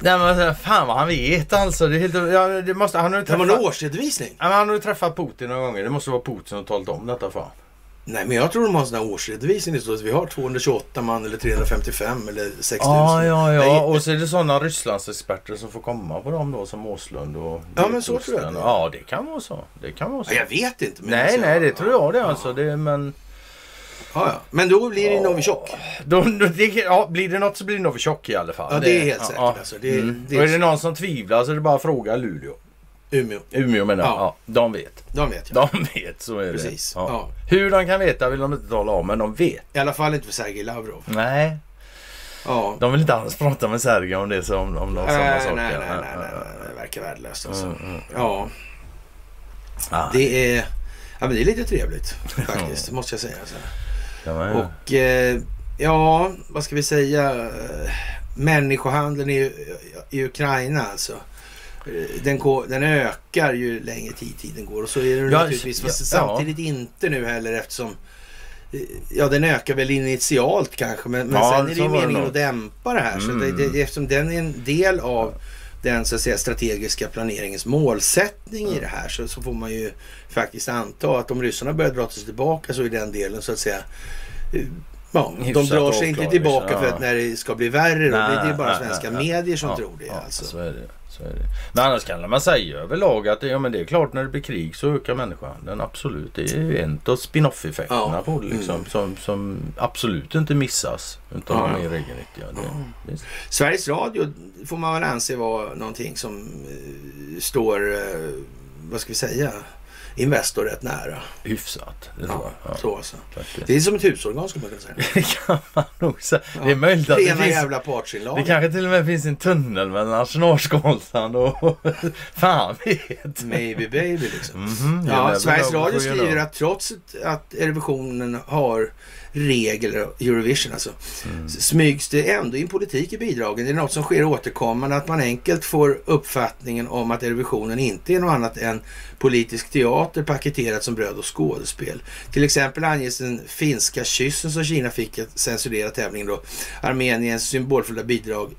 Nej men fan vad han vet alltså. Det är helt, ja, det måste, han har ju Det var träffat, en årsredovisning. han har ju träffat Putin några gånger. Det måste vara Putin som talat om detta för honom. Nej, men jag tror de har en sån här årsredovisning. Står att vi har 228 man eller 355 eller 6000. Ja, ja, ja. Nej, Och så är det sådana Rysslandsexperter som får komma på dem då som Åslund och Ja, men så tror jag det. Ja, det kan vara så. Det kan vara så. Ja, jag vet inte. Nej, alltså, nej, det ja, tror jag det ja, alltså. Det, men Ja, ja. Men då blir det Novichok. då, då, det, ja, blir det något så blir det Novichok i alla fall. Ja, det är helt säkert, alltså. Det- mm. det- Och är det någon som tvivlar så är det bara att fråga Luleå. Umeå. Umeå menar jag. Ja. Ja. de vet. De vet jag. De vet, så är Precis. det. Ja. Ja. Hur de kan veta vill de inte tala om, men de vet. I alla fall inte för Sergej Lavrov. Nej, Ja. de vill inte alls prata med Sergej om det som om någon sådana Nej, saker. nej, nej, nej, nej, det verkar värdelöst alltså. Mm, mm. Ja, Ja, det är, ja, men det är lite trevligt faktiskt, måste jag säga. Så. kan man göra. Och eh, ja, vad ska vi säga? Människohandeln i, i Ukraina alltså. Eh, Den, går, den ökar ju längre tid tiden går och så är det Ja, naturligtvis. ja, Fast ja. samtidigt inte nu heller eftersom eh, Ja, den ökar väl initialt kanske men, men sen är det så ju det meningen nog. att dämpa det här. Så Mm. det, det, eftersom den är en del av den så att säga, strategiska planeringens målsättning i det här så, så får man ju faktiskt anta att om ryssarna börjar dra sig tillbaka så är den delen så att säga eh, Ja, de drar sig inte avklarad, tillbaka liksom, för ja. att när det ska bli värre då, det, det är bara Nej, svenska nej, nej. medier som Ja, tror det. ja, alltså. Så är det. Så är det. Men annars kan man säga överlag att ja, men det är klart när det blir krig så ökar människohandeln absolut. Det är ju en av spin-off-effekterna Ja. på det liksom, Mm. som, som absolut inte missas. Utan Ja. de. Det, visst. Sveriges Radio får man väl anse vara någonting som eh, står, eh, vad ska vi säga, Investor rätt nära. Hyfsat. Det Ja. Ja, så alltså. faktiskt. Det är som ett husorgan skulle man kunna säga. Det kan man nog säga. Det är möjligt att det Rena finns jävla partsinlag. Det kanske till och med finns en tunnel mellan Arsenalskolsand och... Fan vet. Maybe baby liksom. Mhm, Ja, you Sveriges. Radio skriver att trots att Eurovisionen har regler, Eurovision alltså, Mm. smygs det ändå in politik i bidragen. Det är något som sker återkommande, att man enkelt får uppfattningen om att Eurovisionen inte är något annat än politisk teater paketerat som bröd och skådespel. Till exempel anges den finska kyssen som Kina fick att censurera tävlingen då, Armeniens symbolfulla bidrag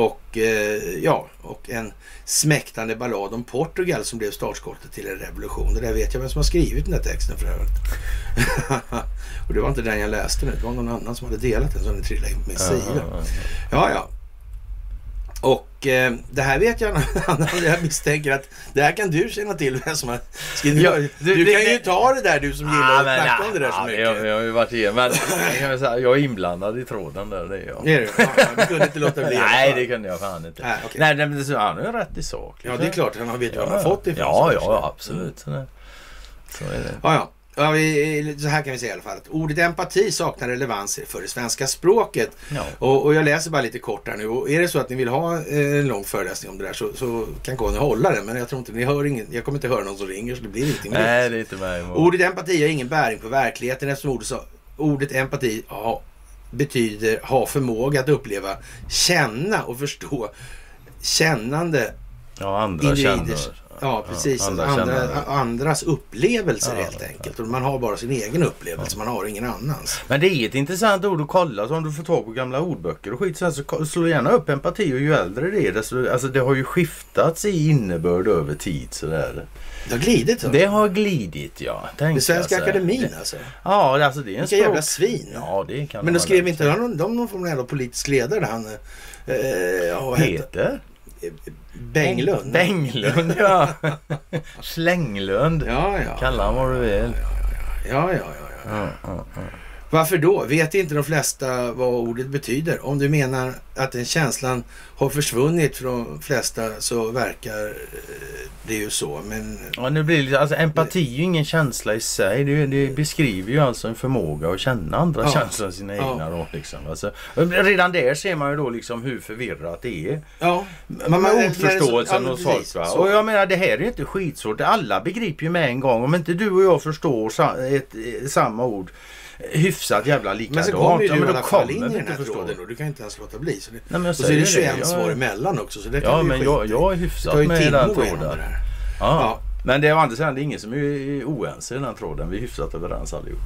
och eh, ja, och en smäktande ballad om Portugal som blev startskottet till en revolution. Det där vet jag vem som har skrivit den där texten för övrigt. och det var inte den jag läste nu. Det var någon annan som hade delat den så den trillade in på min sida. ja, ja. Och eh, det här vet jag, jag misstänker att det här kan du känna till vem som har skrivit. Ja, du, du- kan det- ju ta det där du som gillar Ah, att snacka om det där så mycket. Jag, jag har ju varit igenom. Men jag, är inblandad i tråden där. Det är jag. Är du? Ja, du kunde inte låta bli. Nej, det kunde jag fan inte. Nej, okej. Nej, men det, han har ju rätt i sak. Ja, det är klart. Han vet ju Ja, han har fått ifrån. Ja, så ja, absolut. Så, det, så är det. Ja, ja. Ja, vi, så här kan vi säga i alla fall. Att ordet empati saknar relevans för det svenska språket. Ja. Och, och jag läser bara lite kort här nu. Och är det så att ni vill ha eh, en lång föreläsning om det där så, så kan Conny hålla den. Men jag tror inte ni hör ingen. Jag kommer inte höra någon som ringer så det blir ingenting. Nej, det är inte mig. Ordet empati har ingen bäring på verkligheten eftersom ordet, så, ordet empati ja, betyder ha förmåga att uppleva, känna och förstå kännande Ja, andra individers, känner. Ja precis, andra andra andras upplevelser Ja, helt enkelt. Och man har bara sin egen upplevelse, man har ingen annans. Men det är ett intressant ord att kolla. Så om du får tag på gamla ordböcker och skit så, så slå gärna upp empati. Och ju äldre det är desto, alltså det har ju skiftats i innebörd över tid sådär. Det har glidit. så. Det har glidit ja. Tänk Det Svenska alltså. akademin alltså. Ja, alltså det är en Vilka jävla språk... svin. Ja, det kan Men de skrev inte de någon, någon form av jävla politisk ledare han... Eh, ja, Bänglund. Bänglund, ja. Slänglund. Ja, ja. Kalla han vad du vill. Ja, ja, ja. ja. Ja, ja, ja. Varför då? Vet inte de flesta vad ordet betyder? Om du menar att den känslan har försvunnit från de flesta så verkar eh, det ju så. Men Ja, nu blir det, alltså, empati är ju ingen känsla i sig. Det, det beskriver ju alltså en förmåga att känna andra Ja. känslor än sina Ja. egna. Då, liksom. alltså, redan där ser man ju då liksom hur förvirrat det är. ja, Med men- men- ordförståelsen ja, hos folk. Va? Så. Och jag menar det här är ju inte skitsvårt. Alla begriper ju med en gång. Om inte du och jag förstår sa, ett, eh, samma ord hyfsat jävla likadant. Men så kommer ju ja, du i men då alla fall in i den här tråden och du kan inte ens låta bli. Så det, Nej, och så är det säger 21 det. svar emellan också. Så det Ja men jag, i. jag är hyfsat med timme den tråden. Ja. Ja. Men det är å andra sidan det är ingen som är oense i den här tråden. Vi är hyfsat överens allihop.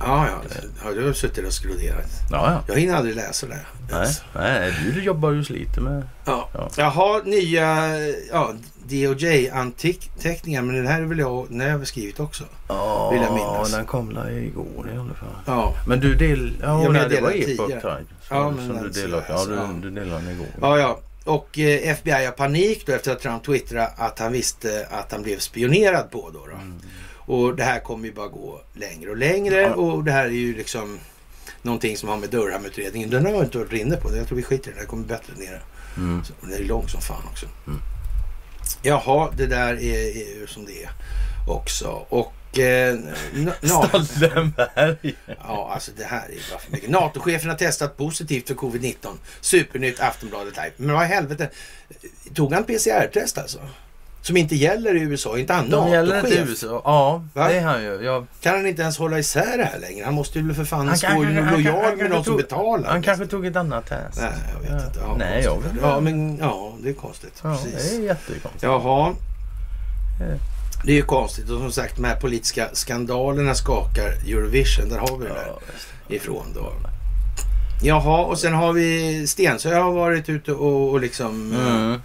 Ja, ja. ja du har suttit och skroderat. Ja, ja. Jag hinner aldrig läsa det. Nej, nej du, du jobbar ju och sliter med... Ja. Ja. Jaha, nya ja, DOJ-anteckningar. Men den här är väl jag, den har jag skrivit också. Ja, Vill jag minnas. den kom la igår i alla fall. Ja, Men du del... Ja, men jag nej, det var Epoch. Times. Ja, men som du delade. Ja, du, du delade den igår. ja. ja. Och eh, FBI har panik då efter att Trump twittrade att han visste att han blev spionerad på då. då. Mm. Och det här kommer ju bara gå längre och längre. Ja. Och det här är ju liksom någonting som har med Durham-utredningen. Den har jag inte varit inne på. Jag tror vi skiter i det. Det kommer bättre nere. Mm. Så, den är lång som fan också. Mm. Jaha, det där är, är som det är också. Och... Eh, Stallenberg. ja, alltså det här är bara för mycket. NATO-chefen har testat positivt för covid-19. Supernytt Aftonbladet Live. Men vad i helvete. Tog han PCR-test alltså? Som inte gäller i USA, inte han De gäller inte i? USA. Ja, Va? det är han ju. Jag, Kan han inte ens hålla isär det här längre? Han måste ju för fan Han stå kan- han- han- han- lojal han med de som betalar. han kanske tog ett annat test. Nej, jag vet Ja. inte. Ja, Nej, jag vet Ja, men ja, det är konstigt. Ja, Precis. det är jättekonstigt. Jaha. Eh. Det är ju konstigt och som sagt de här politiska skandalerna skakar Eurovision. Där har vi det där Ja, ifrån då. Jaha, och sen har vi Stensö har varit ute och, och liksom eh, Mm.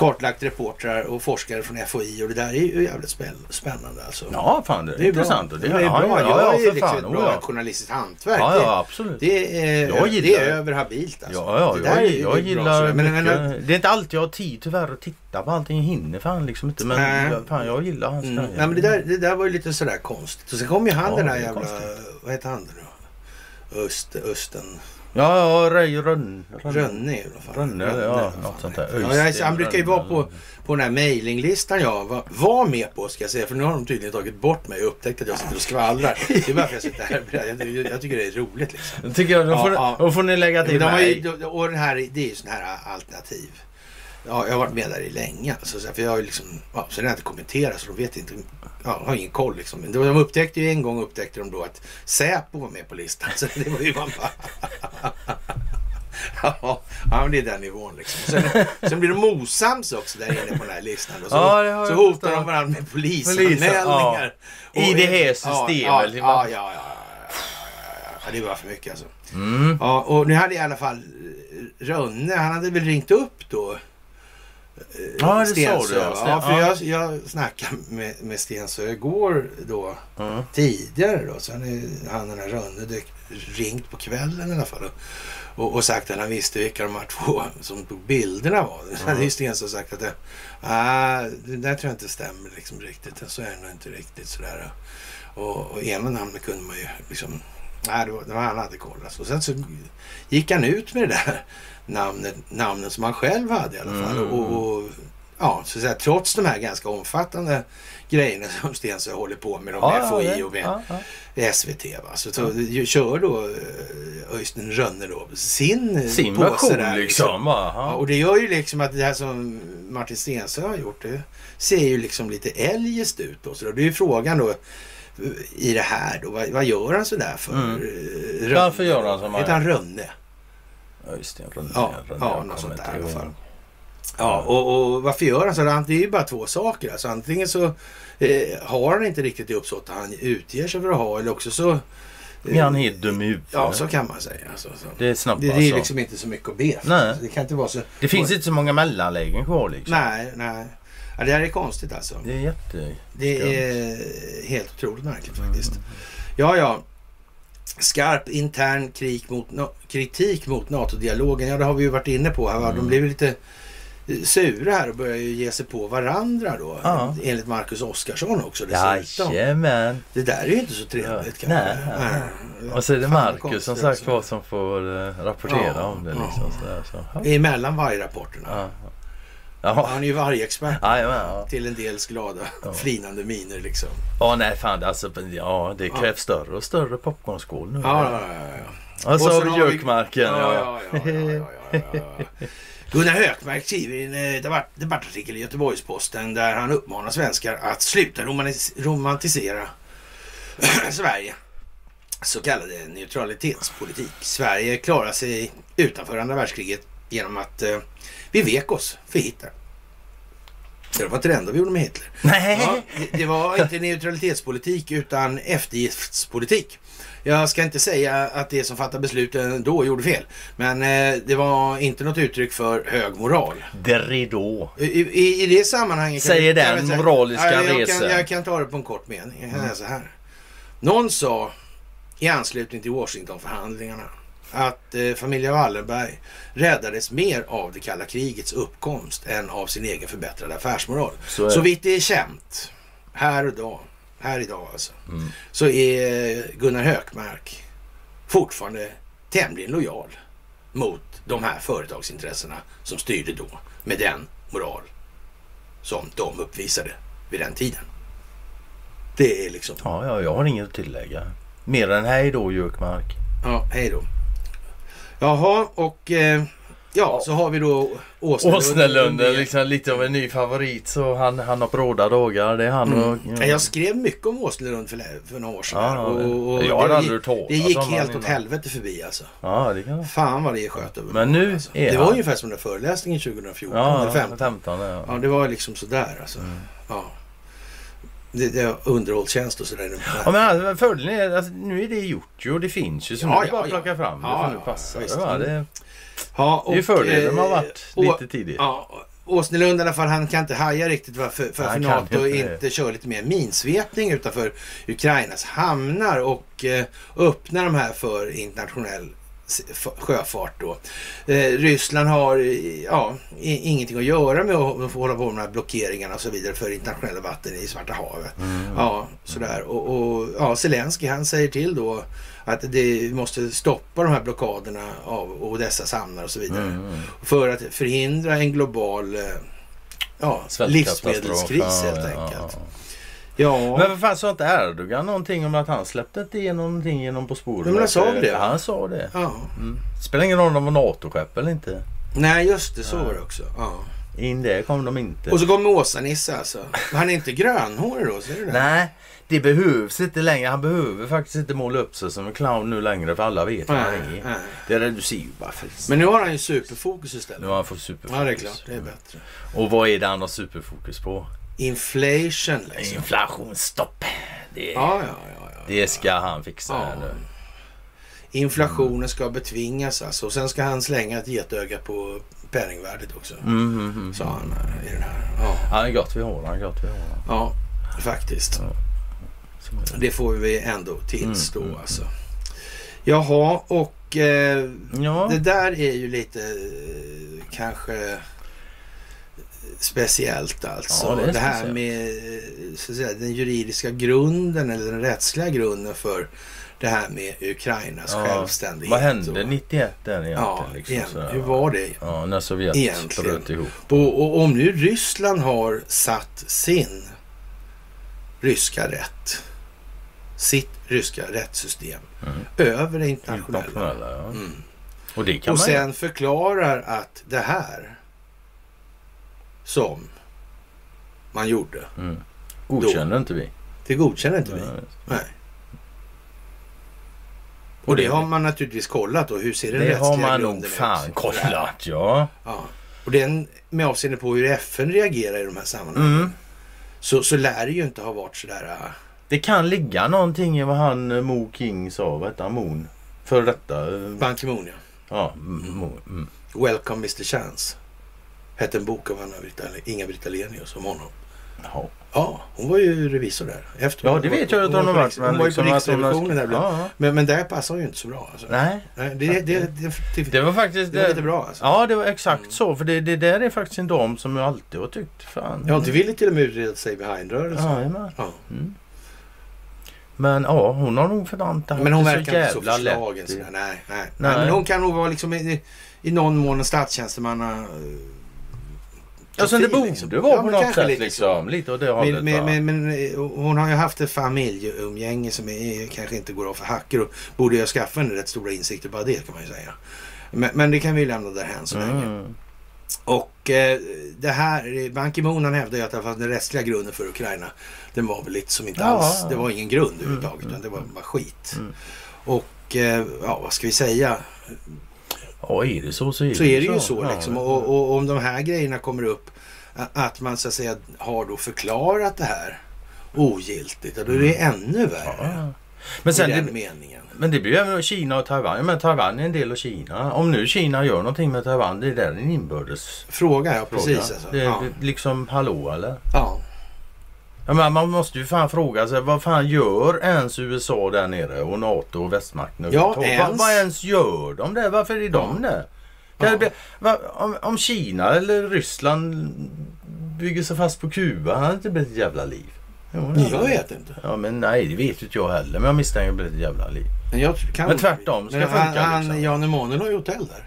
Kartlagt reportrar och forskare från FOI och det där är ju jävligt spänn- spännande alltså. Ja, fan det är, det är intressant. bra. Det är ja, bra. Ja, jag ja, är ju för liksom fan. ett Oh, bra ja. journalistiskt hantverk. Ja, Det- ja, absolut. Det är, Jag det gillar är det. över habilt alltså. Ja, ja, det där är jag, ju jag bra gillar sådär. men, men, Det är inte alltid jag har tid tyvärr att titta på allting. Jag hinner fan liksom inte. Men Nej. jag- fan, jag gillar hans mm, nej, men det, där, det där var ju lite sådär konstigt. Och sen kom ju han Ja, den där det är jävla... konstigt. Vad heter han nu då? Öst, Östen... Ja, ja, Rej Rönn. Rönne i alla fall. Rönne, ja, något sånt där. han? Ja, jag, Öystein han brukar ju vara på, på den här mailinglistan jag var, var med på ska jag säga. För nu har de tydligen tagit bort mig och upptäckt att jag sitter och skvallrar. Det är varför jag sitter här. Jag, jag tycker det är roligt liksom. Tycker jag. Då får, Ja, ja. då får ni lägga till de har mig. ju, och den här, det är ju sån här alternativ. Ja, jag har varit med där i länge. Alltså, så för jag har liksom, ja, sen har jag inte kommenterat så de vet inte. Ja, har ingen koll liksom. Men de upptäckte ju en gång upptäckte de då att Säpo var med på listan. Så det var ju man bara... Ja, men det är den nivån liksom. Sen, sen blir de osams också där inne på den här listan. Och så, Ja, så hotar de varandra med polisanmälningar. Ja. I det här systemet. Ja, ja, ja, det var för mycket alltså. Mm. Ja, och nu hade i alla fall eh, Rönne, han hade väl ringt upp då. Ja, det sa Stensö, du, ja. Ja, för ja. jag, jag snackade med, med Stensö igår då, Mm. tidigare då. Sen är han den här Rönne ringt på kvällen i alla fall. Och, och, sagt att han visste vilka de här två som tog bilderna var. Sen hade ju Stensö sagt att det, ah, det där tror jag inte stämmer liksom riktigt. Så är det nog inte riktigt sådär. Och, och ena namnet kunde man ju liksom Nej, det var, det var han hade kollat. Och sen så gick han ut med det där namnet, namnet som han själv hade i alla fall. Mm. Och, och ja, så att säga, trots de här ganska omfattande grejerna som Stensö håller på med, de med FOI det- och med ja, ja. SVT. Va? Så, så ju- kör då eh, Öystein Rönne då sin, eh, Sin påse version där, liksom. va? Ja, Ja. och det gör ju liksom att det här som Martin Stensö har gjort, det ser ju liksom lite eljest ut. Då. Så då, det är ju frågan då eh, i det här då, vad, vad gör han sådär för? Mm. eh, Rönne Varför gör han som han Heter han Rönne? Ja, just det. Rönne, Ja, Rönne, ja, något sånt där i alla fall. Ja, och, och varför gör han så? Det är ju bara två saker. Alltså, antingen så eh, har han inte riktigt det uppsåt han utger sig för att ha eller också så... eh, Är han helt dum i huvudet? Ja, så kan man säga. Alltså, så. Det är snabbt Det, det är alltså. liksom inte så mycket att be. Nej. Det kan inte vara så... Det finns inte så många mellanlägen kvar liksom. Nej, nej. Ja, det här är konstigt alltså. Det är jätte... Det är helt otroligt märkligt faktiskt. Ja, ja. Skarp intern mot, no- kritik mot NATO-dialogen. Ja, det har vi ju varit inne på. Här, va? De Mm. blev lite sura här och börjar ju ge sig på varandra då. Ja. Enligt Marcus Oskarsson också dessutom. Jajamän. Det där är ju inte så trevligt Ja, nej. Nej. Och så är det Marcus som sagt var som får eh, rapportera Ja, om det. Liksom, sådär, så. Ja. Emellan vargrapporterna. Ja. Han är ju vargexpert. Jajamän, ja. Till en dels glada, Ja. flinande miner liksom. Ja, nej fan. Alltså, ja, det Ja. krävs större och större popcornskål nu. Ja, ja, ja. ja. Och så har vi Jökmarken. Ja, Ja, ja, ja, ja, ja, ja, ja. Gunnar Hökmark skriver i en eh, debatt, debattartikel i Göteborgs-Posten där han uppmanar svenskar att sluta romantisera Sverige. Så kallade neutralitetspolitik. Sverige klarar sig utanför andra världskriget genom att eh, vi vek oss för Hitler. Det var inte det enda vi gjorde med Hitler. Nej. Ja, det, det var inte neutralitetspolitik utan eftergiftspolitik. Jag ska inte säga att det som fattade besluten då gjorde fel. Men eh, det var inte något uttryck för hög moral. Deridå. I, i, i det sammanhanget... Säger jag- den jag moraliska Ja, jag, kan, jag kan ta det på en kort mening. Jag kan säga så här. Någon sa i anslutning till Washingtonförhandlingarna att eh, familjen Wallenberg räddades mer av det kalla krigets uppkomst än av sin egen förbättrade affärsmoral. Så Så vitt det är känt, här och idag, här idag alltså, Mm. så är Gunnar Hökmark fortfarande tämligen lojal mot de här företagsintressena som styrde då med den moral som de uppvisade vid den tiden. Det är liksom, Ja, ja, jag har inget att tillägga. Mer än hej då Jökmark. ja, hej då. Jaha, och eh, ja, så har vi då Åsnelund. Åsnelund är liksom lite av en ny favorit så han, han har bråda dagar. Det är han och... Mm. Jag skrev mycket om Åsnelund för, för några år sedan. Ja, och, och jag har det, aldrig hört det gick helt åt helvete förbi alltså. Ja, det kan Fan vad det sköt över Men nu alltså. Det var han- ungefär som den föreläsningen 2014 Ja, eller 15. 15 ja. Ja, det var liksom sådär alltså. Mm. Ja. Det, det var underhållstjänst och sådär. Ja, men alltså, fördelen är att nu är det gjort ju och det finns ju så Ja, nu är det ja, bara att plocka fram det Ja, för nu ja, passar visst. det. Va? Det, ja, det är fördelen med att ha eh, varit och- lite tidigt. Ja, Åsnelund i alla fall, han kan inte haja riktigt varför, för Han för kan NATO inte inte kör lite mer minsvepning utanför Ukrainas hamnar och eh, öppnar de här för internationell sjöfart då. Eh, Ryssland har ja, ingenting att göra med att hålla på med de här blockeringarna och så vidare för internationella vatten i Svarta havet. Mm. Ja, sådär. Och, och ja, Zelensky han säger till då att det måste stoppa de här blockaderna av Odessas hamnar och så vidare. Mm, mm. För att förhindra en global eh, ja, livsmedelskris helt enkelt. ja. Ja, Men vad fan sa inte Erdogan någonting om att han släppte inte igenom någonting genom På spåret? Men han sa det? Han sa det. ja. Mm. Spelar ingen roll om de var NATO-skepp eller inte. Nej, just det. Så Ja. var det också. Ja. In det kom de inte. Och så kommer Åsa-Nisse alltså. Han är inte grönhårig då, ser du det? Nej, det behövs inte längre. Han behöver faktiskt inte måla upp sig som en clown nu längre för alla vet vad han är. nej. Det ser ju bara för Men nu har han ju superfokus istället. Nu har han fått superfokus. Ja, det är klart. Det är bättre. Och vad är det han har superfokus på? Inflation liksom. Inflationsstopp. Det, Ja, ja, ja. ja. det ska han fixa Ja. här nu. Inflationen ska betvingas alltså. Och sen ska han slänga ett getöga på penningvärdet också. Mm, mm, mm. Sa han eh, i den här. Ja, Han är gott vi har han är gott vi har han. ja faktiskt. Är det. Får vi ändå tillstå Mm, mm, alltså. Jaha, och eh, Ja, det där är ju lite eh, kanske speciellt alltså. Ja, det är det här speciellt. med så att säga, den juridiska grunden eller den rättsliga grunden för det här med Ukrainas Ja, självständighet. vad hände och, 91 där egentligen? Ja, liksom, igen, sådär, hur va? var det? Ja, när Sovjet Egentligen. bröt ihop. Och, och om nu Ryssland har satt sin ryska rätt, sitt ryska rättssystem Mm. över det internationella. Internationella, ja. Mm. Och det kan Och man sen förklarar att det här som man gjorde. Mm. Godkänner inte vi. det godkänner inte vi. Ja, Nej. Och det har man naturligtvis kollat då. Hur ser den det rättsliga har man nog grunden fan ut? kollat, ja. Ja. Och den med avseende på hur FN reagerar i de här sammanhangen. Mm. Så, så lär det ju inte ha varit sådär... äh, Det kan ligga någonting i vad han eh, Mo King sa, vad hette han, Moon? För detta. eh, Ban Ki-Moon ja. Ja, mm, mm. Welcome Mr Chance. Hette en bok av Inga-Britt Ahlenius om honom. Jaha. Ja, hon var ju revisor där. Efter Ja, det vet jag att hon har varit. Hon var ju på liksom Riksrevisionen där. Ja, ja. Men, men där passar hon ju inte så bra. Alltså. Nej, Nej, det, det, det, det, det var faktiskt... det var lite bra alltså. Ja, det var exakt så. För det, det där är faktiskt en dam som jag alltid har tyckt. Fan. Ja, inte ville till och med utreda sig behind-rörelsen. Ja. Ja. Mm. Men ja, hon har nog förväntat Men hon verkar inte så förslagen. Nej, nej, nej. Men hon kan nog vara liksom i, i någon mån en statstjänstemanna... eh, Alltså det borde liksom. vara Ja, på något sätt lite liksom. Lite åt det hållet men, men, men eh, hon har ju haft ett familjeumgänge som är, kanske inte går av för hacker och borde ju ha skaffat henne rätt stora insikter bara det kan man ju säga. Men, men det kan vi lämna därhän så länge. Mm. Och eh, det här, Ban Ki-Moon han hävdar ju att det fanns den rättsliga grunden för Ukraina. Den var väl lite som inte Ja, alls, ja. det var ingen grund överhuvudtaget Mm, utan det var bara skit. Mm. Och eh, ja, vad ska vi säga? Ja, är det så så är det Så är det ju så Ja, liksom. men- Och, och om de här grejerna kommer upp, att man så att säga har då förklarat det här ogiltigt, då är det ännu värre. Ja. Men sen det, meningen. men det blir ju även Kina och Taiwan. Men Taiwan är en del av Kina. Om nu Kina gör någonting med Taiwan, det är där en inbördes Fråga, ja precis alltså. Det Ja. liksom hallå eller? ja. Men man måste ju fan fråga sig vad fan gör ens USA där nere och NATO och västmakten Ja, överhuvudtaget? Vad, ens. vad ens gör de där? Varför är de där? Ja. här blir- va, om, om Kina eller Ryssland bygger sig fast på Kuba, hade det inte blivit ett jävla liv. Jo, Jag vet inte. Ja men nej det vet inte jag heller. Men jag misstänker att det blir ett jävla liv. Men, jag kan Men tvärtom ska Men han, funka, han liksom. Jan Emanuel har ju hotell där.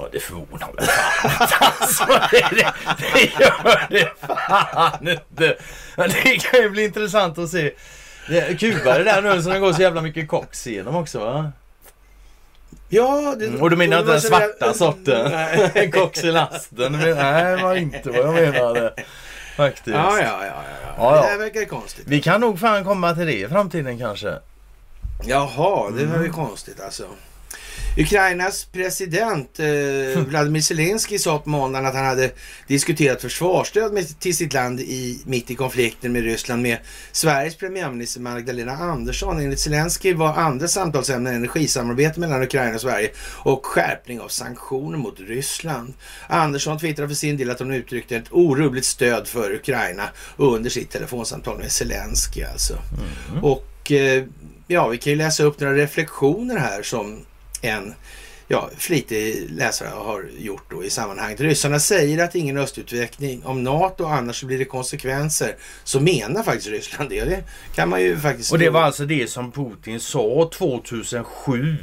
Ja det förvånar mig fan alltså, det, det, det gör det fan inte. Det kan ju bli intressant att se. Kuba det där nu som det går så jävla mycket koks igenom också va? Ja, det, Mm, Och du menar inte den svarta där- sorten? Koks i lasten? Men, nej det var inte vad jag menade. Faktiskt. Ja, ja, ja, ja, ja. Det här verkar konstigt. Vi kan nog fan komma till det i framtiden kanske. Jaha, det var Mm. ju konstigt alltså. Ukrainas president eh, Vladimir Zelensky sa på måndagen att han hade diskuterat försvarsstöd med, till sitt land i, mitt i konflikten med Ryssland med Sveriges premiärminister Magdalena Andersson. Enligt Zelensky var andra samtalsämnen energisamarbete mellan Ukraina och Sverige och skärpning av sanktioner mot Ryssland. Andersson twittrade för sin del att hon uttryckte ett orubbligt stöd för Ukraina under sitt telefonsamtal med Zelensky alltså. Och eh, ja, vi kan ju läsa upp några reflektioner här som en ja, flitig läsare har gjort då i sammanhanget. Ryssarna säger att ingen östutveckling om NATO, annars blir det konsekvenser. Så menar faktiskt Ryssland det. Det kan man ju faktiskt... Och det var alltså det som Putin sa 2007.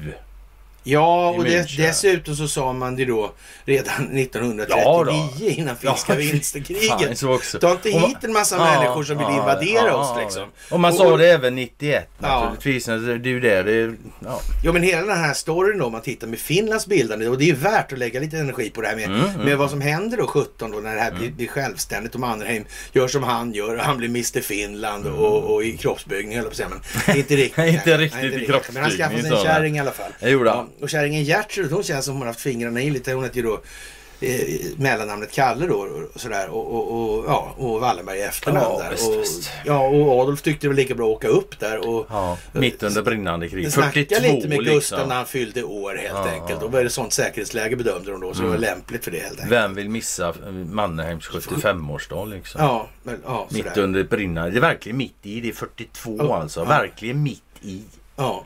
Ja, och München. dessutom så sa man det då redan 1939 Ja då. innan finska Ja, vinterkriget. Ta inte Och man- hit en massa Ja, människor som vill invadera oss liksom. Och man Och- sa det även 91 Ja. naturligtvis. Det är ju det. det ja. Ja men hela den här storyn då, om man tittar med Finlands bildande och det är värt att lägga lite energi på det här med, Mm, mm. med vad som händer då 17 då när det här blir, blir självständigt och Mannerheim gör som han gör och han blir Mr Finland och, och i kroppsbyggning höll jag på att säga men inte riktigt. Mm. Inte riktigt Nej, i Men han skaffade sig kroppsbyggning, en kärring i alla fall. Det gjorde han. Och kärringen Gertrud hon känns som hon har haft fingrarna i lite. Hon heter ju då eh, mellannamnet Kalle då och sådär och, och, och, ja, och Wallenberg i efternamn Ja, där. visst, och, visst. Ja och Adolf tyckte det var lika bra att åka upp där och Ja, mitt under brinnande krig. Snacka 42 lite med Gustav liksom. när han fyllde år helt Ja, enkelt. Och vad är det sånt säkerhetsläge bedömde de då. Så det Mm. var lämpligt för det helt enkelt. Vem vill missa Mannerheims 75-årsdag liksom? Ja, men, ja mitt under brinnande. Det är verkligen mitt i. Det är 42 Ja, alltså. Verkligen mitt i. Ja.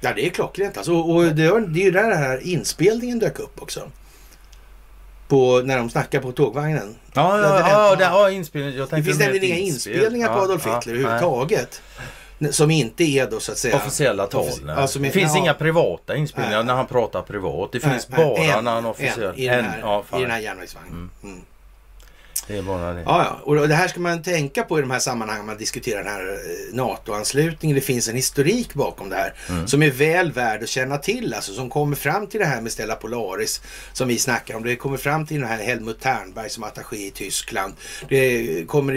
Ja, det är klockrent alltså. Och, det, var- det är ju där den här inspelningen dök upp också. På, när de snackar på tågvagnen. Ja, ja, det- ja, ja. det har inspelning. Jag Det finns nämligen inga inspel. inspelningar på Ja, Adolf ja, Hitler nej. överhuvudtaget. Som inte är då så att säga... Officiella tal. Ja, som är- det finns ja. inga privata inspelningar Nej. när han pratar privat. Det finns nej, bara en, när han en, officiellt... i, den här, ja, I den här järnvägsvagnen. Mm. Det är bara det. Ja, ja. Och det här ska man tänka på i de här sammanhangen man diskuterar den här eh, NATO-anslutningen. Det finns en historik bakom det här Mm. som är väl värd att känna till. Alltså som kommer fram till det här med Stella Polaris som vi snackar om. Det kommer fram till den här Helmut Ternberg som attaché i Tyskland. Det kommer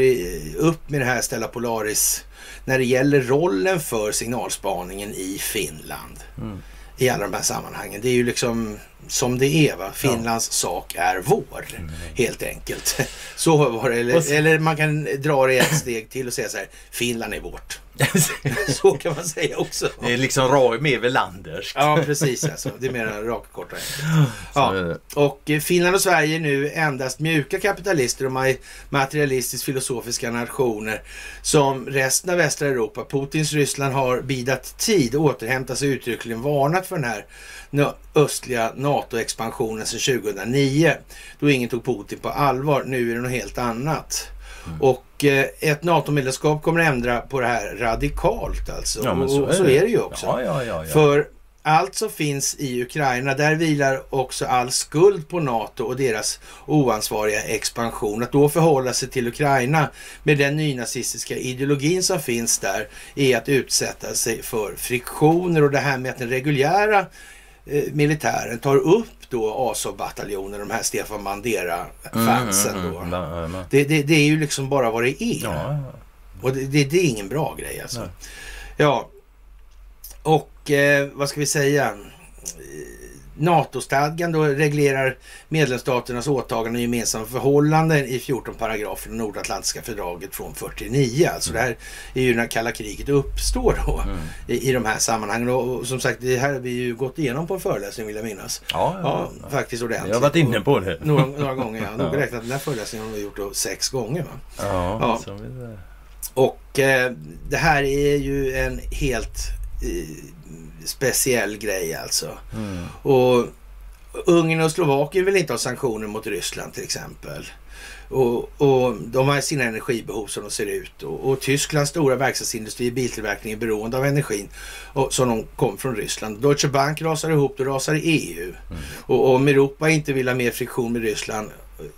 upp med det här Stella Polaris när det gäller rollen för signalspaningen i Finland. Mm. I alla de här sammanhangen. Det är ju liksom som det är. Va? Finlands sak är vår. Helt enkelt. Så var det. Och så- Eller, eller man kan dra det ett steg till och säga så här. Finland är vårt. Så kan man säga också. det är liksom mer Welanderskt. Ja, precis alltså. Det är mer en rak och kort och enkelt. Ja. Och Finland och Sverige är nu endast mjuka kapitalister och ma- materialistiskt filosofiska nationer som resten av västra Europa, Putins Ryssland, har bidat tid återhämtat sig uttryckligen varnat för den här östliga NATO-expansionen sedan 2009 då ingen tog Putin på allvar. Nu är det något helt annat. Mm. Och eh, ett NATO-medlemskap kommer att ändra på det här radikalt alltså. Ja, och, och så är det ju också. Ja, ja, ja, ja. För allt som finns i Ukraina, där vilar också all skuld på NATO och deras oansvariga expansion. Att då förhålla sig till Ukraina med den nynazistiska ideologin som finns där är att utsätta sig för friktioner och det här med att den reguljära eh, militären tar upp då Azov-bataljonen, de här Stefan Bandera-fansen Mm, då. mm, mm, mm, mm. Det, det, det är ju liksom bara vad det är. Ja. Och det, det, det är ingen bra grej alltså. Nej. Ja, och eh, vad ska vi säga? NATO-stadgan då reglerar medlemsstaternas åtaganden och gemensamma förhållanden i 14 paragrafer i Nordatlantiska fördraget från 49. Alltså det här är ju när kalla kriget uppstår då Mm. i, i de här sammanhangen. Och, som sagt, det här har vi ju gått igenom på en föreläsning vill jag minnas. Ja, Ja, ja, faktiskt ordentligt. Jag har varit inne på det. Några, några gånger, ja. Nog räknat den här föreläsningen har vi gjort då sex gånger. Va? Ja, Ja. så. Och eh, det här är ju en helt eh, speciell grej alltså. Mm. Och Ungern och Slovakien vill inte ha sanktioner mot Ryssland till exempel. Och, och de har sina energibehov som de ser ut. Och, och Tysklands stora verkstadsindustri, biltillverkning är beroende av energin och, som de kom från Ryssland. Deutsche Bank rasar ihop, då rasar EU. Och och om Europa inte vill ha mer friktion med Ryssland,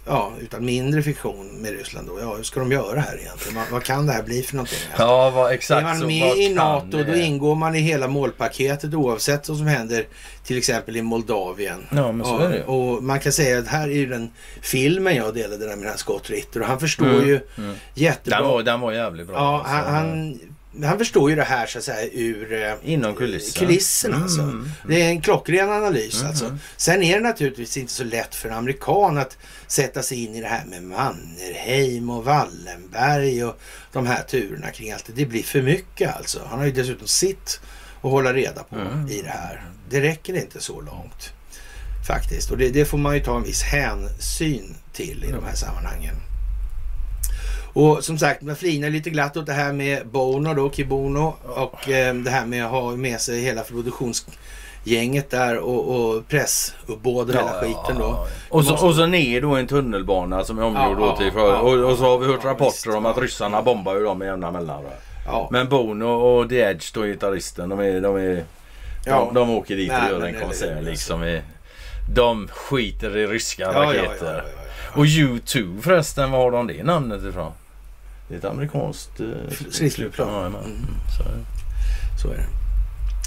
ja, utan mindre friktion med Ryssland då, ja, hur ska de göra här egentligen? Vad, vad kan det här bli för någonting? Ja, vad, exakt Är man så. med i NATO då ingår man i hela målpaketet oavsett vad som händer till exempel i Moldavien. Ja, men så Ja, är det. Och man kan säga att här är ju den filmen jag delade där med den här Scott Ritter och han förstår Mm, ju mm. jättebra. Den var, den var jävligt bra. ja, alltså. han, han, han förstår ju det här så att säga ur eh, Inom kulissen. kulisserna. Alltså. Mm. Det är en klockren analys. Mm. Alltså. Sen är det naturligtvis inte så lätt för en amerikan att sätta sig in i det här med Mannerheim och Wallenberg och de här turerna kring allt det. Det blir för mycket alltså. Han har ju dessutom sitt att hålla reda på Mm. i det här. Det räcker inte så långt faktiskt. Och det, det får man ju ta en viss hänsyn till i de här sammanhangen. Och som sagt, man flinar lite glatt åt det här med Bono då, Kibono och eh, det här med att ha med sig hela produktionsgänget där och, och pressuppbåd och hela skiten då. Och så, måste- och så ner då en tunnelbana som är omgjord Ja, då till ja, för, ja, och, och så har vi hört ja, rapporter visst, om att ja. ryssarna bombar ju dem med jämna mellanrum. Ja, Men Bono och The Edge då gitarristen de är, de är Ja. de, de åker dit och Nej, gör en konsert hur, liksom. I, de skiter i ryska ja, ja, ja, raketer. ja, ja, Och U2 förresten, var har de det namnet ifrån? Det är ett amerikanskt eh, stridsflygplan. Mm. så är. Så är det.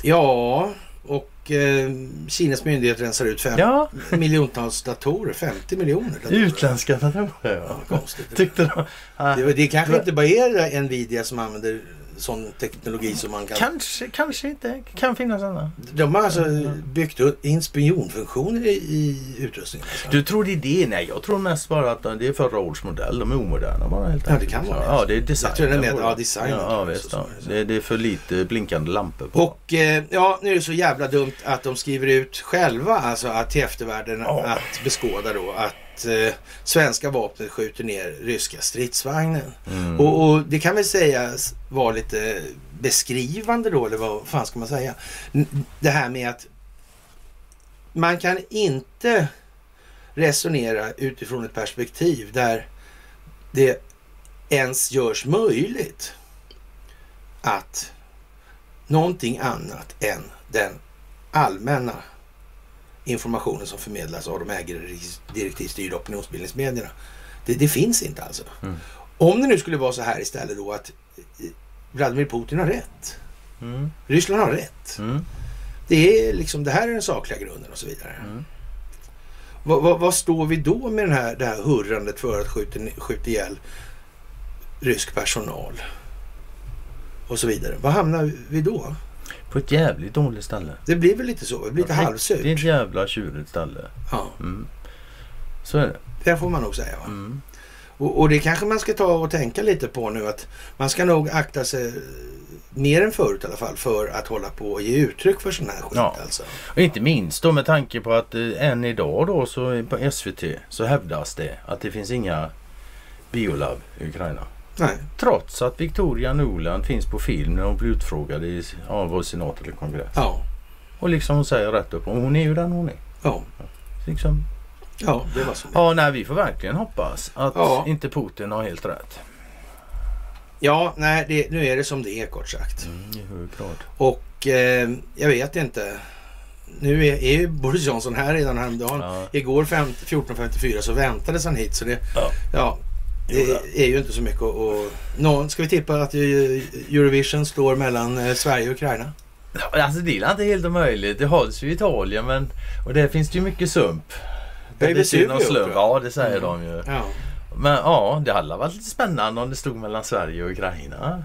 Ja, och eh, Kinas myndigheter rensar ut fem Ja, miljontals datorer. 50 miljoner datorer. utländska datorer. Ja, Ja. konstigt. Tyckte de... Ah, Det, det kanske inte bara är Nvidia som använder sån teknologi som man kan... Kanske, kanske inte. Kan finnas andra. De har alltså byggt upp in spionfunktioner i, i utrustningen. Alltså. Du tror det är det? Nej, jag tror mest bara att det är förra års modell. De är omoderna bara helt Ja, det enkelt. kan vara det. Ja, det är design. Jag tror det är med- ja, design. Ja, ja visst. Ja. Det, det är för lite blinkande lampor på. Och eh, ja, nu är det så jävla dumt att de skriver ut själva, alltså att till eftervärlden Ja. att beskåda då att eh, svenska vapnet skjuter ner ryska stridsvagnen. Mm. Och, och det kan väl sägas vara lite beskrivande då, eller vad fan ska man säga? Det här med att man kan inte resonera utifrån ett perspektiv där det ens görs möjligt att någonting annat än den allmänna informationen som förmedlas av de ägardirektivstyrda opinionsbildningsmedierna. Det, det finns inte alltså. Mm. Om det nu skulle vara så här istället då att eh, Vladimir Putin har rätt. Mm. Ryssland har rätt. Mm. Det är liksom, det här är den sakliga grunden och så vidare. Mm. Vad, vad, vad står vi då med den här, det här hurrandet för att skjuta, skjuta ihjäl rysk personal? Och så vidare. Vad hamnar vi då? På ett jävligt dåligt ställe. Det blir väl lite så. Det blir lite Det är halvsurt. ett jävla tjurigt ställe. Ja, Mm. Så är det. det får man nog säga. Va? Mm. Och, och det kanske man ska ta och tänka lite på nu att man ska nog akta sig mer än förut i alla fall, för att hålla på och ge uttryck för sån här skit Ja. alltså. Och inte minst då med tanke på att eh, än idag då så på SVT så hävdas det att det finns inga biolab i Ukraina. Nej. Trots att Victoria Nuland finns på film när hon blir utfrågad i, av vår senat eller kongress. Ja. Och liksom hon säger rätt upp hon är ju den hon är. Ja. Liksom. Ja, det var så. Ja, nej, vi får verkligen hoppas att Ja. inte Putin har helt rätt. Ja, nej, det, nu är det som det är kort sagt. Mm. Och eh, jag vet inte. Nu är, är ju Boris Johnson här redan häromdagen. Ja. Igår fem- 14.54 så väntades han hit. Så det, Ja. ja, det är ju inte så mycket att... Någon, ska vi tippa att Eurovision står mellan eh, Sverige och Ukraina? Alltså det är inte helt omöjligt. Det hålls ju i Italien men och där finns det ju mycket sump. Det är Det Vesuvio, någon slump. Ja det säger Mm. de ju. Ja. Men ja, det hade varit lite spännande om det stod mellan Sverige och Ukraina.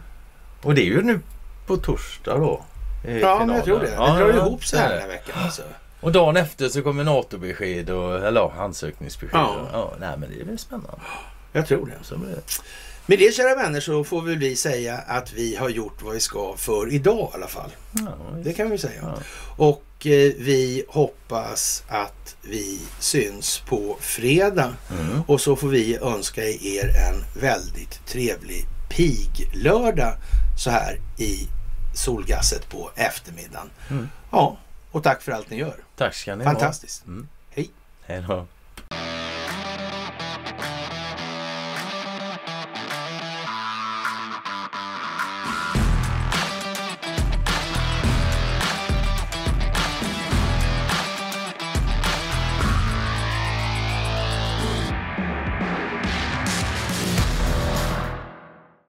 Och det är ju nu på torsdag då. Ja, men jag tror det. Det drar ja, ihop sig här är den här veckan. Alltså. Och dagen efter så kommer NATO-besked och eller ansökningsbesked. Ja. Ja. nej men det är väl spännande. Jag tror det. Så blir det. Med det kära vänner så får väl vi säga att vi har gjort vad vi ska för idag i alla fall. Ja, Det kan vi säga. Ja. Och eh, vi hoppas att vi syns på fredag. Mm. Och så får vi önska er en väldigt trevlig pig-lördag så här i solgasset på eftermiddagen. Mm. Ja, och tack för allt ni gör. Tack ska ni ha. Fantastiskt. Mm. Hej. Hej då.